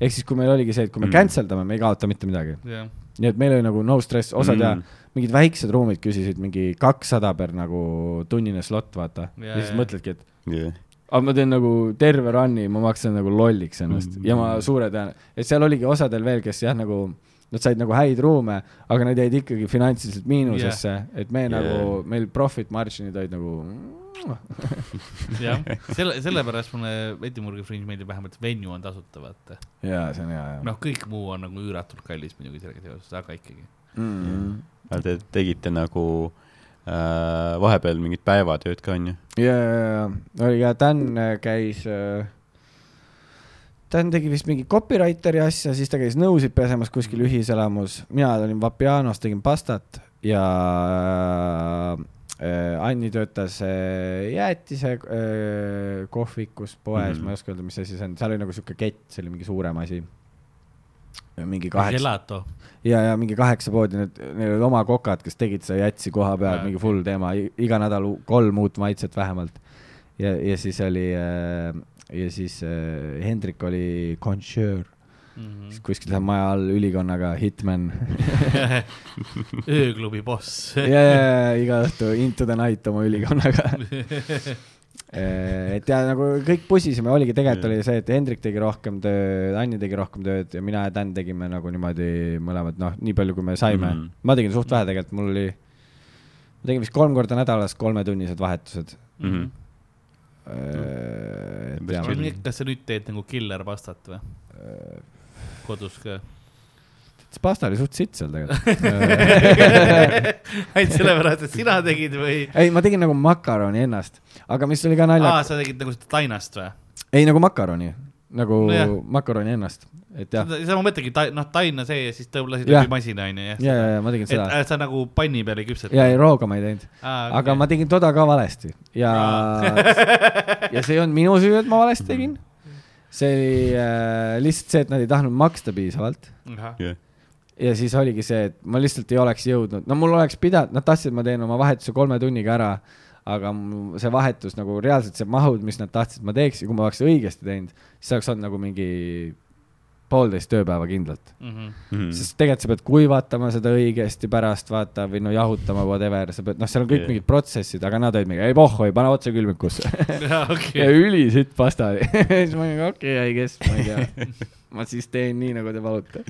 [SPEAKER 2] ehk siis, kui meil oligi see, et kui me
[SPEAKER 3] Mm.
[SPEAKER 2] cancel dame, me ei kaota mitte midagi.
[SPEAKER 4] jah,
[SPEAKER 2] nii et meil oli nagu no stress, osad ja
[SPEAKER 3] Mm.
[SPEAKER 2] mingid väiksed ruumid küsisid mingi kakssada per nagu tunnine slot, vaata.
[SPEAKER 4] Ja,
[SPEAKER 2] ja siis
[SPEAKER 4] ja.
[SPEAKER 2] mõtledki, et
[SPEAKER 3] jah,
[SPEAKER 2] aga ma teen nagu terve run'i, ma maksan nagu lolliks ennast mm
[SPEAKER 3] Mm.
[SPEAKER 2] -hmm. ja ma suure tõen-, et seal oligi osadel veel, kes jah, nagu nad said nagu häid ruume, aga nad jäid ikkagi finantsiliselt miinusesse yeah., et me yeah. nagu, meil profit margin'id olid nagu
[SPEAKER 4] jah, selle, sellepärast mulle Edinburghi Fringe meeldib vähemalt, venue on tasuta, vaata.
[SPEAKER 2] jaa, see on hea, jah.
[SPEAKER 4] noh, kõik muu on nagu üüratult kallis muidugi sellega seoses, aga ikkagi.
[SPEAKER 2] Mm.
[SPEAKER 3] aga te tegite nagu äh, vahepeal mingit päevatööd ka onju?
[SPEAKER 2] ja, ja, ja, ka, Dan äh, käis äh,, Dan tegi vist mingi copywriteri asja, siis ta käis nõusid pesemas kuskil ühiselamus, mina olin Vapianos, tegin pastat ja äh, Anni töötas äh, jäätise äh, kohvikus poes mm. -hmm. ma ei oska öelda, mis asi see on, seal oli nagu sihuke kett, see oli mingi suurem asi. Mingi kaheksa, ja, ja mingi kaheksa poodi, need, neil olid oma kokad, kes tegid seda jätsi koha peal mingi full teema, iga nädal kolm uut maitset vähemalt. ja, ja siis oli äh, ja siis äh, Hendrik oli konšöör,
[SPEAKER 4] Mhm.
[SPEAKER 2] kuskil seal maja all ülikonnaga, hitman.
[SPEAKER 4] ööklubi boss.
[SPEAKER 2] ja, ja, ja iga õhtu into the night oma ülikonnaga. et ja nagu kõik pusisime, oligi tegelikult oli see, et Hendrik tegi rohkem tööd, Anni tegi rohkem tööd ja mina ja Dan tegime nagu niimoodi mõlemad, noh, nii palju, kui me saime mm. -hmm. ma tegin suht vähe tegelikult, mul oli, ma tegin vist kolm korda nädalas kolmetunnised vahetused.
[SPEAKER 3] Mhm.
[SPEAKER 2] et
[SPEAKER 3] Päris
[SPEAKER 2] ja
[SPEAKER 3] küll.,
[SPEAKER 4] kas sa nüüd teed nagu killer pastat või? kodus ka?
[SPEAKER 2] See pasta oli suht sitt seal tegelikult.
[SPEAKER 4] ainult sellepärast, et sina tegid või?
[SPEAKER 2] ei, ma tegin nagu makaroni ennast, aga mis oli ka
[SPEAKER 4] aa,
[SPEAKER 2] naljakas,
[SPEAKER 4] sa tegid nagu seda tainast või?
[SPEAKER 2] ei nagu makaroni, nagu no, makaroni ennast, et jah,
[SPEAKER 4] seda ma mõtlengi, noh, taina see ja siis tõmbad lasid
[SPEAKER 2] Jah.
[SPEAKER 4] läbi masina onju, jah.
[SPEAKER 2] ja, ja, ja ma tegin
[SPEAKER 4] et
[SPEAKER 2] seda
[SPEAKER 4] äh, sa nagu panni peal ei küpseta.
[SPEAKER 2] ja ei, rooga ma ei teinud, aga ma tegin toda ka valesti ja, ja see ei olnud minu süü, et ma valesti tegin. see oli äh, lihtsalt see, et nad ei tahtnud maksta piisavalt
[SPEAKER 4] tegin.
[SPEAKER 2] Ja siis oligi see, et ma lihtsalt ei oleks jõudnud, no mul oleks pidanud, nad tahtsid, ma teen oma vahetuse kolme tunniga ära, aga see vahetus nagu reaalselt see mahud, mis nad tahtsid, ma teeks ja kui ma oleks õigesti teinud, siis oleks olnud nagu mingi poolteist tööpäeva kindlalt.
[SPEAKER 4] Mhm.
[SPEAKER 3] Mhm.
[SPEAKER 2] sest tegelikult sa pead kuivatama seda õigesti pärast, vaata, või no jahutama, whatever, sa pead, noh, seal on kõik yeah. mingid protsessid, aga nad olid mingi, ei pohhoi, pane otse külmikusse. ja
[SPEAKER 4] okei,
[SPEAKER 2] ülisitt pasta oli. siis ma olin, okei okay,, I guess, ma ei tea. ma siis teen nii, nagu te palute.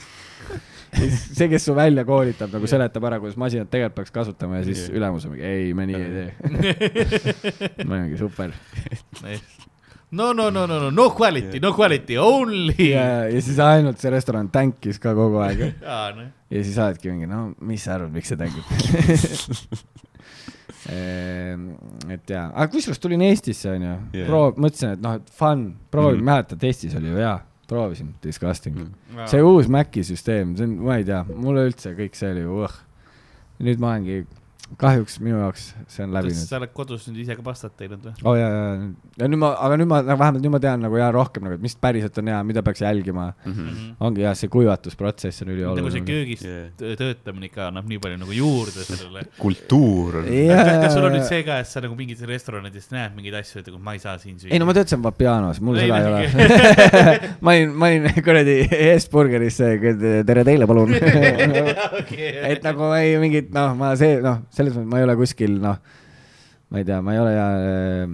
[SPEAKER 2] see, kes su välja koolitab, nagu seletab ära, kuidas masinat tegelikult peaks kasutama ja siis
[SPEAKER 3] Jah.
[SPEAKER 2] ülemus on mingi, ei, me nii ei tee. ma olingi super.
[SPEAKER 4] no, no, no, no, no, no quality, no quality, only.
[SPEAKER 2] ja, ja siis ainult see restoran tänkis ka kogu aeg
[SPEAKER 4] noh.
[SPEAKER 2] ja siis oledki mingi, no mis sa arvad, miks see tängib? et jaa, aga kusjuures tulin Eestisse onju yeah., proov-, mõtlesin, et noh, et fun, proovin mm.,
[SPEAKER 3] Mhm.
[SPEAKER 2] mäletad, Eestis oli ju hea, proovisin, disgusting mm..
[SPEAKER 3] Mhm.
[SPEAKER 2] see uus Maci süsteem, see on, ma ei tea, mulle üldse kõik see oli uh.. nüüd ma olengi, kahjuks minu jaoks see on läbi nüüd.
[SPEAKER 4] sa oled kodus nüüd ise ka pastat teinud või?
[SPEAKER 2] oo oh, jaa, jaa, ja nüüd ma, aga nüüd ma nagu vähemalt nüüd ma tean nagu jaa rohkem nagu, et mis päriselt on hea, mida peaks jälgima.
[SPEAKER 3] Mhm.
[SPEAKER 2] ongi jah, see kuivatusprotsess on
[SPEAKER 4] nagu see
[SPEAKER 2] ülioluline.
[SPEAKER 4] köögis
[SPEAKER 3] Yeah.
[SPEAKER 4] tö- töötamine ikka annab nii palju nagu juurde sellele.
[SPEAKER 3] kultuur on.
[SPEAKER 2] Jaa.
[SPEAKER 4] kas sul on nüüd see ka, et sa nagu mingites restoranides näed mingeid asju, et nagu ma ei saa siin süüa?
[SPEAKER 2] ei no ma töötasin Vapianos, mul
[SPEAKER 4] Ei,
[SPEAKER 2] seda ei ole ma olin, ma olin kuradi Hesburgeris tere teile, palun. et nagu ei mingit noh, ma see noh, selles mõttes ma ei ole kuskil noh, ma ei tea, ma ei ole ja, äh,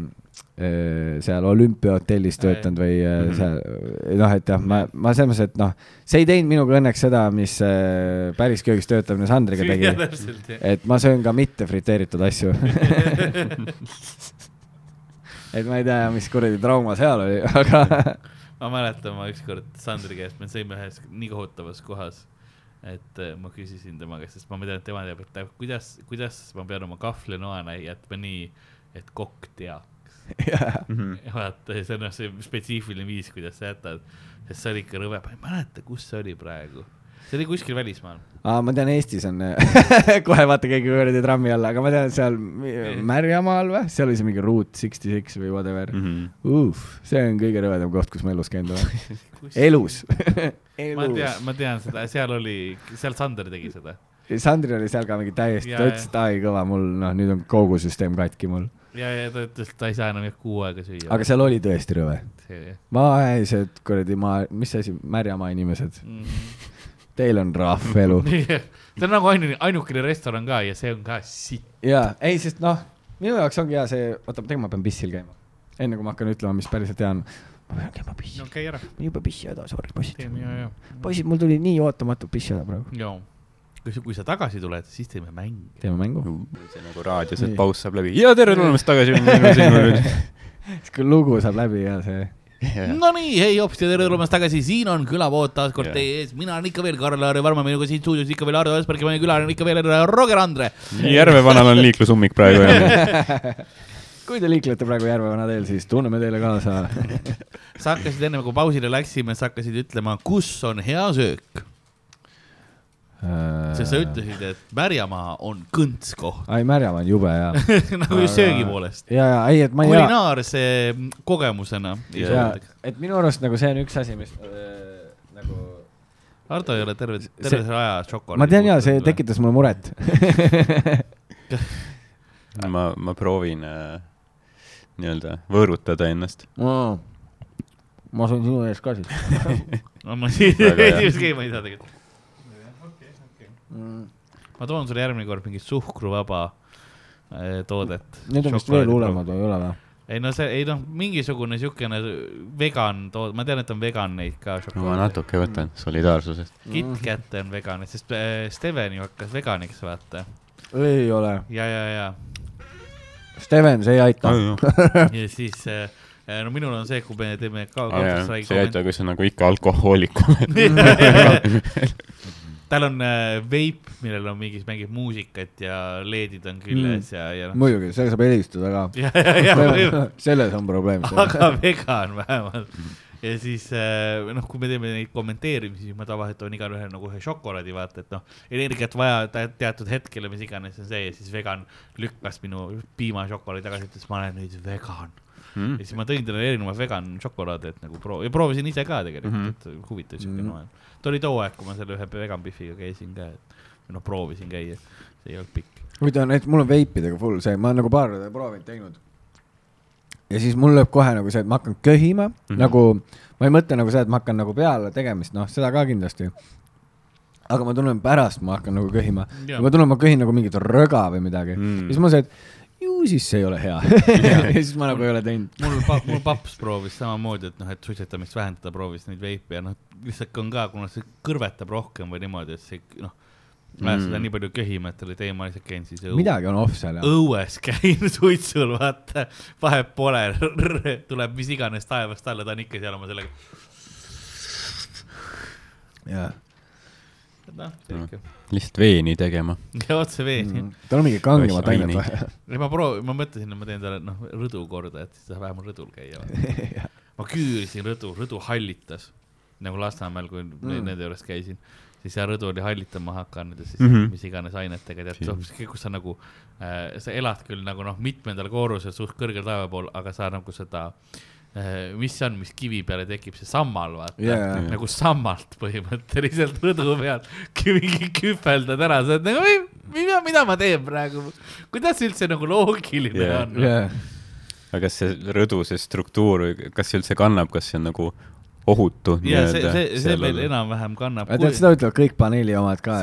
[SPEAKER 2] äh, seal olümpiahotellis töötanud või äh,
[SPEAKER 3] Mhm.
[SPEAKER 2] seal noh, et jah, ma, ma selles mõttes, et noh, see ei teinud minuga õnneks seda, mis päris köögis töötamine Sandriga tegi. et ma söön ka mitte friteeritud asju et ma ei tea, mis kuradi trauma seal oli, aga
[SPEAKER 4] ma mäletan, ma ükskord Sandri käest, me sõime ühes nii kohutavas kohas, et äh, ma küsisin tema käest, sest ma tean, et tema teab, et kuidas, kuidas ma pean oma kahvlinoana jätma nii, et kokk teaks.
[SPEAKER 3] Mhm.
[SPEAKER 4] vaata, see on noh, see spetsiifiline viis, kuidas sa jätad, sest see oli ikka rõve, ma ei mäleta, kus see oli praegu. See oli kuskil välismaal.
[SPEAKER 2] Aa, ma tean, Eestis on kohe vaata keegi kuradi trammi alla, aga ma tean, et seal Märjamaal või, seal oli see mingi Route sixty six või whatever mm.. Uff, see on kõige rõvedam koht, kus ma elus käinud olen. elus
[SPEAKER 4] ma tean, ma tean seda, seal oli, seal Sander tegi seda.
[SPEAKER 2] Sandril oli seal ka mingi täiesti, ta ütles, et ai kõva, mul noh, nüüd on kogu süsteem katki mul.
[SPEAKER 4] ja, ja ta ütles, et ta ei saa enam jah kuu aega süüa.
[SPEAKER 2] aga seal oli tõesti rõve. vaesed kuradi maa, mis asi, Märjamaa inimesed,
[SPEAKER 4] mm.
[SPEAKER 2] Teil on rahv elu.
[SPEAKER 4] see on nagu ainu-, ainukene restoran ka ja see on ka sitt.
[SPEAKER 2] jaa, ei, sest noh, minu jaoks ongi hea see, oota, tegelikult ma pean pissil käima. enne kui ma hakkan ütlema, mis päriselt hea on. ma pean käima pissi
[SPEAKER 4] no käi ära,
[SPEAKER 2] mul jube pissihäda, sorry, poisid. poisid, mul tuli nii ootamatu pissihäda praegu.
[SPEAKER 4] joo. kui, kui sa tagasi tuled, siis teeme mänge.
[SPEAKER 2] teeme mängu.
[SPEAKER 3] see nagu raadios, et paus saab läbi ja tere tulemast tagasi.
[SPEAKER 2] siis kui lugu saab läbi ja see.
[SPEAKER 4] Nonii, hei hops ja tere tulemast tagasi, siin on külavood taas kord
[SPEAKER 3] Jah.
[SPEAKER 4] teie ees, mina olen ikka veel Karl-Laari Varma, minuga siin stuudios ikka veel Ardo Asperg ja meie külaline on ikka veel Roger Andre.
[SPEAKER 3] Järvevanal on liiklusummik praegu
[SPEAKER 2] kui te liiklete praegu Järvevana teel, siis tunneme teile kaasa.
[SPEAKER 4] sa hakkasid enne kui pausile läksime, sa hakkasid ütlema, kus on hea söök, sest sa. ütlesid, et Märjamaa on kõnts koht
[SPEAKER 2] ai, Märjamaa on jube hea.
[SPEAKER 4] nagu just söögi poolest.
[SPEAKER 2] ja, ja ei, et ma ei tea.
[SPEAKER 4] kulinaarse kogemusena.
[SPEAKER 2] ja, et minu arust nagu see on üks asi, mis äh, nagu.
[SPEAKER 4] Ardo ei ole terve, terve selle aja šokolaadi.
[SPEAKER 2] ma tean ja see. tekitas mulle muret.
[SPEAKER 3] ma, ma proovin äh, nii-öelda võõrutada ennast.
[SPEAKER 2] ma sain sinu ees ka siis.
[SPEAKER 4] no ma siis esimest keema ei saa tegelikult. Ma toon sulle järgmine kord mingit suhkruvaba äh, toodet.
[SPEAKER 2] Need on vist veel hullemad või ei ole või?
[SPEAKER 4] ei no see, ei noh, mingisugune siukene vegan tood, ma tean, et on vegan neid ka
[SPEAKER 3] ma
[SPEAKER 4] šokolaade.
[SPEAKER 3] natuke võtan solidaarsusest.
[SPEAKER 4] KitKat on vegan, sest äh, Steven ju hakkas veganiks, vaata.
[SPEAKER 2] ei ole.
[SPEAKER 4] ja, ja, ja,
[SPEAKER 2] Steven, see ei aita.
[SPEAKER 4] ja siis äh, no minul on see, kui me teeme ka
[SPEAKER 3] see ei aita, kui sa nagu ikka alkohoolik oled.
[SPEAKER 4] tal on äh, veip, millel on mingis, mängib muusikat ja LED-id on küljes mm. ja, ja noh.
[SPEAKER 2] muidugi, sellega saab helistada ka. selles on probleem.
[SPEAKER 4] aga vegan vähemalt. ja siis äh, noh, kui me teeme neid kommenteerimisi, siis ma tavaliselt toon igale nagu ühe šokolaadi, vaata, et noh, energiat vaja teatud hetkel ja mis iganes on see ja siis vegan lükkas minu piimašokolaadi tagasi, ütles, ma olen nüüd vegan.
[SPEAKER 3] Hmm?
[SPEAKER 4] ja siis ma tõin talle erinevaid vegan šokolaade, et nagu proo-, ja proovisin ise ka tegelikult mm. -hmm. et huvitav siuke mm -hmm. no,. too oli too aeg, kui ma selle ühe vegan Biffiga käisin ka, et noh, proovisin käia, see ei olnud pikk.
[SPEAKER 2] huvitav on, et mul on veipidega full see, ma olen nagu paar korda proovinud teinud. ja siis mul lööb kohe nagu see, et ma hakkan köhima mm. -hmm. nagu ma ei mõtle nagu seda, et ma hakkan nagu peale tegemist, noh, seda ka kindlasti. aga ma tunnen pärast, ma hakkan nagu köhima ma tunnen, ma köhin nagu mingit röga või midagi mm..
[SPEAKER 3] Mm.
[SPEAKER 2] siis ma see, et ju siis see ei ole hea ja siis ma nagu ei ole teinud.
[SPEAKER 4] mul pa,, mul paps proovis samamoodi, et noh, et suitsetamist vähendada, proovis neid veipe ja noh, lihtsalt on ka, kuna see kõrvetab rohkem või niimoodi, et see noh, ma
[SPEAKER 3] Mm.
[SPEAKER 4] seda nii palju köhima, et oli teema, lihtsalt käin siis õu,
[SPEAKER 2] midagi on off seal jah.
[SPEAKER 4] õues käin suitsul, vaata, vahet pole, tuleb mis iganes taevast alla, ta on ikka seal oma sellega,
[SPEAKER 2] jaa.
[SPEAKER 4] noh, selge.
[SPEAKER 3] lihtsalt veeni tegema.
[SPEAKER 4] ja otse veeni mm..
[SPEAKER 2] tal on mingi kangemat
[SPEAKER 3] Vaini.
[SPEAKER 2] ainet vaja.
[SPEAKER 4] ja ma proovin, ma mõtlesin, et ma teen talle noh, rõdu korda, et siis ta saab vähemalt rõdul käia. ma küürisin rõdu, rõdu hallitas nagu Lasnamäel, kui mm. Nende juures käisin, siis see rõdu oli hallitama hakanud ja siis mm. -hmm. mis iganes ainetega tead,
[SPEAKER 3] Siis-
[SPEAKER 4] kus sa nagu äh,, sa elad küll nagu noh, mitmendal korrusel suht kõrgel taeva pool, aga sa nagu seda äh,, mis see on, mis kivi peale tekib, see sammal vaata. Yeah, nagu sammalt põhimõtteliselt rõdu peal. Mingi kühveldad ära, sa oled nagu, mida, mida ma teen praegu, kuidas see üldse nagu loogiline
[SPEAKER 3] Jaa.
[SPEAKER 4] on?
[SPEAKER 2] jaa,
[SPEAKER 3] aga kas see rõdu, see struktuur, kas see üldse kannab, kas see on nagu ohutu?
[SPEAKER 4] ja see, see, see meil enam-vähem kannab.
[SPEAKER 2] tead, seda ütlevad kõik paneeli omad ka,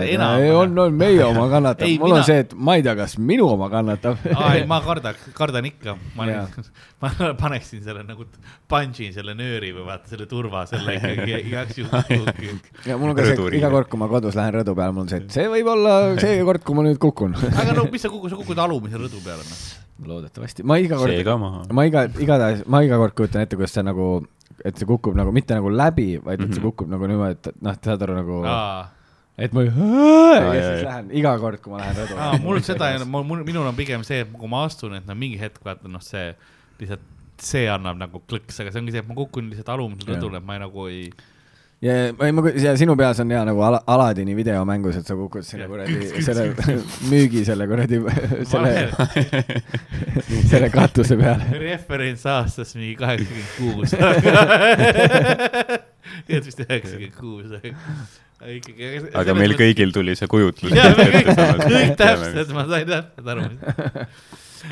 [SPEAKER 2] on, on meie oma kannatab
[SPEAKER 4] Ei,,
[SPEAKER 2] mul
[SPEAKER 4] mina-
[SPEAKER 2] on see, et ma ei tea, kas minu oma kannatab.
[SPEAKER 4] ei, ma kardaks, kardan ikka, ma ma paneksin selle nagu, punch'in selle nööri või vaata selle turva selle ikkagi igaks juhuks.
[SPEAKER 2] ja mul on ka see, iga kord, kui ma kodus lähen rõdu peale, mul on see, et see võib olla see kord, kui ma nüüd kukun.
[SPEAKER 4] aga no mis sa kukud, sa kukud alumise rõdu peale noh.
[SPEAKER 2] loodetavasti, ma iga kord, ma iga, igatahes, ma iga kord kujutan ette, kuidas see nagu, et see kukub nagu mitte nagu läbi, vaid et see
[SPEAKER 3] Mhm.
[SPEAKER 2] kukub nagu niimoodi, et noh, saad aru nagu,
[SPEAKER 4] aa,
[SPEAKER 2] et ma ja siis lähen iga kord, kui ma lähen rõdu
[SPEAKER 4] aa, mul seda ei ole, mul, minul on pigem see, et kui ma astun, et no mingi hetk vaata noh, see lihtsalt, see annab nagu klõks, aga see ongi see, et ma kukun lihtsalt alumisele rõdule, et ma ei nagu ei.
[SPEAKER 2] ja, ja ma, ja sinu peas on hea nagu Ala- Aladini videomängus, et sa kukud sinna
[SPEAKER 4] Jah.
[SPEAKER 2] kuradi, selle müügi selle kuradi, selle, selle katuse peale.
[SPEAKER 4] referents aastast mingi kaheksakümmend kuus. tead vist üheksakümmend kuus. ikkagi.
[SPEAKER 3] aga meil. kõigil tuli see kujutlus.
[SPEAKER 4] kõik täpselt, ma sain täpselt aru.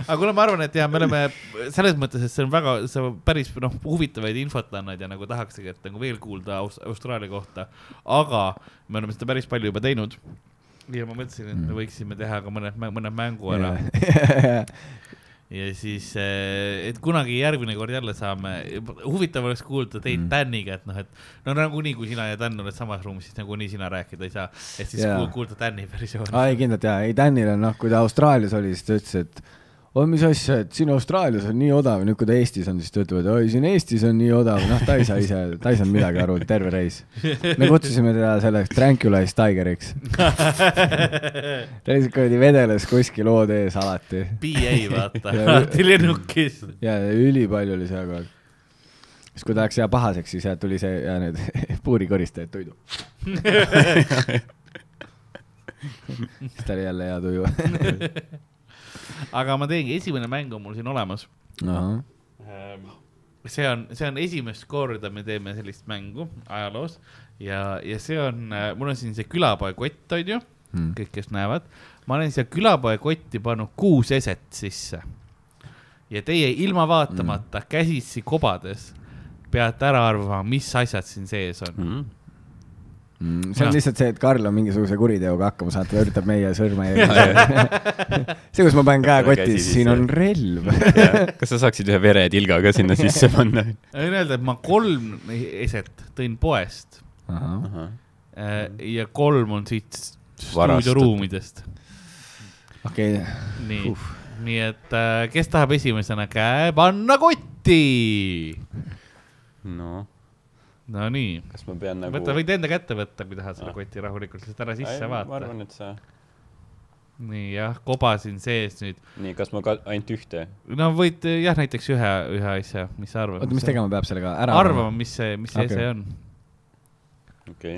[SPEAKER 4] Aga kuule, ma arvan, et ja me oleme selles mõttes, et see on väga, sa päris noh, huvitavaid infot annad ja nagu tahaksegi, et nagu veel kuulda Aus- Austraalia kohta. aga me oleme seda päris palju juba teinud. ja ma mõtlesin, et me võiksime teha ka mõned, mõned mängu ära. ja siis, et kunagi järgmine kord jälle saame, huvitav oleks kuulda teid
[SPEAKER 2] Mm.
[SPEAKER 4] mm. Daniga, et noh, et no nagunii, kui sina ja Dan oled samas ruumis, siis nagunii sina rääkida ei saa, et siis yeah. kuulda Dani versiooni.
[SPEAKER 2] ei kindlalt jaa, ei Danil on noh, kui ta Austraalias oli, siis ta ütles, et oi, mis asja, et siin Austraalias on nii odav, nüüd kui ta Eestis on, siis ta ütleb, et oi, siin Eestis on nii odav, noh, ta ei saa ise, ta ei saanud midagi aru, terve reis. me kutsusime teda selleks Tranquilized Tigeriks. ta lihtsalt kuradi vedeles kuskil oode ees alati
[SPEAKER 4] PA vaata,
[SPEAKER 2] Ja-
[SPEAKER 4] alati lennukis.
[SPEAKER 2] ja ülipalju oli seal kogu aeg. siis, kui ta läks ja pahaseks, siis tuli see ja need puurikoristajad toidu. siis ta oli jälle hea tuju.
[SPEAKER 4] Aga ma teengi, esimene mäng on mul siin olemas.
[SPEAKER 2] ahah,
[SPEAKER 4] see on, see on esimest korda me teeme sellist mängu ajaloos ja, ja see on, mul on siin see külapoe kott, onju,
[SPEAKER 2] Hmm.
[SPEAKER 4] kõik, kes näevad. ma olen siia külapoe kotti pannud kuus eset sisse. ja teie ilma vaatamata mm. käsitsi kobades peate ära arvama, mis asjad siin sees on.
[SPEAKER 3] Mm.
[SPEAKER 2] Mm, see on
[SPEAKER 4] Jah.
[SPEAKER 2] lihtsalt see, et Karl on mingisuguse kuriteoga hakkama saanud, ta üritab meie sõrme see, kus ma panen käe kotti, siin on relv.
[SPEAKER 3] kas sa saaksid ühe veretilga ka sinna sisse panna?
[SPEAKER 4] võin öelda, et ma kolm eset tõin poest. Äh, ja kolm on siit stuudioruumidest.
[SPEAKER 2] okei,
[SPEAKER 4] nii, nii et äh, kes tahab esimesena käe panna kotti?
[SPEAKER 3] no,
[SPEAKER 4] Nonii,
[SPEAKER 3] kas ma pean nagu
[SPEAKER 4] võta, võid enda kätte võtta, kui tahad selle
[SPEAKER 3] Ah.
[SPEAKER 4] koti rahulikult, lihtsalt ära sisse
[SPEAKER 3] Ei, ma
[SPEAKER 4] vaata.
[SPEAKER 3] arvan, et sa,
[SPEAKER 4] nii jah, koba siin sees nüüd.
[SPEAKER 3] nii, kas ma ka ainult ühte?
[SPEAKER 4] no võid jah, näiteks ühe, ühe asja, mis sa arvad?
[SPEAKER 2] oota, mis tegema peab sellega, ära
[SPEAKER 4] arvama, mis see, mis see
[SPEAKER 2] Okei.
[SPEAKER 4] ese on.
[SPEAKER 3] okei,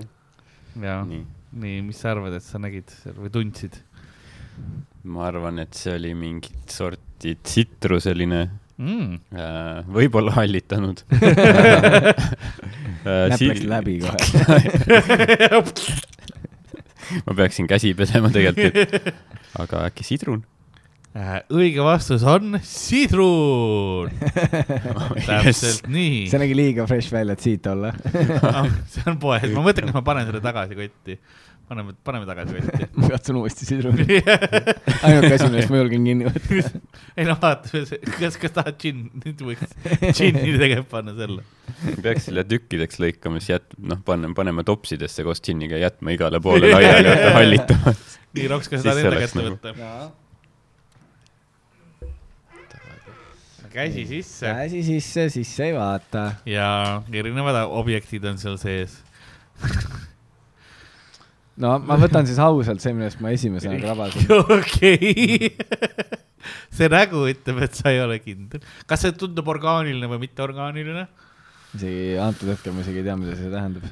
[SPEAKER 4] ja
[SPEAKER 3] nii.
[SPEAKER 4] nii, mis sa arvad, et sa nägid seal või tundsid
[SPEAKER 3] ma arvan, et see oli mingit sorti tsitruseline
[SPEAKER 4] mm.?
[SPEAKER 3] äh,, võib-olla hallitanud Äh,
[SPEAKER 2] näpp läks läbi kohe.
[SPEAKER 3] ma peaksin käsi pesema tegelikult, aga äkki sidrun?
[SPEAKER 4] Äh, õige vastus on sidrun. täpselt nii.
[SPEAKER 2] see nägi liiga fresh välja, et siit olla.
[SPEAKER 4] see on poes, ma mõtlen, kas ma panen selle tagasi kotti. paneme, paneme tagasi kotti.
[SPEAKER 2] ma katsun uuesti sidruni. ainuke asi, millest ma julgen kinni võtta.
[SPEAKER 4] ei no vaata, kas, kas tahad džinn, nüüd võiks džinni tegelikult panna selle.
[SPEAKER 3] peaks selle tükkideks lõikama, siis jät-, noh, paneme, paneme topsidesse koos džinniga ja jätma igale poole laiali, vaata hallitama.
[SPEAKER 4] nii, Roks, kas sa tahad enda kätte võtta? käsi sisse
[SPEAKER 2] käsi sisse, sisse ei vaata.
[SPEAKER 4] ja erinevad objektid on seal sees.
[SPEAKER 2] No ma võtan siis ausalt see, millest ma esimesena krabasin.
[SPEAKER 4] okei. see nägu ütleb, et sa ei ole kindel. kas see tundub orgaaniline või mitteorgaaniline?
[SPEAKER 2] isegi antud hetkel ma isegi ei tea, mida see tähendab.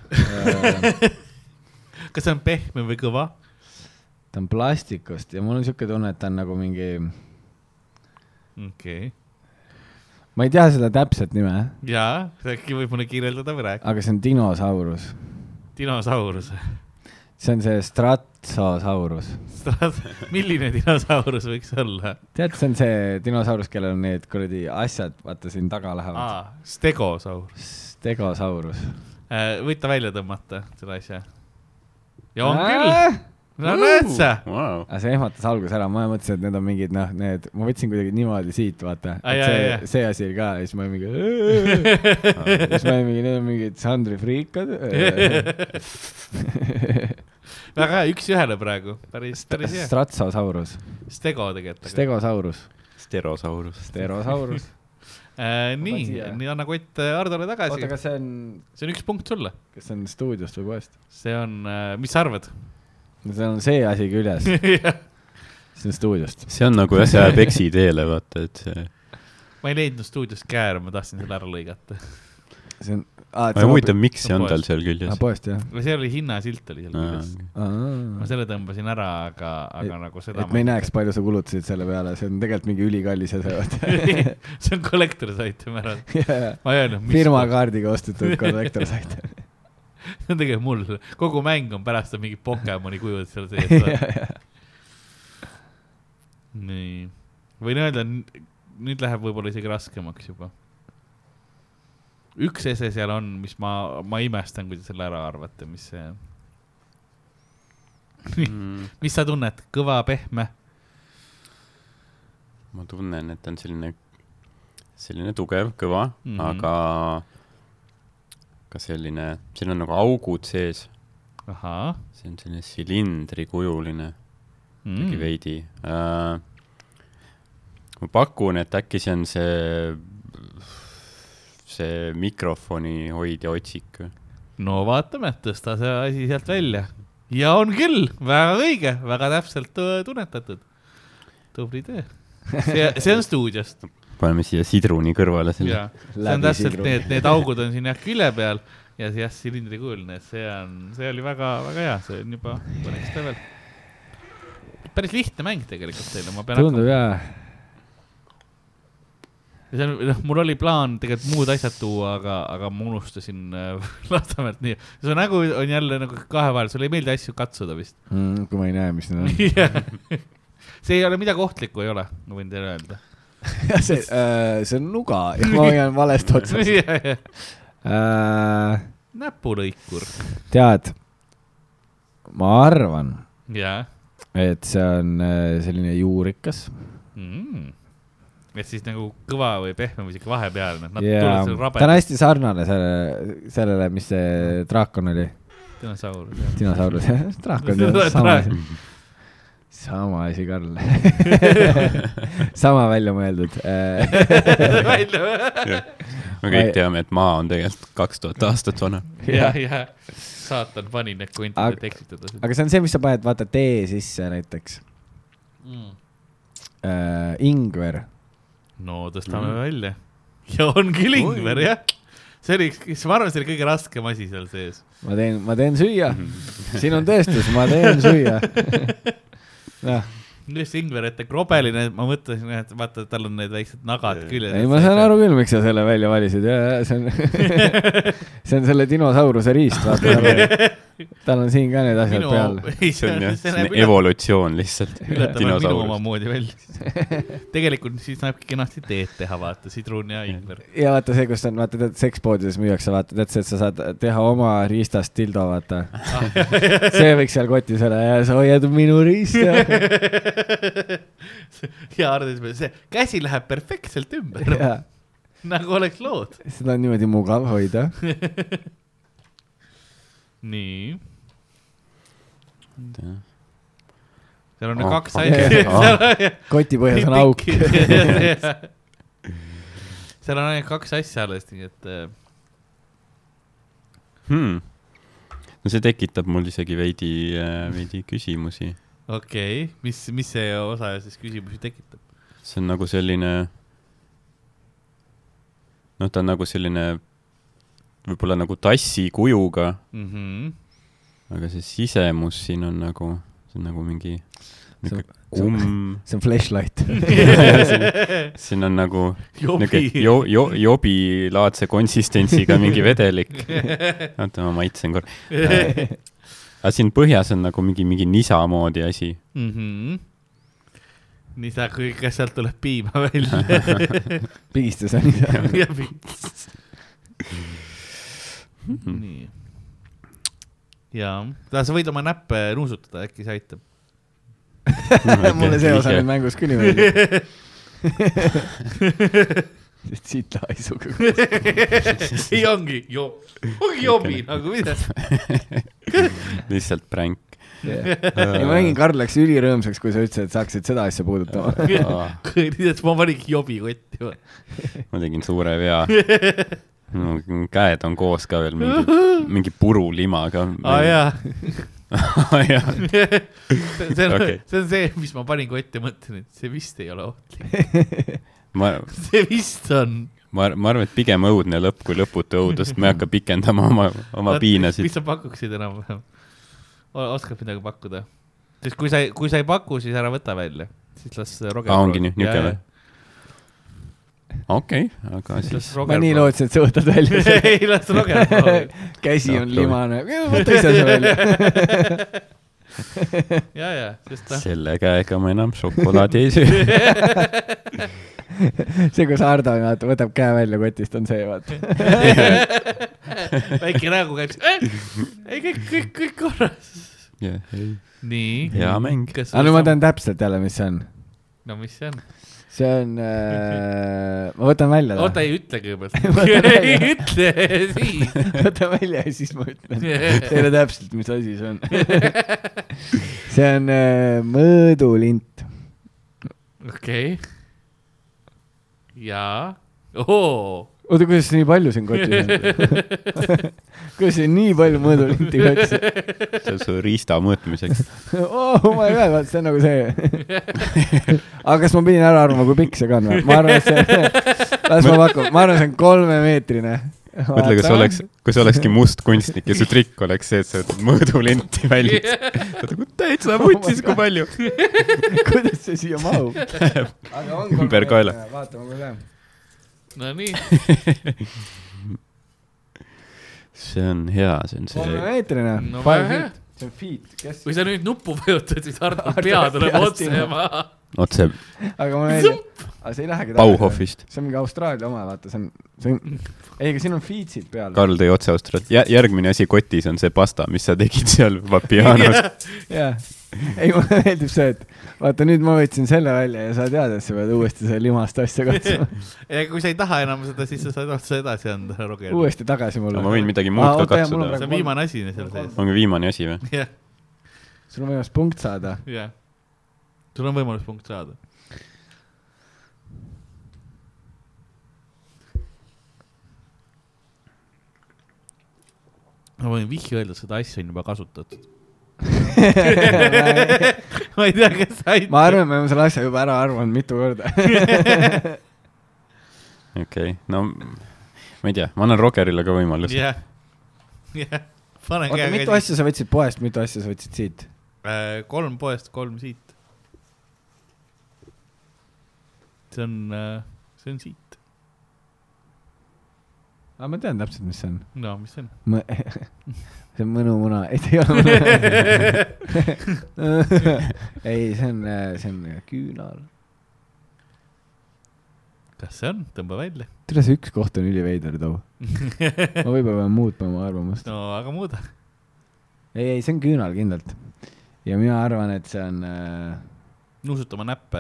[SPEAKER 4] kas see on pehme või kõva?
[SPEAKER 2] ta on plastikust ja mul on siuke tunne, et ta on nagu mingi,
[SPEAKER 4] okei okay..
[SPEAKER 2] ma ei tea seda täpset nime,
[SPEAKER 4] jaa, äkki võib mulle kirjeldada või rääkida.
[SPEAKER 2] aga see on dinosaurus.
[SPEAKER 4] dinosaurus.
[SPEAKER 2] See on see Stratsosaurus.
[SPEAKER 4] milline dinosaurus võiks olla?
[SPEAKER 2] tead, see on see dinosaurus, kellel on need kuradi asjad, vaata siin taga lähevad.
[SPEAKER 4] stegosaurus.
[SPEAKER 2] Stegosaurus.
[SPEAKER 4] võid ta välja tõmmata, selle asja? ja on küll. no näed sa.
[SPEAKER 3] Wow.
[SPEAKER 2] aga see ehmatas alguses ära, ma mõtlesin, et need on mingid noh, need, ma võtsin kuidagi niimoodi siit, vaata. See see asi oli ka ja siis ma olin mingi. siis ma olin mingi, need on mingid Sandri friikad.
[SPEAKER 4] väga hea, üks-ühele praegu, päris, päris hea.
[SPEAKER 2] Stratsosaurus,
[SPEAKER 4] stego tegelikult.
[SPEAKER 2] Stegosaurus,
[SPEAKER 3] Sterosaurus.
[SPEAKER 2] Sterosaurus.
[SPEAKER 4] Äh, nii nii anna kott äh, Hardole
[SPEAKER 2] oota,
[SPEAKER 4] tagasi.
[SPEAKER 2] kas see on,
[SPEAKER 4] see on üks punkt sulle.
[SPEAKER 2] kas see on stuudiost või poest?
[SPEAKER 4] see on, mis sa arvad?
[SPEAKER 2] see on see asi küljes, see on stuudiost.
[SPEAKER 3] see on nagu jah, see läheb eksiteele, vaata, et see.
[SPEAKER 4] ma ei leidnud stuudiost kääre, ma tahtsin selle ära lõigata.
[SPEAKER 2] see on, aa,
[SPEAKER 3] aga huvitav, miks see on tal seal küljes
[SPEAKER 2] aa, poest jah.
[SPEAKER 4] see oli hinnasilt oli seal küljes. ma selle tõmbasin ära, aga, aga nagu seda.
[SPEAKER 2] et me ei näeks, palju sa kulutasid selle peale, see on tegelikult mingi ülikallis asi,
[SPEAKER 4] see on collector's item ära. ma ei öelnud, mis.
[SPEAKER 2] firma kaardiga ostetud kollektor saite.
[SPEAKER 4] see on tegelikult mul, kogu mäng on pärast on mingid Pokemoni kujud seal sees. nii, võin öelda, nüüd läheb võib-olla isegi raskemaks juba. Üks ese seal on, mis ma, ma imestan, kui te selle ära arvate, mis see
[SPEAKER 3] mm,.
[SPEAKER 4] mis sa tunned, kõva, pehme?
[SPEAKER 3] ma tunnen, et on selline, selline tugev, kõva mm. -hmm. aga ka selline, siin on nagu augud sees, see on selline silindrikujuline
[SPEAKER 4] mm..
[SPEAKER 3] veidi äh,. ma pakun, et äkki see on see, see mikrofoni hoidja otsik
[SPEAKER 4] no vaatame, tõsta see asi sealt välja. ja on küll, väga õige, väga täpselt äh, tunnetatud. tubli töö. see, see on stuudiost
[SPEAKER 3] paneme siia sidruni kõrvale selle.
[SPEAKER 4] ja see on täpselt need, need augud on siin jah külje peal ja see jah, silindrikujuline, see on, see oli väga-väga hea, see on juba juba next level. päris lihtne mäng tegelikult teile, ma pean
[SPEAKER 2] tundub jaa.
[SPEAKER 4] See on, noh, mul oli plaan tegelikult muud asjad tuua, aga, aga ma unustasin äh, Lasnamäelt nii. su nägu on jälle nagu kahe vahel, sulle ei meeldi asju katsuda vist
[SPEAKER 2] Mm, kui ma ei näe, mis need on.
[SPEAKER 4] see ei ole midagi ohtlikku ei ole, ma võin teile öelda.
[SPEAKER 2] see, see on nuga ja ma hoian valest otsast. Äh,
[SPEAKER 4] näpulõikur
[SPEAKER 2] tead, ma arvan,
[SPEAKER 4] ja
[SPEAKER 2] et see on äh, selline juurikas.
[SPEAKER 4] mm.. Et siis nagu kõva või pehme või siuke vahepealne, nad
[SPEAKER 2] ja
[SPEAKER 4] tulevad seal
[SPEAKER 2] ta on hästi sarnane selle, sellele, mis see draakon oli,
[SPEAKER 4] dinosaurus.
[SPEAKER 2] dinosaurus, draakon, sama asi, sama asi, Karl. sama välja mõeldud.
[SPEAKER 3] me kõik teame, et maa on tegelikult kaks tuhat aastat vana.
[SPEAKER 4] ja, ja saatan pani need kvantid,
[SPEAKER 2] Aga-
[SPEAKER 4] et eksitada
[SPEAKER 2] aga see on see, mis sa paned, vaata tee sisse näiteks
[SPEAKER 4] Mm.
[SPEAKER 2] äh,. ingver,
[SPEAKER 4] no tõstame
[SPEAKER 3] Mm.
[SPEAKER 4] välja. ja on küll ingver, jah. see oli, ma arvan, see oli kõige raskem asi seal sees.
[SPEAKER 2] ma teen, ma teen süüa, siin on tõestus, ma teen süüa. noh,
[SPEAKER 4] just ingver, et krobeline, ma mõtlesin, et vaata, tal on need väiksed nagad küljes.
[SPEAKER 2] ei ma saan aru küll, miks sa selle välja valisid ja, ja see on see on selle dinosauruse riist, vaata. tal on siin ka need asjad
[SPEAKER 4] minu
[SPEAKER 2] peal.
[SPEAKER 4] ei
[SPEAKER 3] see on jah,
[SPEAKER 4] see üle,
[SPEAKER 3] evolutsioon lihtsalt.
[SPEAKER 4] üllatavalt minu omamoodi välja. tegelikult siis näebki kenasti teed teha, vaata, sidrun ja ingver.
[SPEAKER 2] ja vaata see, kus on, vaata tead, sekspoodides müüakse, vaata tead see, et sa saad teha oma riistast dildo, vaata. see võiks seal kotis olla ja sa hoiad minu riista.
[SPEAKER 4] ja arvasin, see käsi läheb perfektselt ümber, nagu oleks lood.
[SPEAKER 2] seda on niimoodi mugav hoida.
[SPEAKER 4] nii. seal on
[SPEAKER 3] Oh,
[SPEAKER 4] kaks
[SPEAKER 3] okei.
[SPEAKER 4] asja.
[SPEAKER 2] koti põhjas on auk.
[SPEAKER 4] seal on ainult kaks asja alles, nii et äh,
[SPEAKER 3] hmm.. no see tekitab mul isegi veidi, veidi küsimusi.
[SPEAKER 4] Okei okay., mis, mis see osa siis küsimusi tekitab?
[SPEAKER 3] see on nagu selline, noh, ta on nagu selline võib-olla nagu tassi kujuga,
[SPEAKER 4] Mm -hmm.
[SPEAKER 3] aga see sisemus siin on nagu, see on nagu mingi niisugune kumm,
[SPEAKER 2] see on flashlight.
[SPEAKER 3] siin on nagu
[SPEAKER 4] jobi
[SPEAKER 3] niisugune. jo-, jo-, jobilaadse konsistentsiga mingi vedelik. oota, ma maitsen korra. aga siin põhjas on nagu mingi, mingi nisa moodi asi.
[SPEAKER 4] mm. -hmm. nii sa, kas sealt tuleb piima välja?
[SPEAKER 2] pigistus on ise.
[SPEAKER 4] nii. jaa, sa võid oma näppe nuusutada, äkki see aitab.
[SPEAKER 2] mulle see osa nüüd mängus küll ei meeldi. Sita haisuga.
[SPEAKER 4] ei ongi, jo-, ongi jobi nagu mida.
[SPEAKER 3] lihtsalt pränk.
[SPEAKER 2] ei, ma nägin, Karl läks ülirõõmsaks, kui sa ütlesid, et sa hakkasid seda asja puudutama.
[SPEAKER 4] nii et ma paningi jobi kotti.
[SPEAKER 3] ma tegin suure vea. käed on koos ka veel mingi, mingi purulimaga.
[SPEAKER 4] aa jaa,
[SPEAKER 3] jah,
[SPEAKER 4] see on
[SPEAKER 3] Okei.,
[SPEAKER 4] see on see, mis ma panin kotti ja mõtlesin, et see vist ei ole ohtlik.
[SPEAKER 3] Ma,
[SPEAKER 4] see vist on.
[SPEAKER 3] ma, ma arvan, et pigem õudne lõpp kui lõputu õudus, ma ei hakka pikendama oma, oma piinasid
[SPEAKER 4] mis. sa pakuksid enam-vähem? oskad midagi pakkuda? sest kui sa, kui sa ei paku, siis ära võta välja, siis las Roger.
[SPEAKER 3] Aa, ongi nii- niisugune või?? okei, aga siis,
[SPEAKER 2] ma nii. lootsin, et sa võtad välja
[SPEAKER 4] ei, las Roger proovib.
[SPEAKER 2] käsi
[SPEAKER 3] Noh,
[SPEAKER 2] on
[SPEAKER 3] proovib.
[SPEAKER 2] limane. võta ise see välja.
[SPEAKER 4] ja, ja, sest noh,
[SPEAKER 3] selle käega ma enam šokolaadi ei söö.
[SPEAKER 2] see, kus Hardo vaata võtab käe välja kotist, on see vaata.
[SPEAKER 4] väike nägu käib, ei kõik, kõik, kõik korras. nii.
[SPEAKER 3] hea mäng.
[SPEAKER 2] aga nüüd ma tean täpselt jälle, mis see on.
[SPEAKER 4] no mis see on?
[SPEAKER 2] See on äh,, ma võtan välja
[SPEAKER 4] oota,
[SPEAKER 2] ta,
[SPEAKER 4] ei ütle kõigepealt
[SPEAKER 2] Võta.
[SPEAKER 4] ei ütle siis.
[SPEAKER 2] võtan välja ja siis ma ütlen teile täpselt, mis asi see on. see on äh, mõõdulint.
[SPEAKER 4] okei. jaa. oo.
[SPEAKER 2] oota, kuidas nii palju siin kotis on? kuidas siin nii palju mõõdulinti kotis on?
[SPEAKER 3] see on su riista mõõtmiseks.
[SPEAKER 2] oh my god, vaat see on nagu see. aga kas ma pidin ära arvama, kui pikk see ka on või? ma arvan, et see, las ma pakun, ma arvan, see on kolmemeetrine.
[SPEAKER 3] mõtle, kas oleks, kui sa olekski must kunstnik ja su trikk oleks see, et sa võtad mõõdulinti välja. täitsa vutsis, kui palju.
[SPEAKER 2] kuidas see siia mahub?
[SPEAKER 3] Ümber kaela..
[SPEAKER 2] vaatame, kui läheb.
[SPEAKER 4] Nonii,
[SPEAKER 3] see on hea, see on see.
[SPEAKER 2] kolmemeetrine
[SPEAKER 4] No
[SPEAKER 2] five feet, see on feet, kes,
[SPEAKER 4] kui sa nüüd nuppu vajutad, siis Artur pea tuleb otse
[SPEAKER 2] ilma.
[SPEAKER 4] maha.
[SPEAKER 3] otse
[SPEAKER 2] aga mulle meeldib, aga see ei lähegi
[SPEAKER 3] Bauhofist.
[SPEAKER 2] see on mingi Austraalia oma, vaata, see on, see on, ei, aga siin on feetsid peal.
[SPEAKER 3] Karl tõi otse Austraaliast Jä,. järgmine asi kotis on see pasta, mis sa tegid seal Vapianos.
[SPEAKER 2] jaa, ei mulle meeldib see, et vaata nüüd ma võtsin selle välja ja sa tead, et sa pead uuesti seda limast asja katsuma.
[SPEAKER 4] ja kui sa ei taha enam seda, siis sa saad otse edasi anda, Roger.
[SPEAKER 2] uuesti tagasi mulle.
[SPEAKER 3] ma võin midagi muud ka katsuda.
[SPEAKER 4] see on viimane asi seal sees.
[SPEAKER 3] on viimane asi või?
[SPEAKER 4] jah,
[SPEAKER 2] sul on võimalus punkt saada.
[SPEAKER 4] jah. sul on võimalus punkt saada. ma võin vihje öelda, et seda asja on juba kasutatud. ma ei tea, kas sa aitab.
[SPEAKER 2] ma arvan, et me oleme selle asja juba ära arvanud mitu korda.
[SPEAKER 3] okei, no ma ei tea, ma annan Rogerile ka võimaluse.
[SPEAKER 4] jah, jah, pane
[SPEAKER 2] oota,
[SPEAKER 4] käega
[SPEAKER 2] mitu asja sa võtsid poest, mitu asja sa võtsid siit?
[SPEAKER 4] Äh, kolm poest, kolm siit. see on, see on siit.
[SPEAKER 2] aa, ma tean täpselt, mis see on.
[SPEAKER 4] no mis see on?
[SPEAKER 2] ma, see on mõnumuna ei see ei ole mõnumuna. ei, see on, see on küünal.
[SPEAKER 4] kas see on, tõmba välja.
[SPEAKER 2] tere, see üks koht on üliveider too. ma võib-olla pean muutma oma arvamust.
[SPEAKER 4] no aga muuda.
[SPEAKER 2] ei, ei, see on küünal kindlalt. ja mina arvan, et see on äh,,
[SPEAKER 4] nuusutama näppe.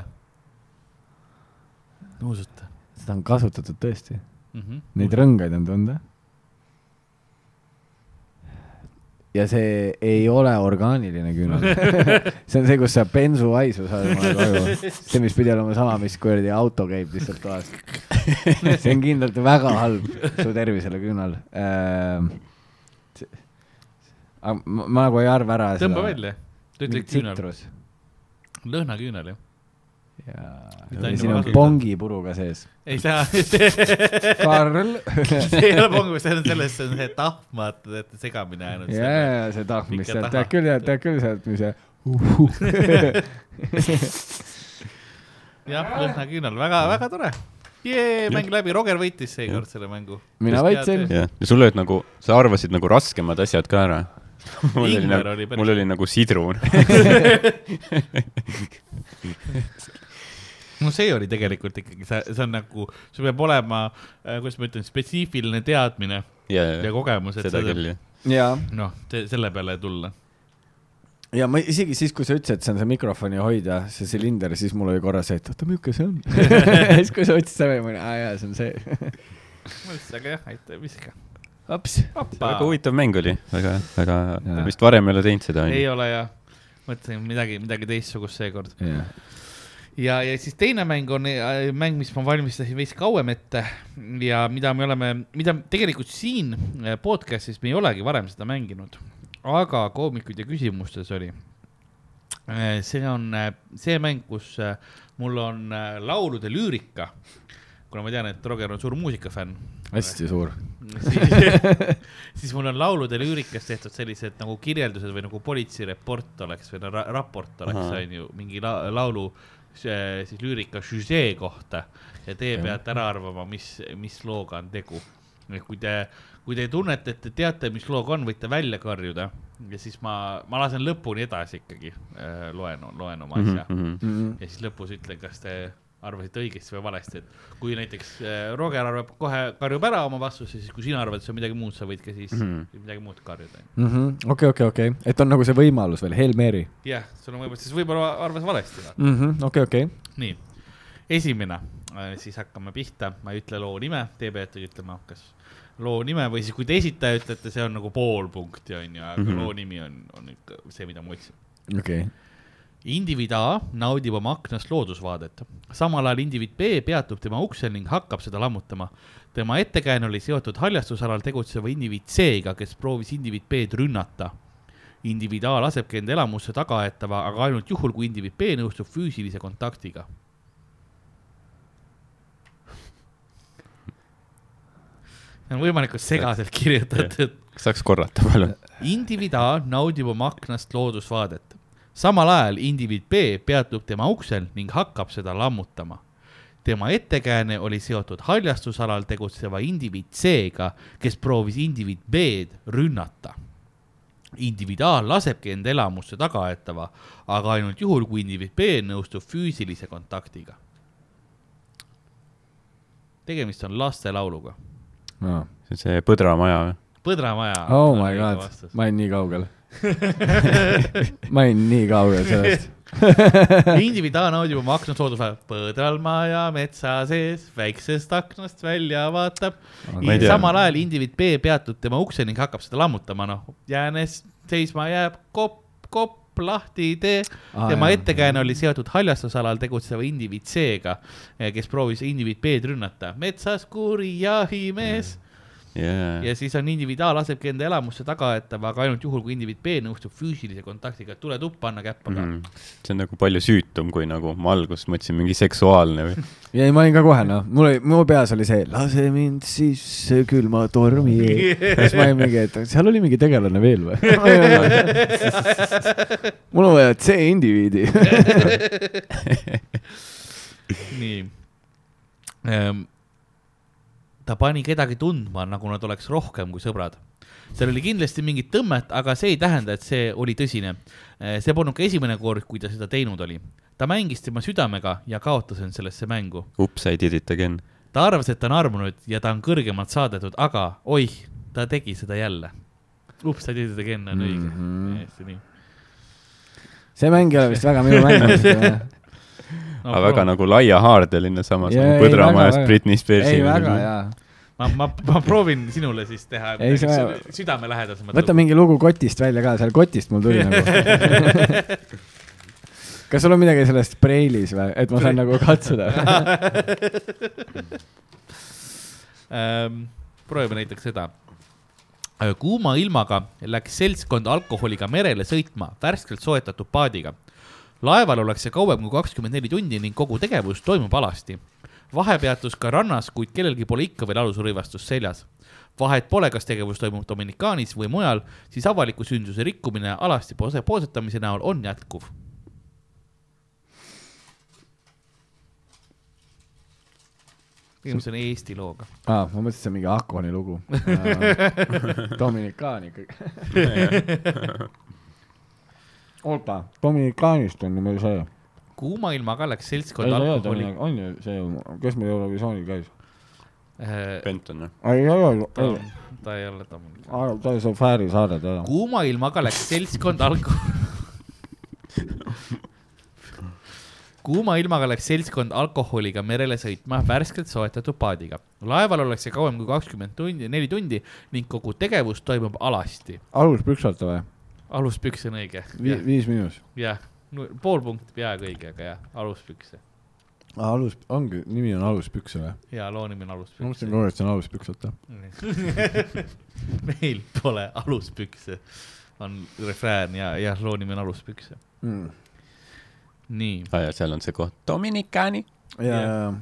[SPEAKER 4] nuusuta
[SPEAKER 2] seda on kasutatud tõesti.
[SPEAKER 4] mm. -hmm.
[SPEAKER 2] Neid rõngaid on tunda. Ja see ei ole orgaaniline küünal. see on see, kus sa bensuhaisu saad omale koju. see, mis pidi olema sama, mis kuradi auto käib lihtsalt toas. see on kindlalt väga halb su tervisele küünal ähm,. ma, ma nagu ei arva ära
[SPEAKER 4] tõmba välja. ta ütleb küünal. lõhnaküünal jah.
[SPEAKER 2] Ja siin
[SPEAKER 4] on
[SPEAKER 2] pongipuruga sees.
[SPEAKER 4] ei saa, see
[SPEAKER 2] Karl.
[SPEAKER 4] ei ole pongu, see on selles, see on see tahv, vaata, teate segamini jäänud.
[SPEAKER 2] ja, ja see tahv, mis sealt, tead küll, tead küll sealt, mis see
[SPEAKER 4] jah, lõhnaküünal, väga, väga tore. Jee, mäng läbi, Roger võitis seekord selle mängu.
[SPEAKER 2] mina võitsin.
[SPEAKER 3] ja sul olid nagu, sa arvasid nagu raskemad asjad ka ära. mul oli nagu mul oli nagu sidrun.
[SPEAKER 4] no see oli tegelikult ikkagi, see, see on nagu, sul peab olema, kuidas ma ütlen, spetsiifiline teadmine
[SPEAKER 3] ja,
[SPEAKER 4] ja
[SPEAKER 3] ja
[SPEAKER 4] kogemus, et
[SPEAKER 3] seda
[SPEAKER 4] seda,
[SPEAKER 3] küll jah.
[SPEAKER 2] ja,
[SPEAKER 4] noh, selle peale tulla.
[SPEAKER 2] ja ma isegi siis, kui sa ütlesid, et see on see mikrofoni hoidja, see silinder, siis mul oli korra see, et oota, milline see on. siis, kui sa ütlesid seda, ma olin, aa jaa, see on see.
[SPEAKER 4] aga jah, aitäh, viska.
[SPEAKER 2] hops.
[SPEAKER 3] väga huvitav mäng oli, väga, väga vist varem ei ole teinud seda,
[SPEAKER 4] ei ole jah, mõtlesin midagi, midagi teistsugust seekord.
[SPEAKER 2] jah,
[SPEAKER 4] ja, ja siis teine mäng on äh, mäng, mis ma valmistasin veits kauem ette ja mida me oleme, mida tegelikult siin äh, podcast'is me ei olegi varem seda mänginud, aga koomikuid ja küsimustes oli. see on äh, see mäng, kus äh, mul on äh, laulude lüürika, kuna ma tean, et Roger on suur muusikafänn
[SPEAKER 2] hästi suur.
[SPEAKER 4] siis, siis mul on laulude lüürikas tehtud sellised nagu kirjeldused või nagu politseireport oleks või no, ra raport oleks,
[SPEAKER 3] Ahah.
[SPEAKER 4] onju, mingi la laulu siis lüürika süžee kohta ja teie peate ära arvama, mis, mis looga on tegu. kui te, kui te tunnete, et te teate, mis looga on, võite välja karjuda ja siis ma, ma lasen lõpuni edasi ikkagi loen, loen oma asja mm.
[SPEAKER 3] Mhm,
[SPEAKER 4] -hmm ja siis lõpus ütlen, kas te arvasite õigesti või valesti, et kui näiteks äh, Roger arvab kohe, karjub ära oma vastuse, siis kui sina arvad, et see on midagi muud, sa võid ka siis mm
[SPEAKER 3] Mhm.
[SPEAKER 4] -hmm. midagi muud karjuda.
[SPEAKER 2] okei, okei, okei, et on nagu see võimalus veel, Hail Mary.
[SPEAKER 4] jah, sul on võimalus, siis võib-olla arvas valesti.
[SPEAKER 2] okei, okei.
[SPEAKER 4] nii, esimene, siis hakkame pihta, ma ei ütle loo nime, te peate ütlema, kas loo nime või siis, kui te esitaja ütlete, see on nagu pool punkti, onju, aga mm
[SPEAKER 3] Mhm.
[SPEAKER 4] -hmm. loo nimi on, on ikka see, mida ma otsin.
[SPEAKER 2] okei.
[SPEAKER 4] Indiviid A naudib oma aknast loodusvaadet, samal ajal indiviid B peatub tema uksel ning hakkab seda lammutama. tema ettekääne oli seotud haljastusalal tegutseva indiviid C-ga, kes proovis indiviid B-d rünnata. indiviid A lasebki enda elamusse tagaaetava, aga ainult juhul, kui indiviid B nõustub füüsilise kontaktiga. see on võimalikult segaselt kirjutatud.
[SPEAKER 3] saaks korrata, palun?
[SPEAKER 4] indiviid A naudib oma aknast loodusvaadet. Samal ajal indiviid B peatub tema uksel ning hakkab seda lammutama. tema ettekääne oli seotud haljastusalal tegutseva indiviid C-ga, kes proovis indiviid B-d rünnata. indiviid A lasebki enda elamusse tagaaetava, aga ainult juhul, kui indiviid B nõustub füüsilise kontaktiga. tegemist on lastelauluga.
[SPEAKER 3] see on see põdramaja või?
[SPEAKER 4] Põdramaja.
[SPEAKER 2] oh my god, ma olin nii kaugel. ma olin nii kaugel sellest.
[SPEAKER 4] indiviid A naudib oma aknast loodusväe, põdral maja metsa sees, väiksest aknast välja vaatab.
[SPEAKER 3] Tea.
[SPEAKER 4] samal ajal indiviid B peatub tema ukse ning hakkab seda lammutama, noh, jäänes seisma jääb kopp, kopp lahti tee.
[SPEAKER 2] Aa,
[SPEAKER 4] tema ettekääne oli seotud haljastusalal tegutseva indiviid C-ga, kes proovis indiviid B-d rünnata. metsas kuri jahimees
[SPEAKER 3] jaa,
[SPEAKER 4] ja siis on indiviid A lasebki enda elamusse tagaaetava, aga ainult juhul, kui indiviid B nõustub füüsilise kontaktiga, tule tuppa, anna käppa ka.
[SPEAKER 3] Mhm. see on nagu palju süütum, kui nagu ma alguses mõtlesin mingi seksuaalne või.
[SPEAKER 2] ei, ma olin ka kohe noh, mul oli, mu peas oli see, lase mind sisse külma tormi. siis ma olin mingi, et seal oli mingi tegelane veel või? mul on vaja C-indiviidi.
[SPEAKER 4] nii ehm,. Ta pani kedagi tundma, nagu nad oleks rohkem kui sõbrad. seal oli kindlasti mingit tõmmet, aga see ei tähenda, et see oli tõsine. see polnud ka esimene kord, kui ta seda teinud oli. ta mängis tema südamega ja kaotas end sellesse mängu.
[SPEAKER 3] Ups, I did it again.
[SPEAKER 4] ta arvas, et ta on armunud ja ta on kõrgemalt saadetud, aga oih, ta tegi seda jälle. ups, sa tegid seda again on õige mm. -hmm.
[SPEAKER 2] see mäng ei ole vist väga minu mäng.
[SPEAKER 4] no,.
[SPEAKER 3] aga väga nagu laiahaardeline samas
[SPEAKER 2] Jaa,
[SPEAKER 3] nagu
[SPEAKER 2] väga,
[SPEAKER 3] Britney Spearsi.
[SPEAKER 2] ei, väga hea.
[SPEAKER 4] ma, ma, ma proovin sinule siis teha südamelähedasemat.
[SPEAKER 2] võta mingi lugu kotist välja ka, seal kotist mul tuli nagu. kas sul on midagi sellest Breilis või, et ma saan nagu katsuda?
[SPEAKER 4] ähm,. proovime näiteks seda. kuuma ilmaga läks seltskond alkoholiga merele sõitma värskelt soetatud paadiga. Laeval ollakse kauem kui kakskümmend neli tundi ning kogu tegevus toimub alasti. vahepeatus ka rannas, kuid kellelgi pole ikka veel alusrõivastus seljas. vahet pole, kas tegevus toimub Dominikaanis või mujal, siis avaliku sünduse rikkumine alasti poose- poosetamise näol on jätkuv. tegemist on Eesti looga.
[SPEAKER 2] aa, ma mõtlesin, see on mingi Akoni lugu. Dominikaan ikkagi. oota, Dominikaanist on ju meil see.
[SPEAKER 4] kuuma ilmaga läks seltskond alkoholi
[SPEAKER 2] on ju see, kes meil Eurovisioonil käis?
[SPEAKER 4] äh,
[SPEAKER 3] Benton jah?
[SPEAKER 2] ei, ei ole,
[SPEAKER 4] ta
[SPEAKER 2] ei,
[SPEAKER 4] ole Dominikaan.
[SPEAKER 2] ta oli see Fääri saare, ta
[SPEAKER 4] kuuma ilmaga läks seltskond alko-. kuuma ilmaga läks seltskond alkoholiga merele sõitma värskelt soetatud paadiga. laeval ollakse kauem kui kakskümmend tundi, neli tundi ning kogu tegevus toimub alasti.
[SPEAKER 2] aluspüksalta või?
[SPEAKER 4] Aluspüks on õige.
[SPEAKER 2] viis miinus.
[SPEAKER 4] jah, pool punkti peaaegu õige, aga jah, aluspükse.
[SPEAKER 2] alus, ongi, nimi on aluspükse või?
[SPEAKER 4] ja loo nimi on
[SPEAKER 2] ma
[SPEAKER 4] aluspüks
[SPEAKER 2] mõtlesin. kogu aeg, et see on aluspüksalta.
[SPEAKER 4] meil pole aluspükse, on refrään ja, ja loo nimi on aluspükse.
[SPEAKER 2] Mm.
[SPEAKER 4] nii,
[SPEAKER 3] aa jaa, seal on see koht. Dominikaani.
[SPEAKER 2] ja
[SPEAKER 4] Jah.,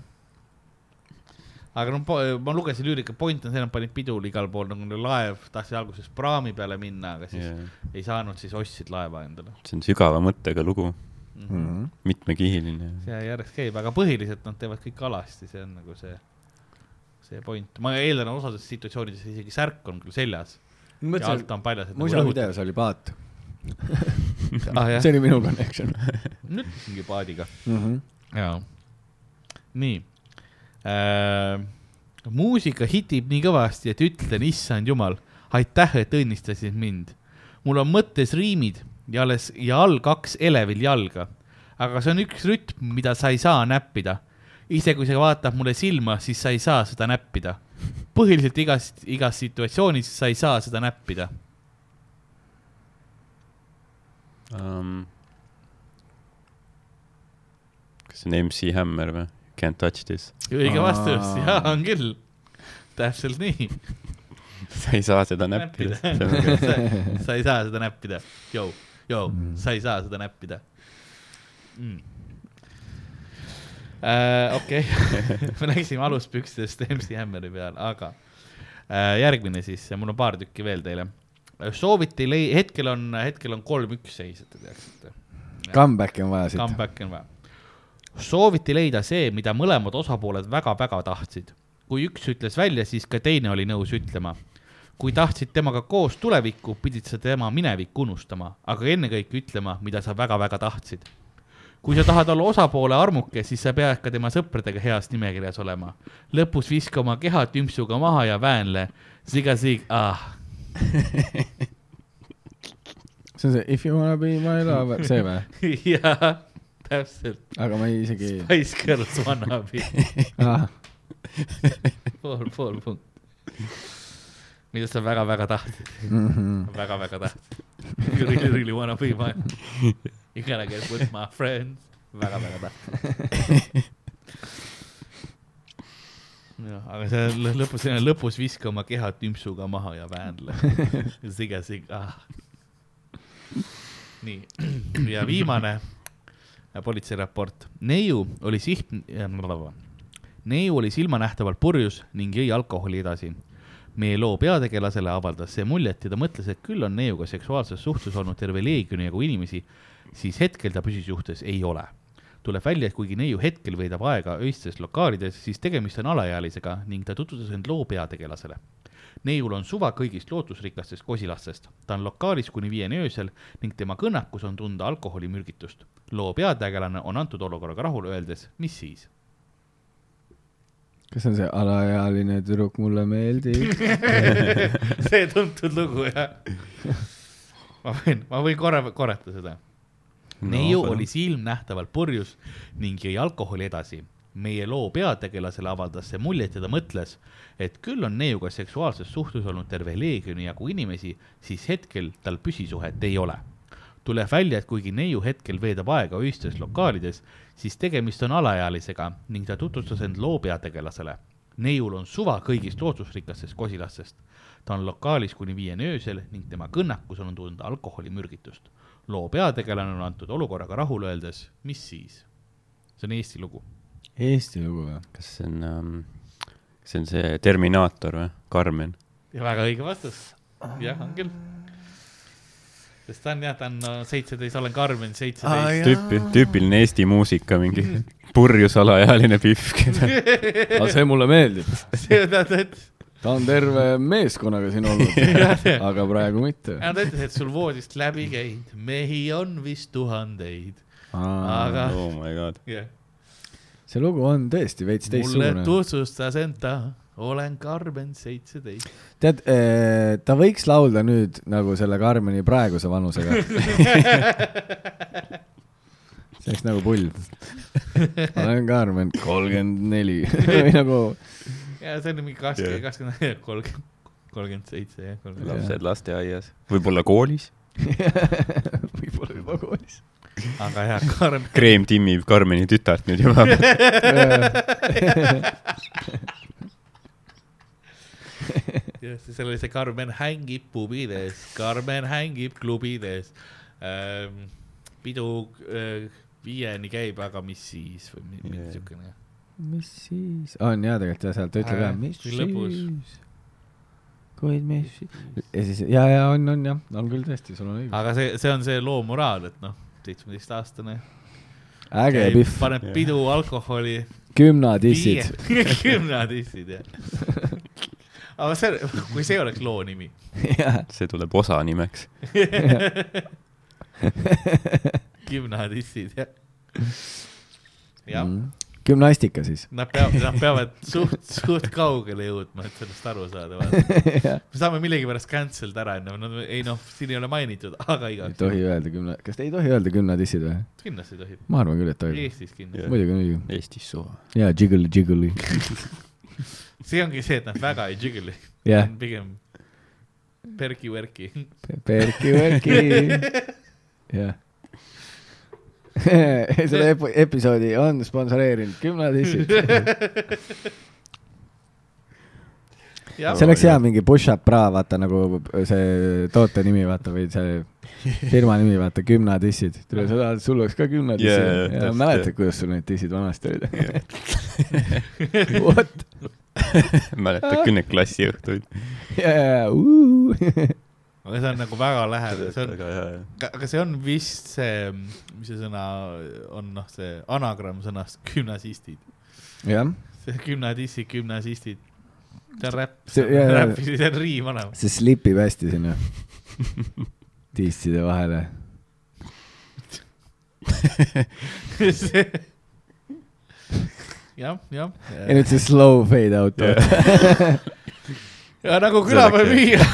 [SPEAKER 4] aga no po- ma lugesin lüürika, point on see, nad panid pidul igal pool nagu laev tahtis alguses praami peale minna, aga siis
[SPEAKER 3] see
[SPEAKER 4] ei saanud, siis ostsid laeva endale.
[SPEAKER 3] on sügava mõttega lugu,
[SPEAKER 4] Mm
[SPEAKER 2] Mm.
[SPEAKER 4] -hmm.
[SPEAKER 3] mitmekihiline.
[SPEAKER 4] see järjest käib, aga põhiliselt nad teevad kõik alasti, see on nagu see, see point. ma eeldan, osades situatsioonides isegi särk on küll seljas ja alt on paljas, nagu
[SPEAKER 2] musa videos oli paat.
[SPEAKER 4] ah,.
[SPEAKER 2] see, oli minu connection
[SPEAKER 4] nüüd mingi paadiga.
[SPEAKER 2] mm. -hmm.
[SPEAKER 4] jaa, nii äh,. muusika hitib nii kõvasti, et ütlen, issand jumal, aitäh, et õnnistasid mind. mul on mõttes riimid ja alles ja all kaks elevil jalga, aga see on üks rütm, mida sa ei saa näppida. ise, kui sa vaatad mulle silma, siis sa ei saa seda näppida. põhiliselt igas, igas situatsioonis sa ei saa seda näppida.
[SPEAKER 3] um,. kas see on MC Hammer või? Can't touch this.
[SPEAKER 4] õige vastus, jaa, on küll. täpselt nii.
[SPEAKER 3] sa ei saa seda näppida.
[SPEAKER 4] sa ei saa seda näppida. Jou, jou, sa ei saa seda näppida mm.. Uh, okei okay. me läksime aluspükstest MC Hammeri peale, aga uh, järgmine siis, mul on paar tükki veel teile. sooviti lei-, hetkel on, hetkel on kolm-üks seis, et te teaksite.
[SPEAKER 2] Comeback'i on vaja siit.
[SPEAKER 4] Comeback'i on vaja. Sooviti leida see, mida mõlemad osapooled väga-väga tahtsid. kui üks ütles välja, siis ka teine oli nõus ütlema. kui tahtsid temaga koos tulevikku, pidid sa tema minevikku unustama, aga ennekõike ütlema, mida sa väga-väga tahtsid. kui sa tahad olla osapoole armuke, siis sa pead ka tema sõpradega heas nimekirjas olema. lõpus viska oma keha tümpsuga maha ja väänle. siga-sig, ah,
[SPEAKER 2] see on see If you wanna be my lover, see või?
[SPEAKER 4] jah, täpselt.
[SPEAKER 2] aga ma ei isegi
[SPEAKER 4] Spice Girls wannabe. pool, pool punkt. mida sa väga-väga tahtsid,
[SPEAKER 2] Mm -hmm.
[SPEAKER 4] väga-väga tahtsid. You really, really wanna be my, you gotta get with my friends, väga-väga tahtsid. jah, aga see lõ- lõpus, lõpus viska oma keha tümpsuga maha ja väänle. siga-sig-, ah. nii, ja viimane politseiraport. neiu oli siht, neiu oli silmanähtavalt purjus ning jõi alkoholi edasi. meie loo peategelasele avaldas see muljet ja ta mõtles, et küll on neiuga seksuaalses suhtes olnud terve leegioni jagu inimesi, siis hetkel ta püsisuhtes ei ole. tuleb välja, et kuigi neiu hetkel veedab aega öistes lokaalides, siis tegemist on alaealisega ning ta tutvustas end loo peategelasele. Neiul on suva kõigist lootusrikastest kosilastest, ta on lokaalis kuni viieni öösel ning tema kõnnakus on tunda alkoholimürgitust. loo peategelane on antud olukorraga rahul, öeldes, mis siis.
[SPEAKER 2] kas see on see alaealine tüdruk mulle meeldib?
[SPEAKER 4] see tuntud lugu jah. ma võin, ma võin korra korrata seda no,. neiu oli silmnähtavalt purjus ning jõi alkoholi edasi. Meie loo peategelasele avaldas see muljet ja ta mõtles, et küll on neiuga seksuaalses suhtes olnud terve leegioni jagu inimesi, siis hetkel tal püsisuhet ei ole. tuleb välja, et kuigi neiu hetkel veedab aega öistes lokaalides, siis tegemist on alaealisega ning ta tutvustas end loo peategelasele. neiul on suva kõigist lootusrikastest kosilastest. ta on lokaalis kuni viieni öösel ning tema kõnnakus on tunda alkoholimürgitust. loo peategelane on antud olukorraga rahule, öeldes, mis siis. see on Eesti lugu.
[SPEAKER 2] Eesti lugu või?
[SPEAKER 3] kas see on um,, kas see on see Terminaator või? Karmen?
[SPEAKER 4] ja väga õige vastus. jah, on küll. sest ta on jah, ta on seitseteist, olen Karmen, seitseteist.
[SPEAKER 3] tüüpi, tüüpiline Eesti muusika, mingi purjus alaealine pihv.
[SPEAKER 2] aga see mulle meeldib.
[SPEAKER 4] see ta ütles,
[SPEAKER 2] ta on terve meeskonnaga siin olnud, aga praegu mitte.
[SPEAKER 4] ta ütles, et sul voodist läbi käinud mehi on vist tuhandeid. aga
[SPEAKER 3] oh my god.
[SPEAKER 4] jah,
[SPEAKER 2] see lugu on tõesti veits
[SPEAKER 4] mulle
[SPEAKER 2] teistsugune.
[SPEAKER 4] tutvustas end ta, olen Karmen, seitseteist.
[SPEAKER 2] tead, ta võiks laulda nüüd nagu selle Karmeni praeguse vanusega. see oleks nagu pull. olen Karmen, kolmkümmend neli või nagu
[SPEAKER 4] ja see on mingi kakskümmend, kakskümmend, kolmkümmend, kolmkümmend seitse jah,
[SPEAKER 3] lapsed lasteaias, võib-olla koolis.
[SPEAKER 2] võib-olla juba koolis.
[SPEAKER 4] Aga jah, Karmen,
[SPEAKER 3] Kreem timmib Karmeni tütart nüüd juba.
[SPEAKER 4] jah, seal oli see Karmen hängib pubides, Karmen hängib klubides ähm,. pidu äh, viieni käib, aga mis siis või mi- mingi
[SPEAKER 3] Jah.
[SPEAKER 4] siukene.
[SPEAKER 2] mis siis, on jaa tegelikult jah, sealt ta ütleb
[SPEAKER 4] Äh,
[SPEAKER 2] jah, mis
[SPEAKER 4] kui lõbus.
[SPEAKER 2] siis. kuid mis siis. ja siis ja, ja on, on jah, on küll tõesti, sul on õigus.
[SPEAKER 4] aga see, see on see loo moraal, et noh, seitsmeteistaastane.
[SPEAKER 2] äge pihv,
[SPEAKER 4] paneb pidu alkoholi.
[SPEAKER 2] kümnadissid.
[SPEAKER 4] kümnadissid jah. aga see, kui see oleks loo nimi.
[SPEAKER 3] see tuleb osa nimeks.
[SPEAKER 4] kümnadissid jah. jah,
[SPEAKER 2] Mm. Gümnastika siis.
[SPEAKER 4] Nad peavad, nad peavad suht, suht kaugele jõudma, et sellest aru saada, me saame millegipärast cancelled ära enne, no ei noh, siin ei ole mainitud, aga
[SPEAKER 2] ei
[SPEAKER 4] igaks
[SPEAKER 2] tohi öelda gümna, kas te ei tohi öelda gümnadissid või?
[SPEAKER 4] kindlasti tohib,
[SPEAKER 2] ma arvan küll, et tohib.
[SPEAKER 4] Eestis kindlasti
[SPEAKER 2] muidugi, muidugi.
[SPEAKER 3] Eestis suva.
[SPEAKER 2] jaa, jiggle, jiggle'i.
[SPEAKER 4] see ongi see, et nad väga ei jiggle'i
[SPEAKER 2] jah,
[SPEAKER 4] pigem perki-värki.
[SPEAKER 2] Perki-Verki. jah. selle ep- episoodi on sponsoreerinud gümnadissid.
[SPEAKER 4] jah,
[SPEAKER 2] see oleks hea mingi push-up bra, vaata nagu see toote nimi, vaata või see firma nimi, vaata, gümnadissid. tule, sa tahad, sul oleks ka gümnadissid yeah,.
[SPEAKER 3] täpselt,
[SPEAKER 2] mäletad
[SPEAKER 3] jah.,
[SPEAKER 2] kuidas sul need dissid vanasti olid? What?
[SPEAKER 3] mäletad küll neid klassiõhtuid?
[SPEAKER 2] jaa,
[SPEAKER 4] aga see on nagu väga lähedal, see on, aga see on vist see, mis see sõna on, noh, see anagramm sõnast gümnasistid.
[SPEAKER 2] jah,
[SPEAKER 4] see gümnadissid, gümnasistid. see on räpp,
[SPEAKER 2] See-
[SPEAKER 4] on riim olemas.
[SPEAKER 2] see slipib hästi sinna disside vahele.
[SPEAKER 4] see, jah, jah.
[SPEAKER 2] ja nüüd see slow fade out
[SPEAKER 3] Jah.
[SPEAKER 4] ja nagu
[SPEAKER 3] See
[SPEAKER 4] külapäev müüa.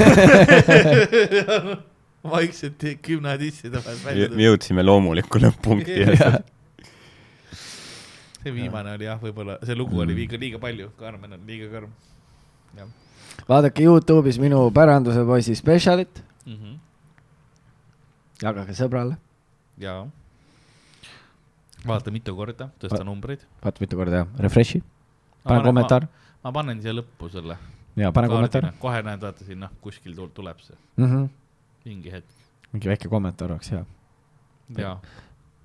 [SPEAKER 4] vaikselt gümnadisside vahel välja
[SPEAKER 3] me
[SPEAKER 4] tuleb.
[SPEAKER 3] jõudsime loomuliku lõpp-punkti
[SPEAKER 4] see viimane oli jah, võib-olla see lugu oli liiga, liiga palju, Karmen on liiga karm. jah
[SPEAKER 2] vaadake Youtube'is minu päranduse poisi spetsialit,
[SPEAKER 4] mm -hmm.
[SPEAKER 2] jagage sõbrale,
[SPEAKER 4] ja vaata mitu korda, tõsta numbreid.
[SPEAKER 2] vaata mitu korda jah, refresh'i, pane kommentaar
[SPEAKER 4] ma panen siia lõppu selle.
[SPEAKER 2] Ja pane kommentaar.
[SPEAKER 4] kohe näed, vaata siin noh, kuskil tul- tuleb see
[SPEAKER 2] Mm -hmm.
[SPEAKER 4] mingi hetk
[SPEAKER 2] mingi väike kommentaar oleks hea,
[SPEAKER 4] ja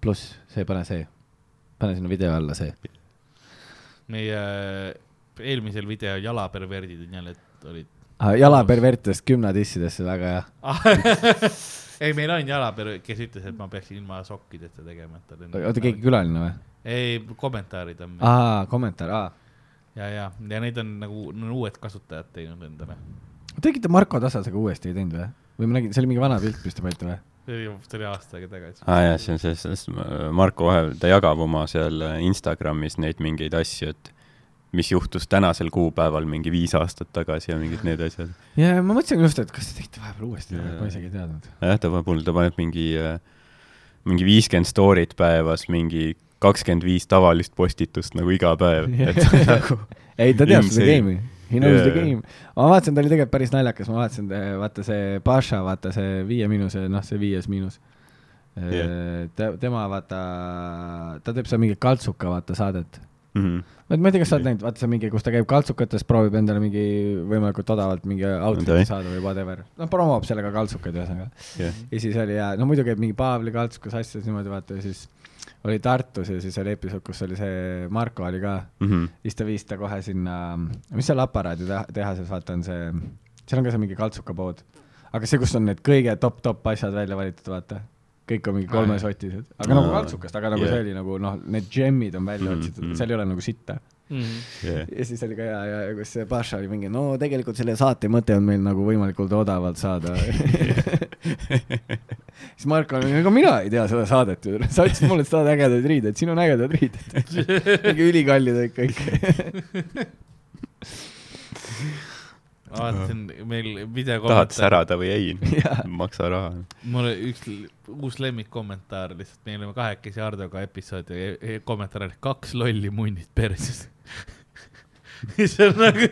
[SPEAKER 2] pluss see, pane see, pane sinna video alla see.
[SPEAKER 4] meie eelmisel video jalaperverdid on jälle, olid.
[SPEAKER 2] jalapervertidest gümnadissidesse, väga hea.
[SPEAKER 4] ei, meil on jalaperver, kes ütles, et ma peaksin ilma sokkideta tegema, et on.
[SPEAKER 2] oota, keegi külaline või?
[SPEAKER 4] ei, kommentaarid on
[SPEAKER 2] aa, kommentaar, aa.
[SPEAKER 4] ja, ja, ja neid on nagu no, uued kasutajad teinud endale.
[SPEAKER 2] tegite Marko Tasasega uuesti, ei teinud või? või ma nägin, see oli mingi vana pilt, mis te panite või?
[SPEAKER 4] see oli, see oli aasta aega tagasi.
[SPEAKER 3] aa ah, jah, see on see, sest Marko vahel, ta jagab oma seal Instagramis neid mingeid asju, et mis juhtus tänasel kuupäeval mingi viis aastat tagasi ja mingid need asjad.
[SPEAKER 2] ja ma mõtlesin just, et kas te tegite vahepeal uuesti
[SPEAKER 3] Jaa.,
[SPEAKER 2] ma isegi ei teadnud.
[SPEAKER 3] jah, ta paneb, ta paneb mingi, mingi viiskümmend story't päevas, mingi kakskümmend viis tavalist postitust nagu iga päev, et see on nagu
[SPEAKER 2] ei, ta teab seda game'i. He knows the
[SPEAKER 3] Jaa, jaa.
[SPEAKER 2] game. ma vaatasin, ta oli tegelikult päris naljakas, ma vaatasin, vaata see Paša, vaata see viie miinuse, noh, see viies miinus
[SPEAKER 3] Jah.
[SPEAKER 2] ta, tema vaata, ta teeb seal mingi kaltsuka, vaata saadet.
[SPEAKER 3] mm. -hmm.
[SPEAKER 2] ma ei tea, kas sa oled näinud, vaata see mingi, kus ta käib kaltsukates, proovib endale mingi võimalikult odavalt mingi outfit'i
[SPEAKER 3] Okei.
[SPEAKER 2] saada või whatever. noh, promob sellega kaltsukaid ühesõnaga.
[SPEAKER 3] jah,
[SPEAKER 2] ja siis oli ja no muidu käib mingi Paavli kaltsukas asjades niimoodi vaata ja siis oli Tartus ja siis oli episood, kus oli see Marko oli ka
[SPEAKER 3] Mhm.
[SPEAKER 2] siis ta viis ta kohe sinna, mis seal aparaadi teha- tehases, vaata on see, seal on ka see mingi kaltsukapood. aga see, kus on need kõige top-top asjad välja valitud, vaata. kõik on mingi kolmes otis, aga nagu
[SPEAKER 3] Aa,
[SPEAKER 2] kaltsukast, aga nagu
[SPEAKER 3] jah.
[SPEAKER 2] see oli nagu noh, need džemmid on välja
[SPEAKER 3] Mhm,
[SPEAKER 2] otsitud,
[SPEAKER 3] mhm.
[SPEAKER 2] seal ei ole nagu sitta.
[SPEAKER 3] jah,
[SPEAKER 2] ja siis oli ka hea, ja kus see Paša oli mingi, no tegelikult selle saate mõte on meil nagu võimalikult odavalt saada. siis Marko oli, ega mina ei tea seda saadet ju, sa ütlesid mulle, et sa tahad ägedaid riideid, siin on ägedad riided. mingi ülikallid olid kõik.
[SPEAKER 4] ma vaatasin meil video
[SPEAKER 3] tahad särada või ei maksa raha.
[SPEAKER 4] mul oli üks uus lemmikkommentaar lihtsalt, me olime kahekesi Hardoga episood ja e- e- kommentaar oli kaks lolli munnid perses. mis on nagu,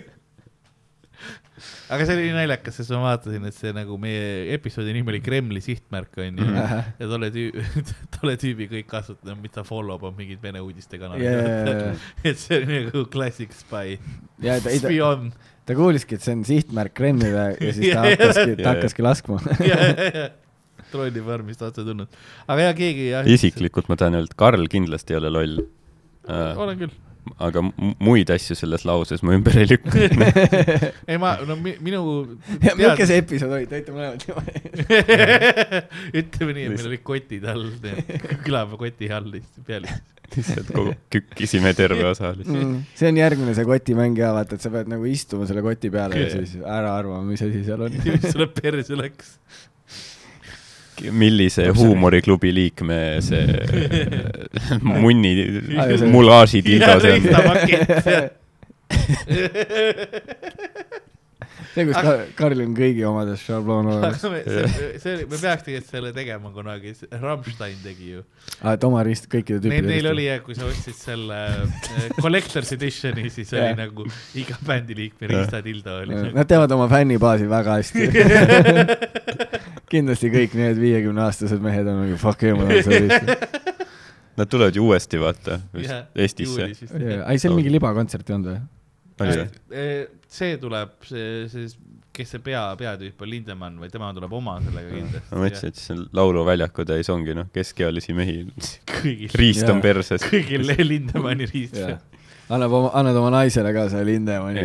[SPEAKER 4] aga see oli nii naljakas, sest ma vaatasin, et see nagu meie episoodi nimi oli Kremli sihtmärk onju
[SPEAKER 2] Mhm.
[SPEAKER 4] ja tolle tüübi, tolle tüübi kõik kasutajad, mida ta follow b on mingid Vene uudistekanalid
[SPEAKER 2] Yeah.
[SPEAKER 4] et see oli nagu classic spy,
[SPEAKER 2] ta,
[SPEAKER 4] spioon.
[SPEAKER 2] ta kuuliski, et see on sihtmärk Kremlile ja siis ta hakkaski, ta hakkaski laskma.
[SPEAKER 4] trolli vormist otse tulnud, aga ja keegi jah.
[SPEAKER 3] isiklikult ma tahan öelda, et Karl kindlasti ei ole loll.
[SPEAKER 4] olen küll.
[SPEAKER 3] Aga mu- muid asju selles lauses ma ümber ei lükka.
[SPEAKER 4] ei ma, no mi, minu
[SPEAKER 2] milline see episood oli, te olite mõlemad niimoodi.
[SPEAKER 4] ütleme nii, et meil olid kotid all, külapäeva koti all lihtsalt peal.
[SPEAKER 3] lihtsalt kogu kükkisime terve osa lihtsalt.
[SPEAKER 2] Mm. see on järgmine see kotimäng ja vaata, et sa pead nagu istuma selle koti peale ja siis ära arvama, mis asi seal on.
[SPEAKER 4] mis sulle perse läks?
[SPEAKER 3] Millise huumoriklubi liikme see munni mulaaži tildo see on.
[SPEAKER 2] see, kus Ka- Karl on kõigi omades šabloon olemas.
[SPEAKER 4] see, oli, me peaks tegelikult selle tegema kunagi, Rammstein tegi ju.
[SPEAKER 2] aa, et oma rist, kõikide
[SPEAKER 4] Neil,
[SPEAKER 2] tüüpide
[SPEAKER 4] neil oli, kui sa ostsid selle äh, Collector's Editioni, siis oli
[SPEAKER 2] Jah.
[SPEAKER 4] nagu iga bändiliikme riistatildo oli nagu..
[SPEAKER 2] Nad teavad oma fännibaasi väga hästi. kindlasti kõik need viiekümneaastased mehed on nagu fuck you, ma tahan seda risti.
[SPEAKER 3] Nad tulevad ju uuesti, vaata, vist Eestisse.
[SPEAKER 2] ai, see on mingi libakontsert ei olnud või?
[SPEAKER 3] oli või?
[SPEAKER 4] see tuleb, see, see, kes see pea, peatüüp on, Lindemann või tema tuleb oma sellega kindlasti.
[SPEAKER 3] ma mõtlesin, et siis on lauluväljaku täis ongi noh, keskealisi mehi,
[SPEAKER 4] kõigil,
[SPEAKER 3] riist on perses.
[SPEAKER 4] kõigil Lindemanni riist.
[SPEAKER 2] Annab oma, annad oma naisele ka selle Lindemanni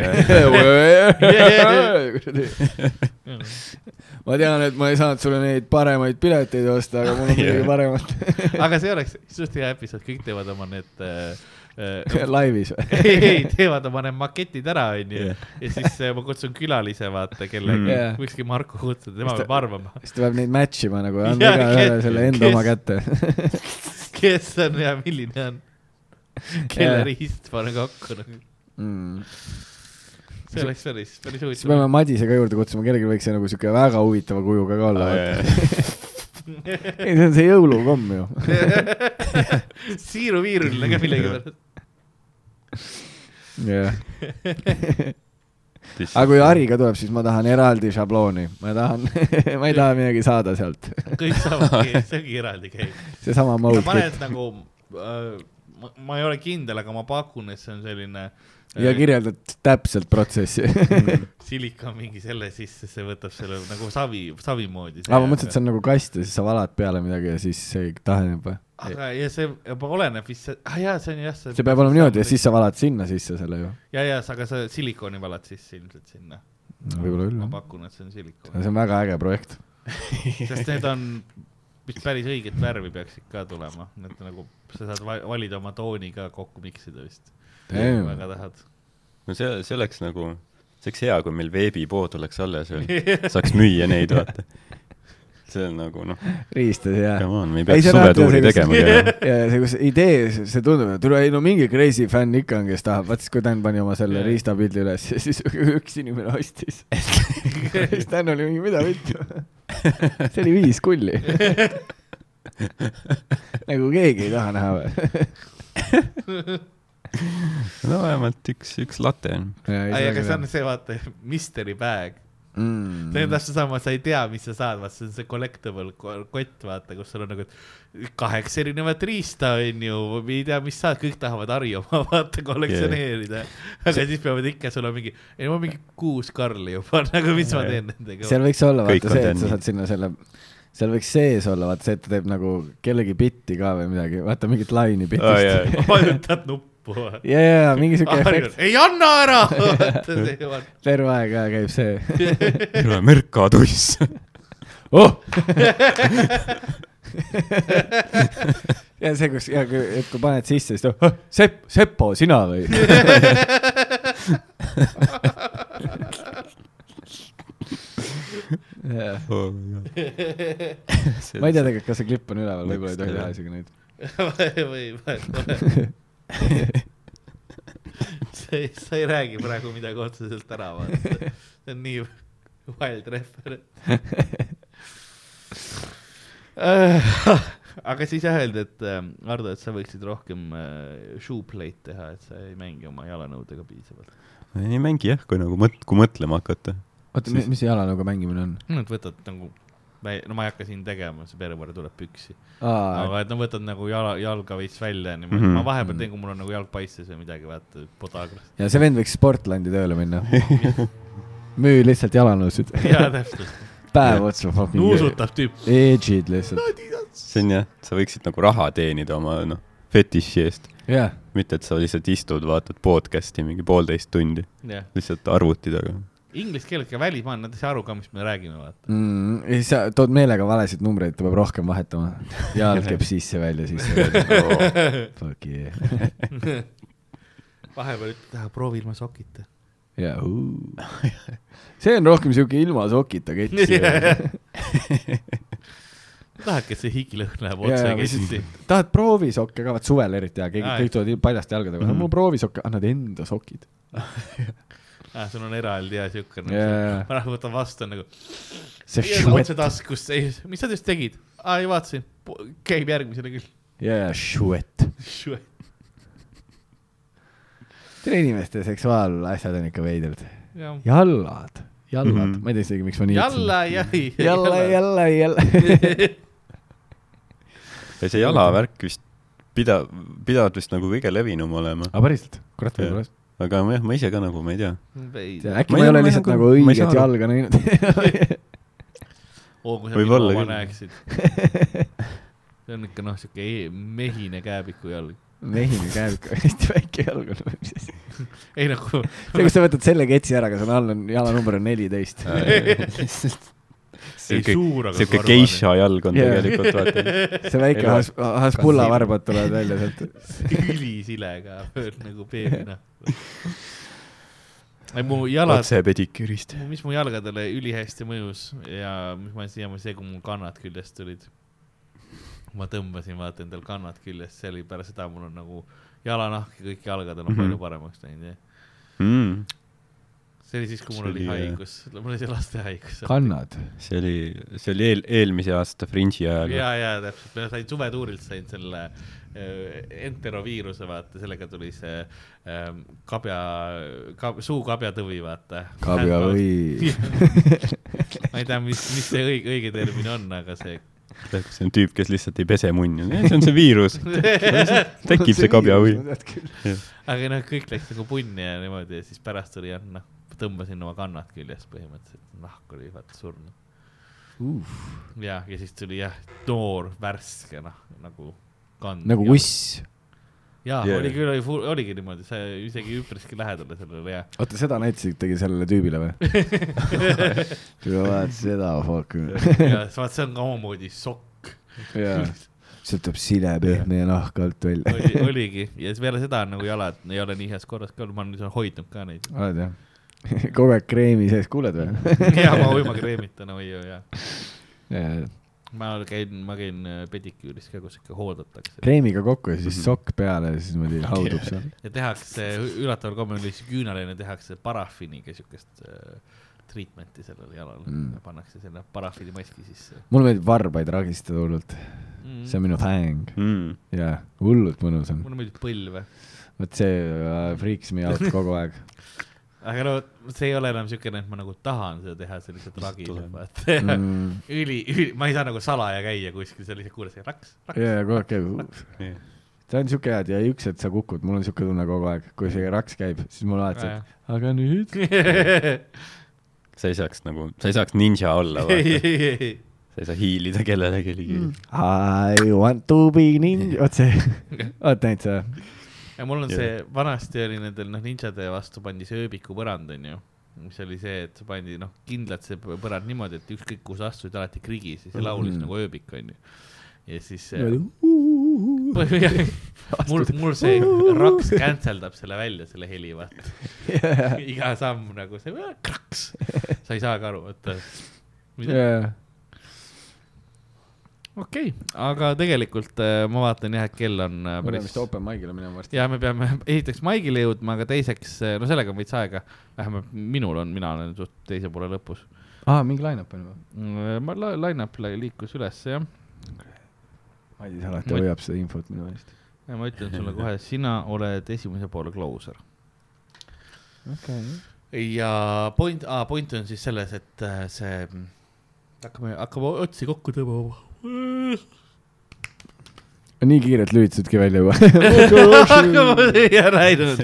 [SPEAKER 2] ma tean, et ma ei saanud sulle neid paremaid pileteid osta, aga mul on midagi paremat.
[SPEAKER 4] aga see oleks suht hea episood, kõik teevad oma need äh, äh,
[SPEAKER 2] laivis või?
[SPEAKER 4] ei, ei, teevad oma need maketid ära, onju ja siis äh, ma kutsun külalise, vaata, kellega
[SPEAKER 3] Mm.
[SPEAKER 2] Jah.
[SPEAKER 4] võikski Marko kutsuda, tema peab arvama,
[SPEAKER 2] siis ta peab neid match ima nagu, anda igaühele selle enda
[SPEAKER 4] kes-
[SPEAKER 2] oma kätte.
[SPEAKER 4] kes on ja milline on, kelle riist pane kokku nagu.
[SPEAKER 2] Mm.
[SPEAKER 4] see oleks päris, päris
[SPEAKER 2] siis peame
[SPEAKER 4] huvitav.
[SPEAKER 2] Madise ka juurde kutsuma, kellelgi võiks see nagu siuke väga huvitava kujuga ka olla. ei, see on see jõulukomm ju.
[SPEAKER 4] siiruviiruline ka millegipärast.
[SPEAKER 2] jah. aga kui Hariga tuleb, siis ma tahan eraldi šablooni, ma tahan, ma ei taha midagi saada sealt.
[SPEAKER 4] kõik saavadki, see ongi eraldi käib.
[SPEAKER 2] seesama
[SPEAKER 4] sa
[SPEAKER 2] mode
[SPEAKER 4] paned nagu äh,, ma, ma ei ole kindel, aga ma pakun, et see on selline
[SPEAKER 2] ja kirjeldad täpselt protsessi.
[SPEAKER 4] silikon mingi selle sisse, see võtab selle nagu savi, savi moodi.
[SPEAKER 2] aga ma mõtlesin, et see on nagu kast ja siis sa valad peale midagi ja siis see taheneb või?
[SPEAKER 4] aga ja see juba oleneb vist, ah jaa, see on jah.
[SPEAKER 2] see peab olema niimoodi ja siis sa valad sinna sisse selle ju.
[SPEAKER 4] ja, ja sa, aga sa silikooni valad sisse ilmselt sinna.
[SPEAKER 2] võib-olla küll
[SPEAKER 4] ma pakun, et see on silikoon.
[SPEAKER 2] see on väga äge projekt.
[SPEAKER 4] sest need on vist päris õiget värvi peaksid ka tulema, et nagu sa saad va- valida oma tooni ka kokku miksida vist.
[SPEAKER 2] Damn.
[SPEAKER 4] väga tahad.
[SPEAKER 3] no see, see oleks nagu, see oleks hea, kui meil veebipood oleks alles veel, saaks müüa neid, vaata. See on nagu noh,
[SPEAKER 2] riistas ja.
[SPEAKER 3] come on, me ei peaks suvetuuri tegema käima.
[SPEAKER 2] ja see, kus idee, see tundub, et tule, ei no mingi crazy fänn ikka on, kes tahab, vaat siis kui Dan pani oma selle
[SPEAKER 4] Jaa.
[SPEAKER 2] riistapildi üles ja siis üks inimene ostis. siis Dan oli mingi, mida vittu. see oli viis kulli. nagu keegi ei taha näha või?
[SPEAKER 3] no vähemalt üks, üks latte on.
[SPEAKER 4] ei, aga see on see, vaata, mystery bag.
[SPEAKER 2] Mm.
[SPEAKER 4] see on täpselt sama, sa ei tea, mis sa saad, vaat see on see collectible ko- kott, vaata, kus sul on nagu kaheksa erinevat riista, onju, ei tea, mis saad, kõik tahavad Harju oma, vaata, kollektsioneerida yeah.. aga siis peavad ikka, sul on mingi, ei ma mingi kuus Karli juba, nagu mis ma teen nendega.
[SPEAKER 2] seal võiks olla vaata see,
[SPEAKER 3] on
[SPEAKER 2] et sa saad sinna selle, seal võiks sees olla vaata see, et ta teeb nagu kellegi bitti ka või midagi, vaata mingit laini bitist
[SPEAKER 3] jaa.
[SPEAKER 4] vajutad nuppu.
[SPEAKER 2] ja, ja, ja mingi siuke efekt,
[SPEAKER 4] ei anna ära.
[SPEAKER 2] terve aeg käib see.
[SPEAKER 3] terve mürkatuss.
[SPEAKER 2] oh! ja see, kus, ja kui, et kui paned sisse, siis ta Sepp, Seppo, sina või?
[SPEAKER 3] Oh
[SPEAKER 2] ma ei tea tegelikult, kas see klipp on üleval, võib-olla ei tohi teha isegi neid.
[SPEAKER 4] või, või, sa ei, sa ei räägi praegu midagi otseselt ära, vaata. see on nii wild referent. aga siis jah öeldi, et äh, Ardo, et sa võiksid rohkem äh, shoeplay'd teha, et sa ei mängi oma jalanõudega piisavalt.
[SPEAKER 3] ei mängi jah, kui nagu mõt-, kui mõtlema hakata.
[SPEAKER 2] oota, mis see jalanõuga mängimine on?
[SPEAKER 4] Nad võtad nagu, no ma ei hakka siin tegema, see perevõrra tuleb püksi, aga et no võtad nagu jala, jalga veits välja niimoodi mm,
[SPEAKER 3] Mhm.
[SPEAKER 4] -hmm. ma vahepeal teen, kui mul on nagu jalg paistes või midagi, vaata, podagras.
[SPEAKER 2] ja see vend võiks Sportlandi tööle minna. müü lihtsalt jalanõusid.
[SPEAKER 4] jaa, täpselt.
[SPEAKER 2] päev otsa fucking.
[SPEAKER 4] nuusutab tüüp.
[SPEAKER 2] Edge'id lihtsalt.
[SPEAKER 3] see on jah, sa võiksid nagu raha teenida oma noh, fetiši eest.
[SPEAKER 2] jah,
[SPEAKER 3] mitte, et sa lihtsalt istud, vaatad podcast'i mingi poolteist tundi,
[SPEAKER 4] jah,
[SPEAKER 3] lihtsalt arvuti taga.
[SPEAKER 4] Inglise keeles ka välismaal, nad ei saa aru ka, mis me räägime, vaata.
[SPEAKER 2] mm,. ja siis sa tood meelega valesid numbreid, ta peab rohkem vahetama. jalg käib sisse-välja, sisse-välja. Fuck yeah.
[SPEAKER 4] vahepeal ütled, proovi ilma sokita.
[SPEAKER 2] ja, see on rohkem siuke ilma sokita kett.
[SPEAKER 4] tahadki, et see higilõhn läheb
[SPEAKER 2] Jaa,
[SPEAKER 4] otse
[SPEAKER 2] jaa,
[SPEAKER 4] kesti.
[SPEAKER 2] tahad proovisokke ka, vaat suvel eriti ja keegi kõik tulevad paljaste jalgadega,
[SPEAKER 3] Mhm.
[SPEAKER 2] mul proovisokke, annad enda sokid.
[SPEAKER 4] ah,. sul on eraldi ja siuke nagu
[SPEAKER 2] Jaa.
[SPEAKER 4] ma lähen võtan vastu nagu
[SPEAKER 2] see
[SPEAKER 4] ja otse
[SPEAKER 2] šuet,
[SPEAKER 4] taskusse, mis sa just tegid? aa, ei vaatasin, käib järgmisele küll.
[SPEAKER 2] jaa, šuet. tere inimeste seksuaalasjad on ikka veidrad. jallad, jallad mm. -hmm. ma ei tea isegi, miks ma nii
[SPEAKER 4] jalla, jai.
[SPEAKER 2] jalla, jalla, jalla.
[SPEAKER 3] ja see jalavärk vist pida-, pidavat vist nagu kõige levinum olema.
[SPEAKER 2] aga päriselt, kurat võib-olla.
[SPEAKER 3] Aga jah, ma ise ka nagu, ma ei tea.
[SPEAKER 2] äkki
[SPEAKER 3] Ma
[SPEAKER 2] ma
[SPEAKER 3] ei
[SPEAKER 2] ole lihtsalt
[SPEAKER 3] nagu-
[SPEAKER 2] nagu õiget jalga näinud.
[SPEAKER 4] oo, kui sa minu oma
[SPEAKER 3] küll.
[SPEAKER 4] näeksid. see on ikka noh, siuke e- mehine kääbiku jalg.
[SPEAKER 2] mehine käib ikka hästi väike jalg on. see,
[SPEAKER 4] ei nagu,
[SPEAKER 2] kus sa võtad selle ketsi ära, aga seal all on, jalanumber on neliteist.
[SPEAKER 4] ei suur, aga
[SPEAKER 3] siuke geisha jalg on
[SPEAKER 2] Jaa.
[SPEAKER 3] tegelikult, vaata.
[SPEAKER 2] see väike has-, haspulla varbad tulevad välja sealt.
[SPEAKER 4] ülisile ka, nagu beebina. ei mu jalad,
[SPEAKER 3] otse pediküürist.
[SPEAKER 4] mis mu jalgadele ülihästi mõjus ja mis ma siiamaani see, kui mul kannad küljest tulid. ma tõmbasin vaata endal kannad küljest, see oli pärast seda mul on nagu jalanahk ja kõik jalgadel on
[SPEAKER 3] Mhm.
[SPEAKER 4] palju paremaks läinud ja
[SPEAKER 3] Mm.
[SPEAKER 4] See oli siis, kui mul
[SPEAKER 3] See
[SPEAKER 4] oli
[SPEAKER 3] oli, jah.
[SPEAKER 4] haigus, mul oli see lastehaigus.
[SPEAKER 2] kannad.
[SPEAKER 3] see oli, see oli eel, eelmise aasta Fringe'i ajal.
[SPEAKER 4] ja, ja täpselt, ma sain suvetuurilt sain selle äh, enteroviiruse, vaata, sellega tuli see ähm, kabja kab,, suukabjatõvi, vaata.
[SPEAKER 2] kabjavõi.
[SPEAKER 4] ma ei tea, mis, mis see õige, õige termin on, aga see.
[SPEAKER 3] see on tüüp, kes lihtsalt ei pese munni. see on see viirus. tekib see kabjavõi.
[SPEAKER 4] aga noh, kõik läks nagu punni ja niimoodi ja siis pärast tuli jah, noh, tõmbasin oma kannad küljest põhimõtteliselt, nahk oli vaata surnud. ja, ja siis tuli jah, noor, värske noh, nagu kand.
[SPEAKER 2] nagu uss.
[SPEAKER 4] Jaa. yeah., oli küll, oli, oligi niimoodi, see isegi üpriski lähedale sellele ja.
[SPEAKER 2] oota, seda näitasitegi sellele tüübile või? vaat seda, fuck.
[SPEAKER 4] ja vaat see on ka omamoodi sokk.
[SPEAKER 2] jaa. sealt tuleb sile pehme ja nahk alt välja.
[SPEAKER 4] oli, oligi ja siis peale seda on nagu jalad ei ole nii heas korras ka, ma olen nüüd hoidnud ka neid.
[SPEAKER 2] oled jah? kogu aeg kreemi sees, kuuled või?
[SPEAKER 4] ja ma oi oi jaa.
[SPEAKER 2] jaa,
[SPEAKER 4] ma käin, ma käin äh, pediküüris ka, kus ikka hooldatakse.
[SPEAKER 2] kreemiga kokku ja siis
[SPEAKER 3] Mhm.
[SPEAKER 2] sokk peale ja siis niimoodi haudub seal.
[SPEAKER 4] ja tehakse, üllataval kombel oli see küünaline, tehakse paraffiniga siukest äh, treatment'i sellele jalale
[SPEAKER 2] Mm.
[SPEAKER 4] mm., pannakse selle paraffinimaski sisse
[SPEAKER 2] mulle meeldib varbaid ragistada hullult,
[SPEAKER 4] mm.
[SPEAKER 2] see on minu fäng
[SPEAKER 3] Mm.
[SPEAKER 2] jaa, hullult mõnus on.
[SPEAKER 4] mulle meeldib põlve,
[SPEAKER 2] vot see uh, freaks me out kogu aeg.
[SPEAKER 4] Aga no see ei ole enam siukene, et ma nagu tahan seda teha, see lihtsalt ragiseb,
[SPEAKER 3] tuleb.
[SPEAKER 4] vaata
[SPEAKER 2] Mm.
[SPEAKER 4] üli, üli, ma ei saa nagu salaja käia kuskil, sa lihtsalt kuuled, see raks, raks.
[SPEAKER 2] jaa, kogu aeg käib. ta on siuke hea, et ja üks, et sa kukud, mul on siuke tunne kogu aeg, kui see raks käib, siis mul alati, et aga nüüd.
[SPEAKER 3] sa ei saaks nagu, sa ei saaks ninja olla, sa ei saa hiilida kellelegi ligi
[SPEAKER 2] Mm. I want to be ninja, vot see, oled näinud seda?
[SPEAKER 4] Ja mul on
[SPEAKER 3] Jah.
[SPEAKER 4] see, vanasti oli nendel noh, ninjade vastu pandi see ööbikupõrand onju, mis oli see, et pandi noh, kindlalt see põrand niimoodi, et ükskõik kuhu sa astusid, alati krigis ja see laulis
[SPEAKER 2] Mhm.
[SPEAKER 4] nagu ööbik onju. ja siis mul, mul see raks canceldab selle välja, selle heli vaata. iga samm nagu see kraks, sa ei saagi aru, et
[SPEAKER 2] jaa,
[SPEAKER 4] okei okay., aga tegelikult äh, ma vaatan jah, et kell on äh,
[SPEAKER 2] me peame
[SPEAKER 4] päris
[SPEAKER 2] vist open mic'ile minema varsti.
[SPEAKER 4] ja me peame esiteks maigile jõudma, aga teiseks, no sellega on veits aega. vähemalt minul on, mina olen suht teise poole lõpus.
[SPEAKER 2] aa, mingi line-up on juba?
[SPEAKER 4] ma la- line-up li- liikus üles jah.
[SPEAKER 2] Madis alati
[SPEAKER 4] Ma-
[SPEAKER 2] hoiab seda infot minu eest.
[SPEAKER 4] ja ma ütlen sulle kohe, sina oled esimese poole closer.
[SPEAKER 2] okei.
[SPEAKER 4] ja point, aa point on siis selles, et äh, see, hakkame, hakkame otsi kokku tõmbama.
[SPEAKER 2] Nii kiirelt lülitasidki välja juba.
[SPEAKER 4] ei ole näinud.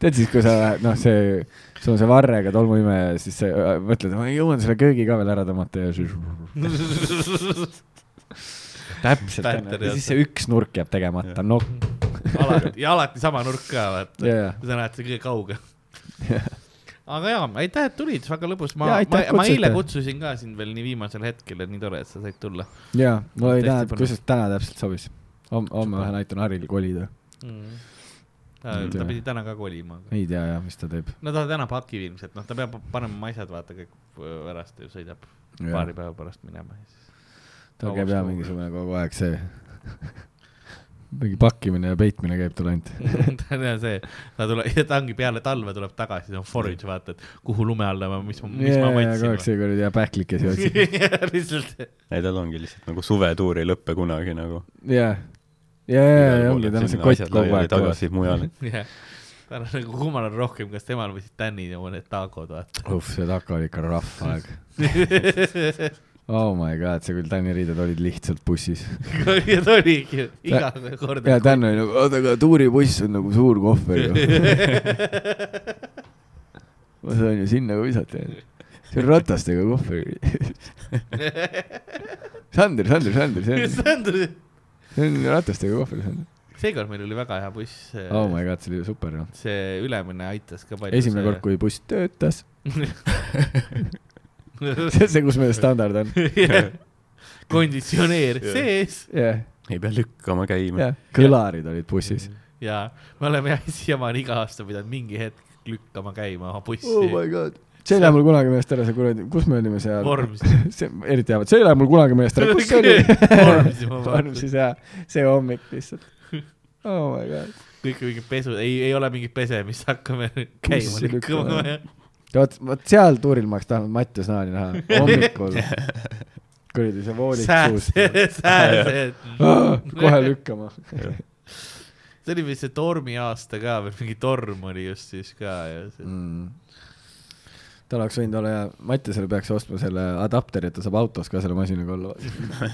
[SPEAKER 2] tead siis, kui sa lähed, noh, see, sul on see varrega tolmuimeja ja siis sa äh, mõtled, ma jõuan selle köögi ka veel ära tõmmata ja siis. täpselt ja siis see üks nurk jääb tegemata, no
[SPEAKER 4] alati, ja alati sama nurk ka, vaata.
[SPEAKER 2] jaa,
[SPEAKER 4] sa näed seda kõige kaugem. Aga jaa, aitäh, et tulid, väga lõbus, ma ma, ma eile kutsusin ka sind veel nii viimasel hetkel, et nii tore, et sa said tulla
[SPEAKER 2] jaa, mul oli täna, kusjuures täna täpselt sobis. homme, homme ma näitan Haril kolida.
[SPEAKER 4] mm.. ta, ta pidi täna ka kolima.
[SPEAKER 2] ei tea jah, mis ta teeb.
[SPEAKER 4] no ta täna pakib ilmselt, noh, ta peab panema asjad, vaata kõik pärast ja sõidab paari päeva pärast minema ja siis.
[SPEAKER 2] tal käib jah mingisugune kogu aeg see mingi pakkimine ja peitmine käib tal ainult.
[SPEAKER 4] ta on jah see, ta tuleb, ta ongi peale talve tuleb tagasi, see on forage, vaata, et kuhu lume alla ma, mis ma, mis ma
[SPEAKER 2] kogu aeg
[SPEAKER 4] matsin.
[SPEAKER 2] see kuradi ja pähklikes jookseb.
[SPEAKER 4] lihtsalt,
[SPEAKER 3] ei, tal ongi lihtsalt nagu suvetuur ei lõppe kunagi nagu.
[SPEAKER 2] jah, ja, ja, ja ongi tal on see kott kogu aeg
[SPEAKER 3] tagasi mujale.
[SPEAKER 4] jah. tal on nagu kummal on rohkem, kas temal või siis Danil ja mõned tagod, vaata.
[SPEAKER 2] uh, see taga oli ikka rough aeg. oh my god, see küll Tänni riided olid lihtsalt bussis.
[SPEAKER 4] ta oligi iga kord.
[SPEAKER 2] ja Tän oli nagu, oota, aga tuuribuss on nagu suur kohver ju. ma saan ju sinna ka visata. see on ratastega kohver. Sander, Sander, Sander, see on, see on ratastega kohver, Sander.
[SPEAKER 4] seekord meil oli väga hea buss.
[SPEAKER 2] oh my god, see oli super
[SPEAKER 4] see ülemine aitas ka palju.
[SPEAKER 2] esimene kord, kui buss töötas, see on see, kus meil standard on.
[SPEAKER 4] konditsioneer
[SPEAKER 3] Jah.
[SPEAKER 4] sees
[SPEAKER 2] jah,
[SPEAKER 3] ei pea lükkama käima.
[SPEAKER 2] jah, kõlarid olid bussis.
[SPEAKER 4] ja me oleme jah siiamaani iga aasta pidanud mingi hetk lükkama käima oma bussi
[SPEAKER 2] oh my god. see ei lähe mul kunagi meelest ära, see kuradi, kus me olime seal? See, eriti hea, see ei lähe mul kunagi meelest ära, kus see oli? Vormsis jaa, see hommik lihtsalt. oh my god.
[SPEAKER 4] kõik mingid pesu, ei, ei ole mingit pesemist, hakkame käima lükkama..
[SPEAKER 2] vot, vot seal tuuril ma oleks tahtnud Mattias Naani näha, hommikul. kuradi see voolik suus.
[SPEAKER 4] sääsed, sääsed.
[SPEAKER 2] kohe lükkama.
[SPEAKER 4] see oli vist see tormi aasta ka veel, mingi torm oli just siis ka ja see
[SPEAKER 2] mm.. Ta oleks võinud olla hea, Mattiasele peaks ostma selle adapteri, et ta saab autos ka selle masinaga olla.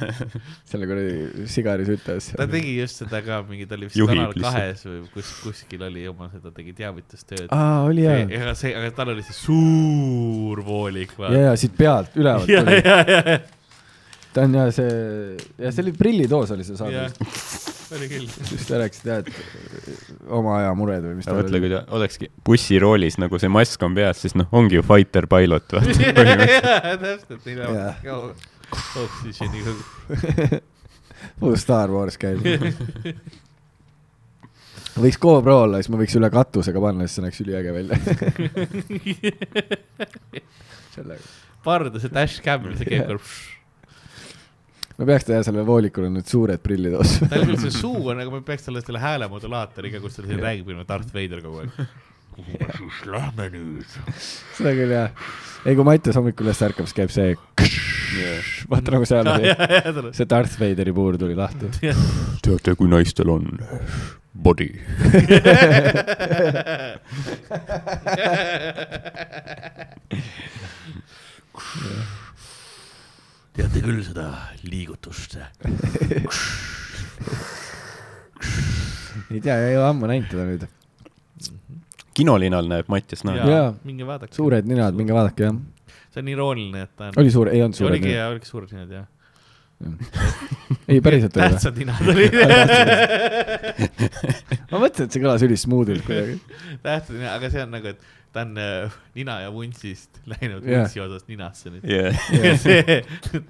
[SPEAKER 2] selle kuradi sigarisütes.
[SPEAKER 4] ta tegi just seda ka, mingi, ta oli vist
[SPEAKER 3] Juhib
[SPEAKER 4] Kanal kahes või kus, kuskil oli oma seda, tegi teavitustööd.
[SPEAKER 2] aa, oli hea.
[SPEAKER 4] aga see, aga tal oli see suur voolik,
[SPEAKER 2] ja, ja siit pealt ülevalt tuli. ta on ja see, ja see oli prillitoos oli see saade.,
[SPEAKER 4] oli küll.
[SPEAKER 2] siis ta rääkis, et jah, et oma aja mured või mis
[SPEAKER 3] aga mõtle, kui ta olekski bussiroolis nagu see mask on peas, siis noh, ongi ju fighter pilot, vaata.
[SPEAKER 4] täpselt, nii
[SPEAKER 2] Jah.
[SPEAKER 4] nagu oksüženiga.
[SPEAKER 2] muidu Star Wars käib. võiks GoPro olla, siis ma võiks üle katusega panna, siis see näeks üliäge välja.
[SPEAKER 4] parda, see dashcam, see käib kord.
[SPEAKER 2] Me peaks teha sellele voolikule nüüd suured prillid ostma.
[SPEAKER 4] tal küll see suu on, aga me peaks talle selle häälemodulaatoriga, kus ta siin räägib, nagu Darth Vader kogu aeg. kuhu me siis lähme nüüd?
[SPEAKER 2] seda küll jah. ei, kui Mattias hommikul üles ärkab, siis käib see, vaata nagu seal oli, see Darth Vaderi puur tuli lahti.
[SPEAKER 3] teate, kui naistel on body.
[SPEAKER 4] teate küll seda liigutust.
[SPEAKER 2] ei tea, ei ole ammu näinud teda nüüd.
[SPEAKER 3] kinolinal näeb Mattias Naani.
[SPEAKER 2] Jaa.
[SPEAKER 4] minge vaadake.
[SPEAKER 2] suured ninad, minge vaadake jah.
[SPEAKER 4] see on irooniline, et ta on.
[SPEAKER 2] oli suur, ei olnud suured
[SPEAKER 4] oligi
[SPEAKER 2] ninad.
[SPEAKER 4] oligi suured ninad jah.
[SPEAKER 2] ei, päriselt oli või?
[SPEAKER 4] tähtsad ninad olid.
[SPEAKER 2] ma mõtlesin, et see kõlas ülismuudilt kuidagi.
[SPEAKER 4] tähtsad ninad, aga see on nagu, et ta on äh, nina ja vuntsist läinud
[SPEAKER 2] Jah.
[SPEAKER 4] vuntsi osast ninasse nüüd.
[SPEAKER 3] Yeah.
[SPEAKER 4] ja see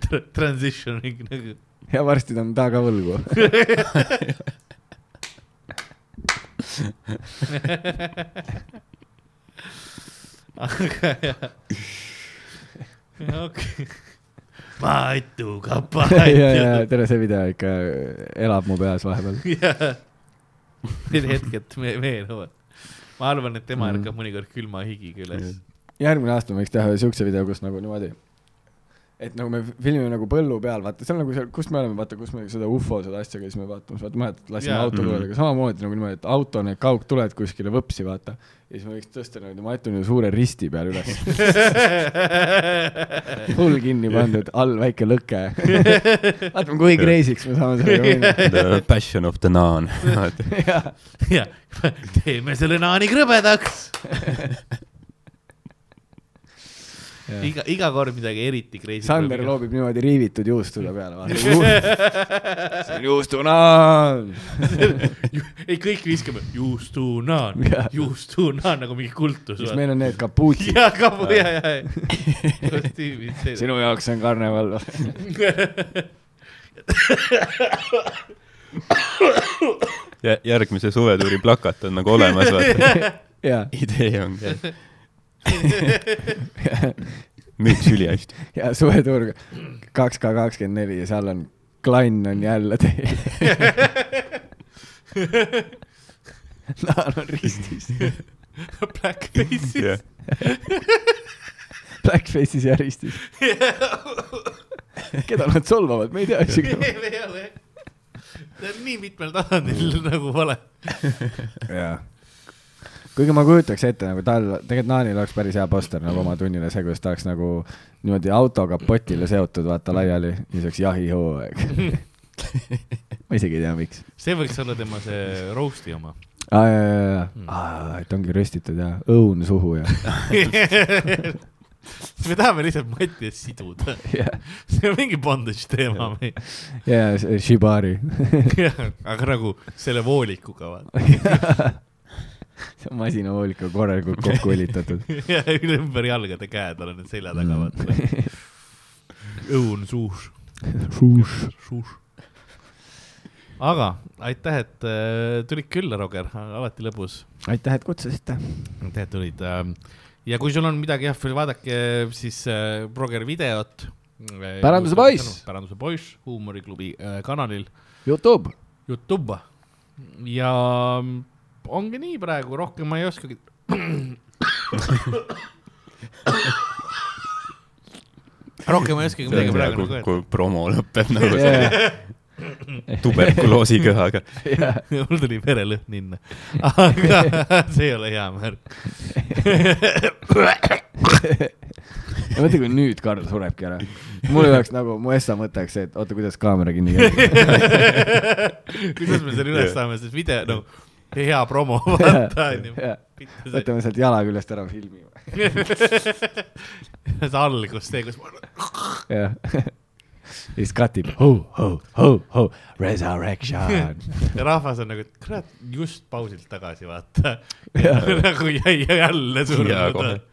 [SPEAKER 4] tr- transitioning nagu.
[SPEAKER 2] ja varsti ta on ta ka võlgu.
[SPEAKER 4] aga jah. okei. Matu
[SPEAKER 2] ja,
[SPEAKER 4] kapa.
[SPEAKER 2] ja tere, see video ikka elab mu peas vahepeal.
[SPEAKER 4] jah, need hetked me- meenuvad. Ma arvan, et tema
[SPEAKER 2] Mm.
[SPEAKER 4] ärkab mõnikord külma higiga üles.
[SPEAKER 2] järgmine aasta võiks teha siukse video, kus nagu niimoodi, et nagu me filmime nagu põllu peal, vaata, see on nagu seal, kus me oleme, vaata, kus me seda ufo seda asja käisime vaatamas, vaata, mäletad, lasime
[SPEAKER 4] Jaa.
[SPEAKER 2] autotuledega samamoodi nagu niimoodi, et auto need kaugtuled kuskile võpsi, vaata. ja siis me võiks tõsta niimoodi Matuni suure risti peal üles, hull kinni pandud, all väike lõke. vaatame, kui crazy'ks me saame sellega minna.
[SPEAKER 3] The passion of the naan.
[SPEAKER 2] jah,
[SPEAKER 4] teeme selle naani krõbedaks. iga, iga kord midagi eriti crazy.
[SPEAKER 2] Sander. loobib niimoodi riivitud juustude peale, vaata. see on juustunaan.
[SPEAKER 4] ei, kõik viskame juustunaan juustunaan nagu mingi kultus.
[SPEAKER 2] siis meil on need kapuutsid.
[SPEAKER 4] ja kapu ja, ja, ja. kostüümid.
[SPEAKER 2] sinu jaoks on karneval.
[SPEAKER 3] järgmise suvetuuri plakat on nagu olemas, vaata.
[SPEAKER 2] jaa,
[SPEAKER 3] idee on. müüks ülihästi.
[SPEAKER 2] ja suveturg kaks K kakskümmend neli ja seal on klann on jälle teil. naan on ristis.
[SPEAKER 4] Blackface'is.
[SPEAKER 2] Blackface'is ja ristis. keda nad solvavad, me ei tea isegi.
[SPEAKER 4] see on nii mitmel tasandil nagu vale.
[SPEAKER 2] jaa. Kuigi ma kujutaks ette nagu tal, tegelikult Naanil oleks päris hea poster nagu oma tunnile, see, kuidas ta oleks nagu niimoodi auto kapotile seotud, vaata laiali ja see oleks jahihooaeg. ma isegi ei tea, miks.
[SPEAKER 4] see võiks olla tema see roast'i oma.
[SPEAKER 2] aa, jaa, jaa, jaa, et ongi röstitud ja õun suhu ja,
[SPEAKER 4] me tahame lihtsalt Mati siduda.
[SPEAKER 2] ja,
[SPEAKER 4] see on mingi bondage teema meil.
[SPEAKER 2] ja Shibari.
[SPEAKER 4] aga nagu selle voolikuga vaata.
[SPEAKER 2] see on masinavoolikuga korralikult kokku õlitatud.
[SPEAKER 4] ja ümber jalgade käed on need selja taga vaata. õun suus. suus. aga aitäh, et äh, tulid külla, Roger, alati lõbus.
[SPEAKER 2] aitäh, et kutsusite.
[SPEAKER 4] aitäh, et tulid. ja kui sul on midagi, jah, vaadake siis äh, Roger videot.
[SPEAKER 2] Päranduse poiss.
[SPEAKER 4] päranduse poiss huumoriklubi äh, kanalil
[SPEAKER 2] Youtube.
[SPEAKER 4] Youtube ja mm, ongi nii praegu, rohkem ma ei oskagi. rohkem ma ei oskagi midagi praegu nagu öelda.
[SPEAKER 3] kui promo lõpeb nagu yeah. tuberkuloosi kõhaga.
[SPEAKER 4] mul tuli verelõhn inne, aga see ei ole hea märk.
[SPEAKER 2] mõtle, kui nüüd Karl surebki ära. mul oleks nagu, mu essa mõte oleks see, et oota, kuidas kaamera kinni käib.
[SPEAKER 4] kuidas me selle üles saame, sest video, no hea promo, vaata onju.
[SPEAKER 2] võtame sealt jala küljest ära filmi.
[SPEAKER 4] see algus, see, kus ma
[SPEAKER 2] jah. ja siis katib ho, ho, ho, ho, resurrection.
[SPEAKER 4] ja rahvas on nagu, et kurat, just pausilt tagasi, vaata. Nagu jäi jälle surnud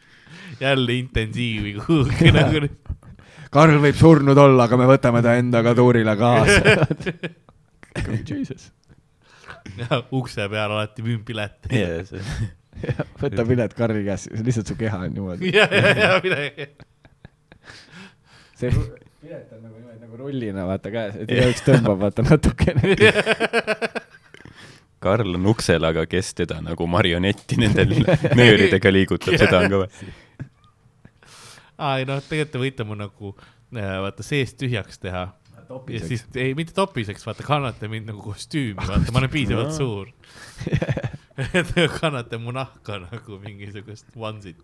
[SPEAKER 4] jälle intensiivi kuhugi nagu.
[SPEAKER 2] Karl võib surnud olla, aga me võtame ta endaga tuurile kaasa. Jesus.
[SPEAKER 4] ja ukse peal alati müümpilet.
[SPEAKER 2] võta pilet Karli käest, lihtsalt su keha on niimoodi.
[SPEAKER 4] ja, ja, ja midagi.
[SPEAKER 2] see pilet on nagu niimoodi nagu rullina vaata käes, et igaüks tõmbab vaata natukene.
[SPEAKER 3] Karl on uksel, aga kes teda nagu marionetti nendel nööridega liigutab, seda on kõva.
[SPEAKER 4] aa, ei noh, tegelikult te võite mu nagu äh, vaata seest tühjaks teha. Ja siis, ei mitte topiseks, vaata kannate mind nagu kostüümi, vaata ma olen piisavalt suur. et te kannate mu nahka nagu mingisugust onesit.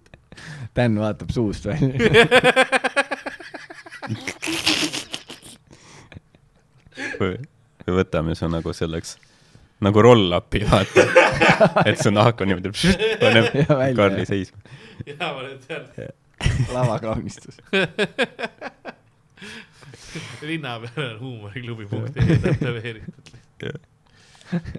[SPEAKER 2] Dan vaatab suust välja.
[SPEAKER 3] või võtame su nagu selleks, nagu roll-up'i vaata, et su nahk on niimoodi, paneb. Karli seisma.
[SPEAKER 4] ja ma olen seal
[SPEAKER 2] lavakaunistus.
[SPEAKER 4] linna peal on huumoriklubi punkt ee tätoveeritud,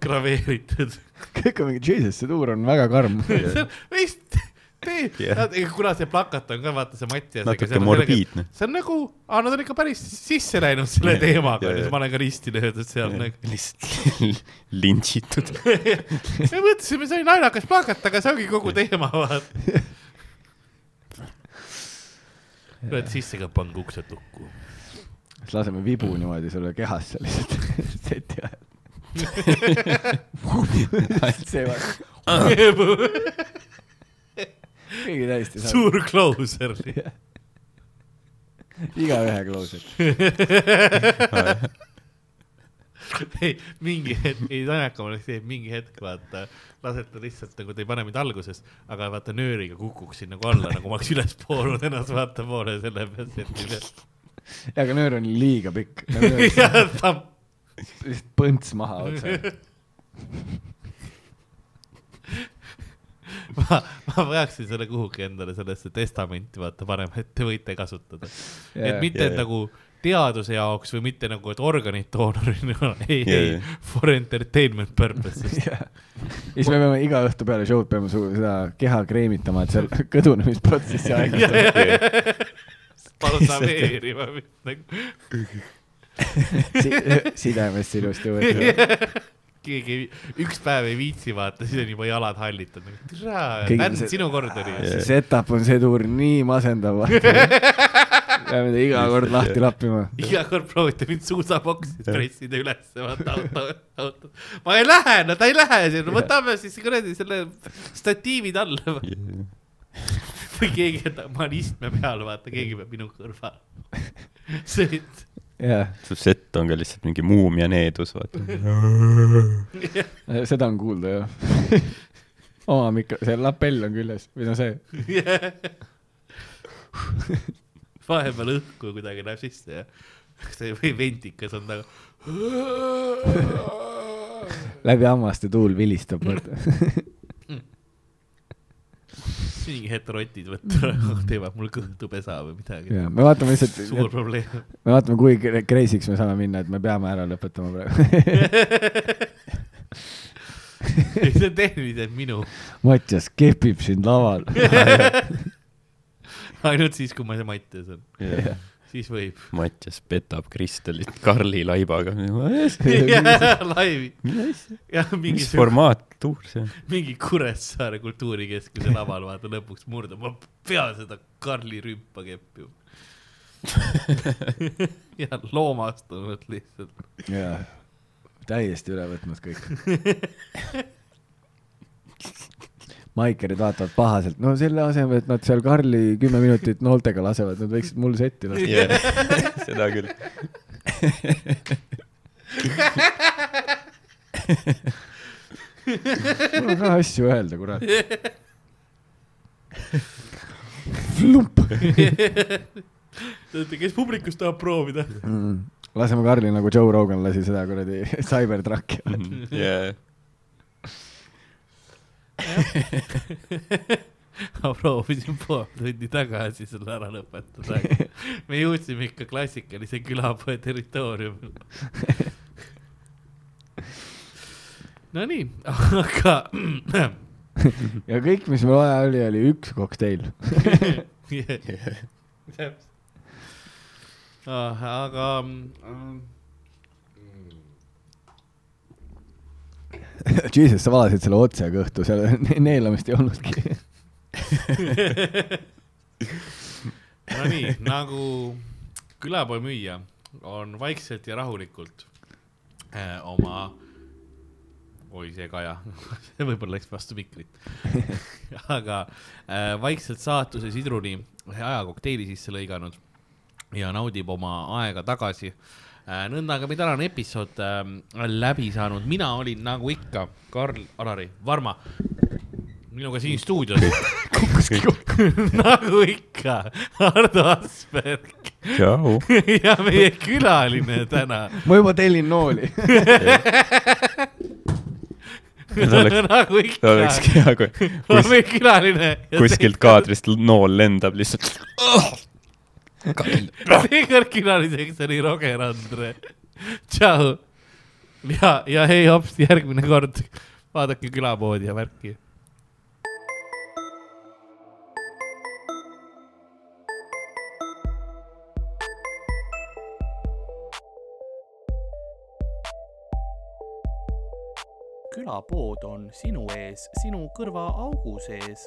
[SPEAKER 4] graveeritud.
[SPEAKER 2] kõik on mingi, jesus, see tuur on väga karm.
[SPEAKER 4] vist, tee kuna see plakat on ka vaata see Mattiasega.
[SPEAKER 3] natuke morbiidne.
[SPEAKER 4] see on nagu, aa nad on ikka päris sisse läinud selle teemaga, siis ma olen ka risti löödud seal nagu.
[SPEAKER 3] lihtsalt lintšitud.
[SPEAKER 4] me mõtlesime, see oli naljakas plakat, aga see ongi kogu teema, vaata. lööd sisse ka pange uksed lukku.
[SPEAKER 2] Siis laseme vibu niimoodi sulle kehasse lihtsalt seti ajal. see vaata, keegi täiesti saab.
[SPEAKER 4] suur closer.
[SPEAKER 2] igaühe closer.
[SPEAKER 4] ei, mingi hetk, ei naljakam oleks see, et mingi hetk vaata, lasete lihtsalt nagu te ei pane mind alguses, aga vaata nööriga kukuksin nagu alla, nagu ma oleks üles poolnud ennast vaata poole selle pealt seti pealt.
[SPEAKER 2] ja aga nöör on liiga pikk. lihtsalt põnts maha otse.
[SPEAKER 4] ma, ma peaksin selle kuhugi endale sellesse testamenti vaata panema, et te võite kasutada. et mitte
[SPEAKER 3] Jaa,
[SPEAKER 4] et
[SPEAKER 3] jaa.
[SPEAKER 4] nagu teaduse jaoks või mitte nagu, et organid doonorina, ei,
[SPEAKER 3] Jaa,
[SPEAKER 4] ei
[SPEAKER 3] jaa.,
[SPEAKER 4] for entertainment purposes.
[SPEAKER 2] ja siis me peame iga õhtu peale show'd peame seda keha kreemitama, et seal kõdunemisprotsessi aeglustada.
[SPEAKER 4] balsameerima nagu.
[SPEAKER 2] sidemest ilusti võtta.
[SPEAKER 4] keegi üks päev ei viitsi vaata, siis on juba jalad hallitud. Dan,
[SPEAKER 2] see-
[SPEAKER 4] sinu kord oli
[SPEAKER 2] see setup on see tuur nii masendav. peame ta iga kord lahti lappima.
[SPEAKER 4] iga kord proovite mind suusaboksis pressida ülesse, vaata auto, auto. ma ei lähe, no ta ei lähe sinna, võtame siis kuradi selle statiivid alla. Või keegi, ma olen istme peal, vaata, keegi peab minu kõrval. see,
[SPEAKER 2] jah,
[SPEAKER 3] su sett on ka lihtsalt mingi muumia needus, vaata.
[SPEAKER 2] seda on kuulda jah. oma mikro, see lapell on küljes või no see.
[SPEAKER 4] vahepeal õhku kuidagi läheb sisse ja see või ventikas on taga.
[SPEAKER 2] läbi hammaste tuul vilistab, vaata.
[SPEAKER 4] mingi hetk rotid võtta, teevad mul kõhtu pesa või midagi.
[SPEAKER 2] me vaatame lihtsalt,
[SPEAKER 4] suur probleem.
[SPEAKER 2] me vaatame, kui cra- crazy'ks me saame minna, et me peame ära lõpetama praegu.
[SPEAKER 4] see on tehniliselt minu,
[SPEAKER 2] Mattias kepib sind laval.
[SPEAKER 4] ainult siis, kui ma Mattias on, siis võib.
[SPEAKER 3] Mattias petab Kristelit Karli laibaga.
[SPEAKER 4] laivi
[SPEAKER 3] mis, formaat tuur see on?
[SPEAKER 4] mingi Kuressaare kultuurikeskuse laval vaata lõpuks murdub, ma pean seda Karli rümpa keppima. ja loomastunud lihtsalt.
[SPEAKER 2] jaa, täiesti üle võtnud kõik. Maikerid vaatavad pahaselt, no selle asemel, et nad seal Karli kümme minutit nooltega lasevad, nad võiksid mul setti lasta.
[SPEAKER 3] seda küll.
[SPEAKER 2] mul on ka asju öelda, kurat. flump
[SPEAKER 4] kes publikust tahab proovida?
[SPEAKER 2] mm.. laseme Karli nagu Joe Rogan lasi seda kuradi Cybertrucki.
[SPEAKER 3] jaa,
[SPEAKER 4] ma proovisin pool tundi tagasi selle ära lõpetada. me jõudsime ikka klassikalise külapoe territooriumile. Nonii, aga
[SPEAKER 2] ja kõik, mis meil vaja oli, oli üks kokteil.
[SPEAKER 4] täpselt. aga mm,
[SPEAKER 2] Jesus, sa valasid selle otse kõhtu, seal neelamist ei olnudki.
[SPEAKER 4] Nonii, nagu külapoe müüja on vaikselt ja rahulikult äh, oma, oi see kaja, see võib-olla läks vastu mikrit. aga äh, vaikselt saatuse sidruni hea kokteili sisse lõiganud ja naudib oma aega tagasi äh,. Nõnda ka meie tänane episood äh, läbi saanud, mina olin nagu ikka Karl Alari Varma, minuga siin stuudios nagu ikka Ardo Asperg ja meie külaline täna
[SPEAKER 2] ma juba tellin nooli.
[SPEAKER 3] Oleks-
[SPEAKER 4] nagu
[SPEAKER 3] see olekski
[SPEAKER 4] ikka,
[SPEAKER 3] hea, kui
[SPEAKER 4] meie külaline.
[SPEAKER 3] kuskilt. kaadrist nool lendab lihtsalt.
[SPEAKER 4] Seekord külaliseks oli Roger Andre. tšau. ja, ja hei hops, järgmine kord. Vaadake külapoodi ja värki.
[SPEAKER 1] Külapood on sinu ees, sinu kõrvaaugu sees